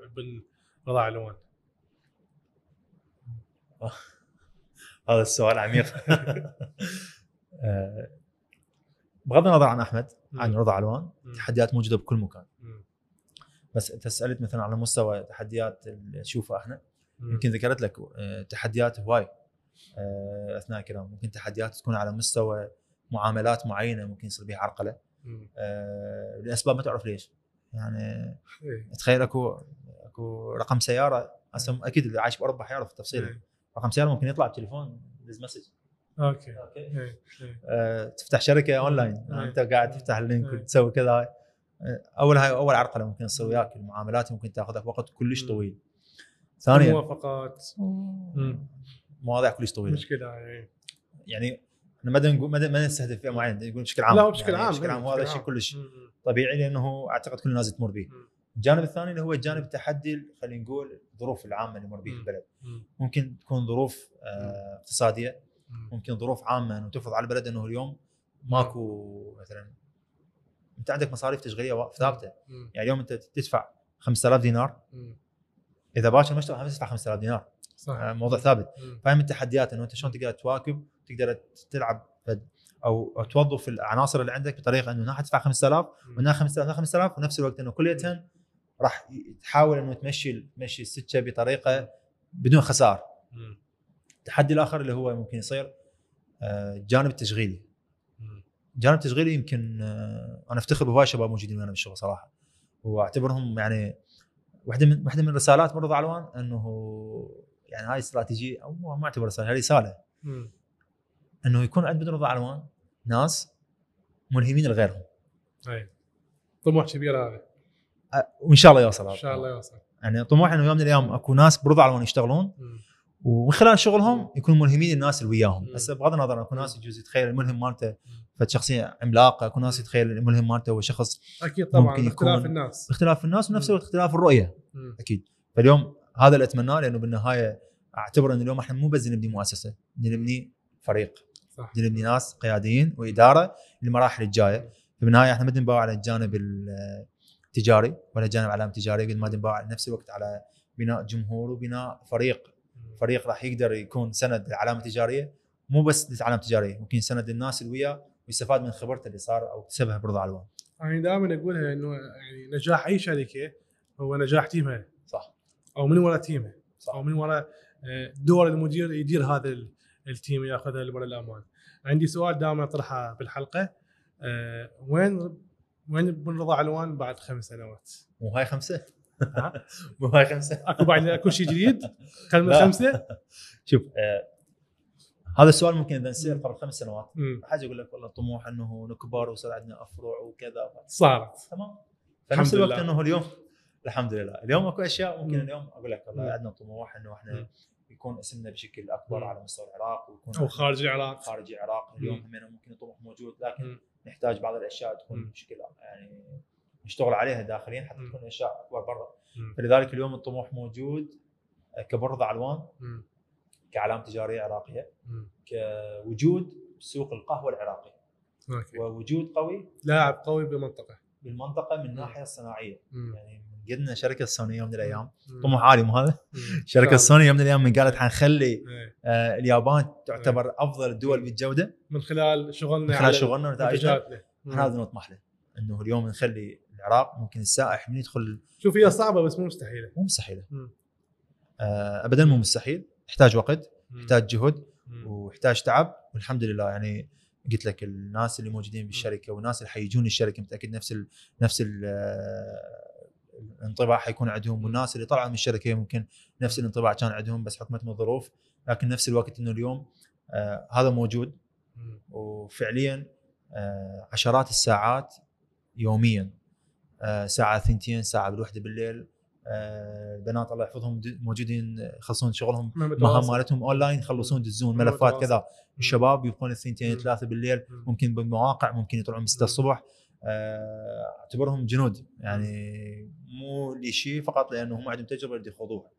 رضاع الوان هذا السؤال عميق. آه، بغض النظر عن أحمد عن رضا علوان. تحديات موجودة بكل مكان. مم. بس أنت سألت مثلا على مستوى تحديات اللي نشوفها أحنا مم. يمكن ذكرت لك آه، تحديات هواي آه، أثناء الكلام ممكن تحديات تكون على مستوى معاملات معينة ممكن يصير بها عرقلة. لأسباب ما تعرف ليش. يعني. تخيل أكو أكو رقم سيارة هسه أكيد اللي عايش بأوروبا حيعرف التفصيل إيه. رقم سيارة ممكن يطلع بتليفون دز message okay okay إيه. إيه. آه، تفتح شركة اونلاين إيه. أنت قاعد تفتح ال link. وتسوي كذا آه، أول هاي أول عرقلة ممكن تصير وياك المعاملات ممكن تاخذ وقت كلش. طويل ثانيا موافقات. مواضيع كلش طويلة مشكلة. يعني إحنا ما نقول ما نستهدف فئة معينة نقول بشكل عام لا هو بشكل يعني عام بشكل إيه، عام وهذا بشكل الشيء عام. كلش. طبيعي لأنه أعتقد كل الناس تمر به. الجانب الثاني اللي هو الجانب التحدي خلينا نقول الظروف العامة اللي يمر بها. البلد مم. ممكن تكون ظروف آه، اقتصادية مم. ممكن ظروف عامة إنه تفرض على البلد إنه اليوم ماكو مثلا أنت عندك مصاريف تشغيلية ثابتة. يعني اليوم أنت تدفع 5000 دينار. إذا باكر ما اشتغل تدفع 5000 دينار صح آه، موضوع ثابت. فاهم التحديات إنه أنت شلون تقدر تواكب تقدر تلعب أو توظف العناصر اللي عندك بطريقة إنه ناحيه تدفع 5000 وهنا 5000 هنا 5000 ونفس الوقت إنه كليتهم راح تحاول إنه تمشي تمشي السكة بطريقة بدون خسائر مم. التحدي الآخر اللي هو ممكن يصير آه، الجانب التشغيلي مم. الجانب التشغيلي يمكن آه، أنا أفتخر بهواي شباب موجودين ويانا بالشغل صراحة وأعتبرهم يعني واحدة من واحدة من رسالات مرضى علوان إنه يعني هاي استراتيجية أو ما أعتبر رسالة هاي رسالة. إنه يكون عند بدر رضا علوان ناس ملهمين لغيرهم. اي طموح كبير هذا. وإن شاء الله يوصل إن شاء الله يوصل. يعني طموحي إنه يوم من الأيام أكو ناس برضا علوان يشتغلون. ومن خلال شغلهم يكونوا ملهمين للناس اللي وياهم. هسه بغض النظر أكو ناس يجوز يتخيل الملهم مالته فشخصيه عملاقة أكو ناس يتخيل الملهم مالته هو شخص أكيد طبعا ممكن اختلاف يكون- الناس. اختلاف الناس ونفس. الوقت اختلاف الرؤية. مم. أكيد. فاليوم هذا اللي أتمناه لأنه بالنهاية أعتبر إنه اليوم إحنا مو بس نبني مؤسسة نبني فريق. صح. نبني ناس قياديين وإدارة للمراحل الجاية. فبالنهايه إحنا ما نباوع على الجانب التجاري ولا جانب علامه تجاريه قد ما نباوع على نفس الوقت على بناء جمهور وبناء فريق. فريق راح يقدر يكون سند للعلامه التجاريه مو بس للعلامه التجاريه ممكن سند للناس اللي وياه ويستفاد من خبرته اللي صار أو اكتسبها برضا علوان يعني دائما أقولها إنه يعني نجاح أي شركة هو نجاح team ها. صح. أو من وراء team ها صح. أو من وراء آه، دور المدير يدير هذا ال team ياخذها لبر الامان. عندي سؤال دائما أطرحه بالحلقة آه، وين وين بن رضا علوان بعد خمس سنوات؟ مو هاي خمسة؟ مو هاي خمسة أكو بعد أكو شيء جديد؟ كلمه. خمسة؟ شوف آه هذا السؤال ممكن إذا نسال قبل خمس سنوات. حاجة يقول لك والله طموح إنه نكبر ويصير عندنا افرع وكذا صارت تمام فنفس الوقت. إنه اليوم الحمد لله اليوم أكو أشياء ممكن مم. اليوم أقول لك والله. عندنا طموح إنه إحنا. يكون اسمنا بشكل أكبر. على مستوى العراق ويكون أو خارج العراق خارج العراق اليوم. همنا ممكن الطموح موجود لكن مم. نحتاج بعض الأشياء تكون. بشكل يعني نشتغل عليها داخليا حتى. تكون أشياء أكبر برا. فلذلك اليوم الطموح موجود آه، كبرض علوان مم. كعلامة تجارية عراقية مم. كوجود سوق القهوة العراقي أوكي ووجود قوي لاعب قوي بالمنطقة بالمنطقة من الناحية الصناعية. يعني من قدنا شركة الصوني يوم من الأيام. طموح عالي مو هذا. شركة الصوني يوم من الأيام من قالت حنخلي. إيه. آه اليابان تعتبر أفضل الدول بالجودة من خلال شغلنا من خلال شغلنا ونتائجنا إحنا هذا نطمح له إنه اليوم نخلي العراق ممكن السائح من يدخل شوف هي صعبة بس مو مستحيلة مو مستحيلة. آه ابدا مو مستحيل يحتاج وقت. يحتاج جهد. ويحتاج تعب والحمد لله يعني قلت لك الناس اللي موجودين بالشركة والناس اللي حيجون الشركة متأكد نفس ال نفس ال الانطباع حيكون عندهم والناس اللي طلعوا من الشركة ممكن نفس الانطباع كان عندهم بس حكمتهم الظروف لكن نفس الوقت إنه اليوم آه هذا موجود. وفعليا آه عشرات الساعات يوميا آه ساعة ثنتين ساعة بالوحدة بالليل آه البنات الله يحفظهم موجودين يخلصون شغلهم تواصل. مالتهم اونلاين يخلصون يدزون ملفات. كذا الشباب يبقون الثنتين. ثلاثة بالليل مم. ممكن بالمواقع ممكن يطلعون من 6 مم. الصبح آه، اعتبرهم جنود يعني مو لشيء فقط لأنه هم عندهم تجربة بدي يخوضوها.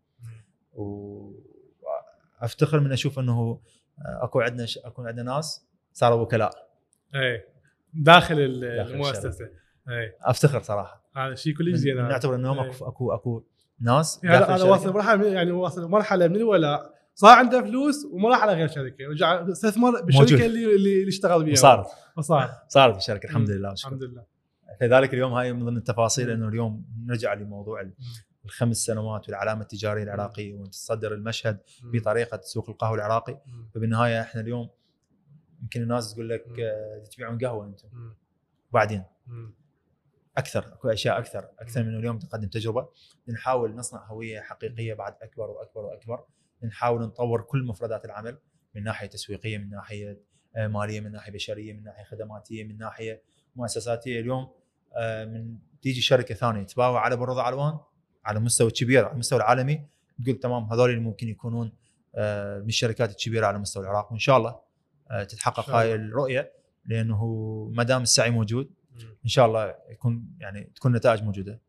وافتخر من أشوف أنه آه، أكو عندنا ش- اكو عندنا ناس صاروا وكلاء إيه داخل ال- داخل المؤسسة إيه أفتخر صراحة هذا شيء كلش زين. نعتبر انه إيه. أكو أكو أكو ناس يعني الشركة. واصل مرحلة يعني واصل مرحلة من الولاء صار عنده فلوس وما راح على غير شركة رجع استثمر بالشركة موجود. اللي اللي اشتغل بيها وصارت وصار صارت الشركة الحمد. لله والشكر. الحمد لله لذلك اليوم هاي من ضمن التفاصيل. إنه اليوم نرجع لموضوع ال- الخمس سنوات والعلامة التجارية العراقية وانت تصدر المشهد. بطريقة سوق القهوة العراقي. فبالنهاية إحنا اليوم يمكن الناس تقول لك. آه، تبيعون قهوة أنتم. وبعدين. أكثر أكو أشياء أكثر أكثر من اليوم تقدم تجربة نحاول نصنع هوية حقيقية بعد أكبر وأكبر وأكبر نحاول نطور كل مفردات العمل من ناحية تسويقية من ناحية آه، مالية من ناحية بشرية من ناحية خدماتية من ناحية مؤسساتية اليوم آه، من تيجي شركة ثانية تباوع على برضا علوان على مستوى كبير على المستوى العالمي تقول تمام هذول اللي ممكن يكونون آه، من الشركات الكبيرة على مستوى العراق وإن شاء الله تتحقق شاء الله. هاي الرؤية لأنه ما دام السعي موجود. إن شاء الله يكون يعني تكون نتائج موجودة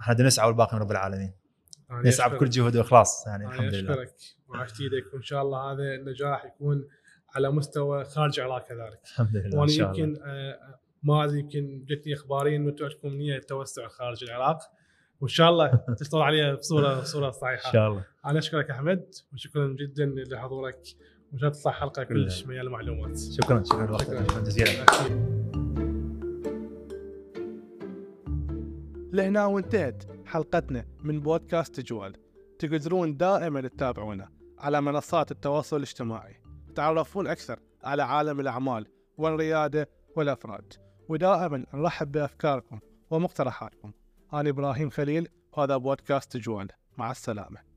إحنا نسعى والباقي من رب العالمين أشكرك. بكل جهد واخلاص يعني أنا الحمد لله. اشكرك وعشت إيدك وإن شاء الله هذا النجاح يكون على مستوى خارج العراق كذلك. الحمد لله إن وأنا يمكن آه، مازن يمكن قلت لي اخباريا انه أنتم عندكم نيه توسع خارج العراق. وإن شاء الله تشتغل عليها بصورة بصوره إن صحيحه شاء الله. أنا أشكرك أحمد وشكرا جدا لحضورك. وإن شاء الله تطلع حلقة. كلش مليانه معلومات شكرا شكرا. لوقتك شكراً. شكرا جزيلا. لهنا وانتهت حلقتنا من بودكاست جوال. تقدرون دائما تتابعونا على منصات التواصل الاجتماعي. تعرفون أكثر على عالم الأعمال والريادة والأفراد. ودائما نرحب بأفكاركم ومقترحاتكم. أنا إبراهيم خليل وهذا بودكاست جوال. مع السلامة.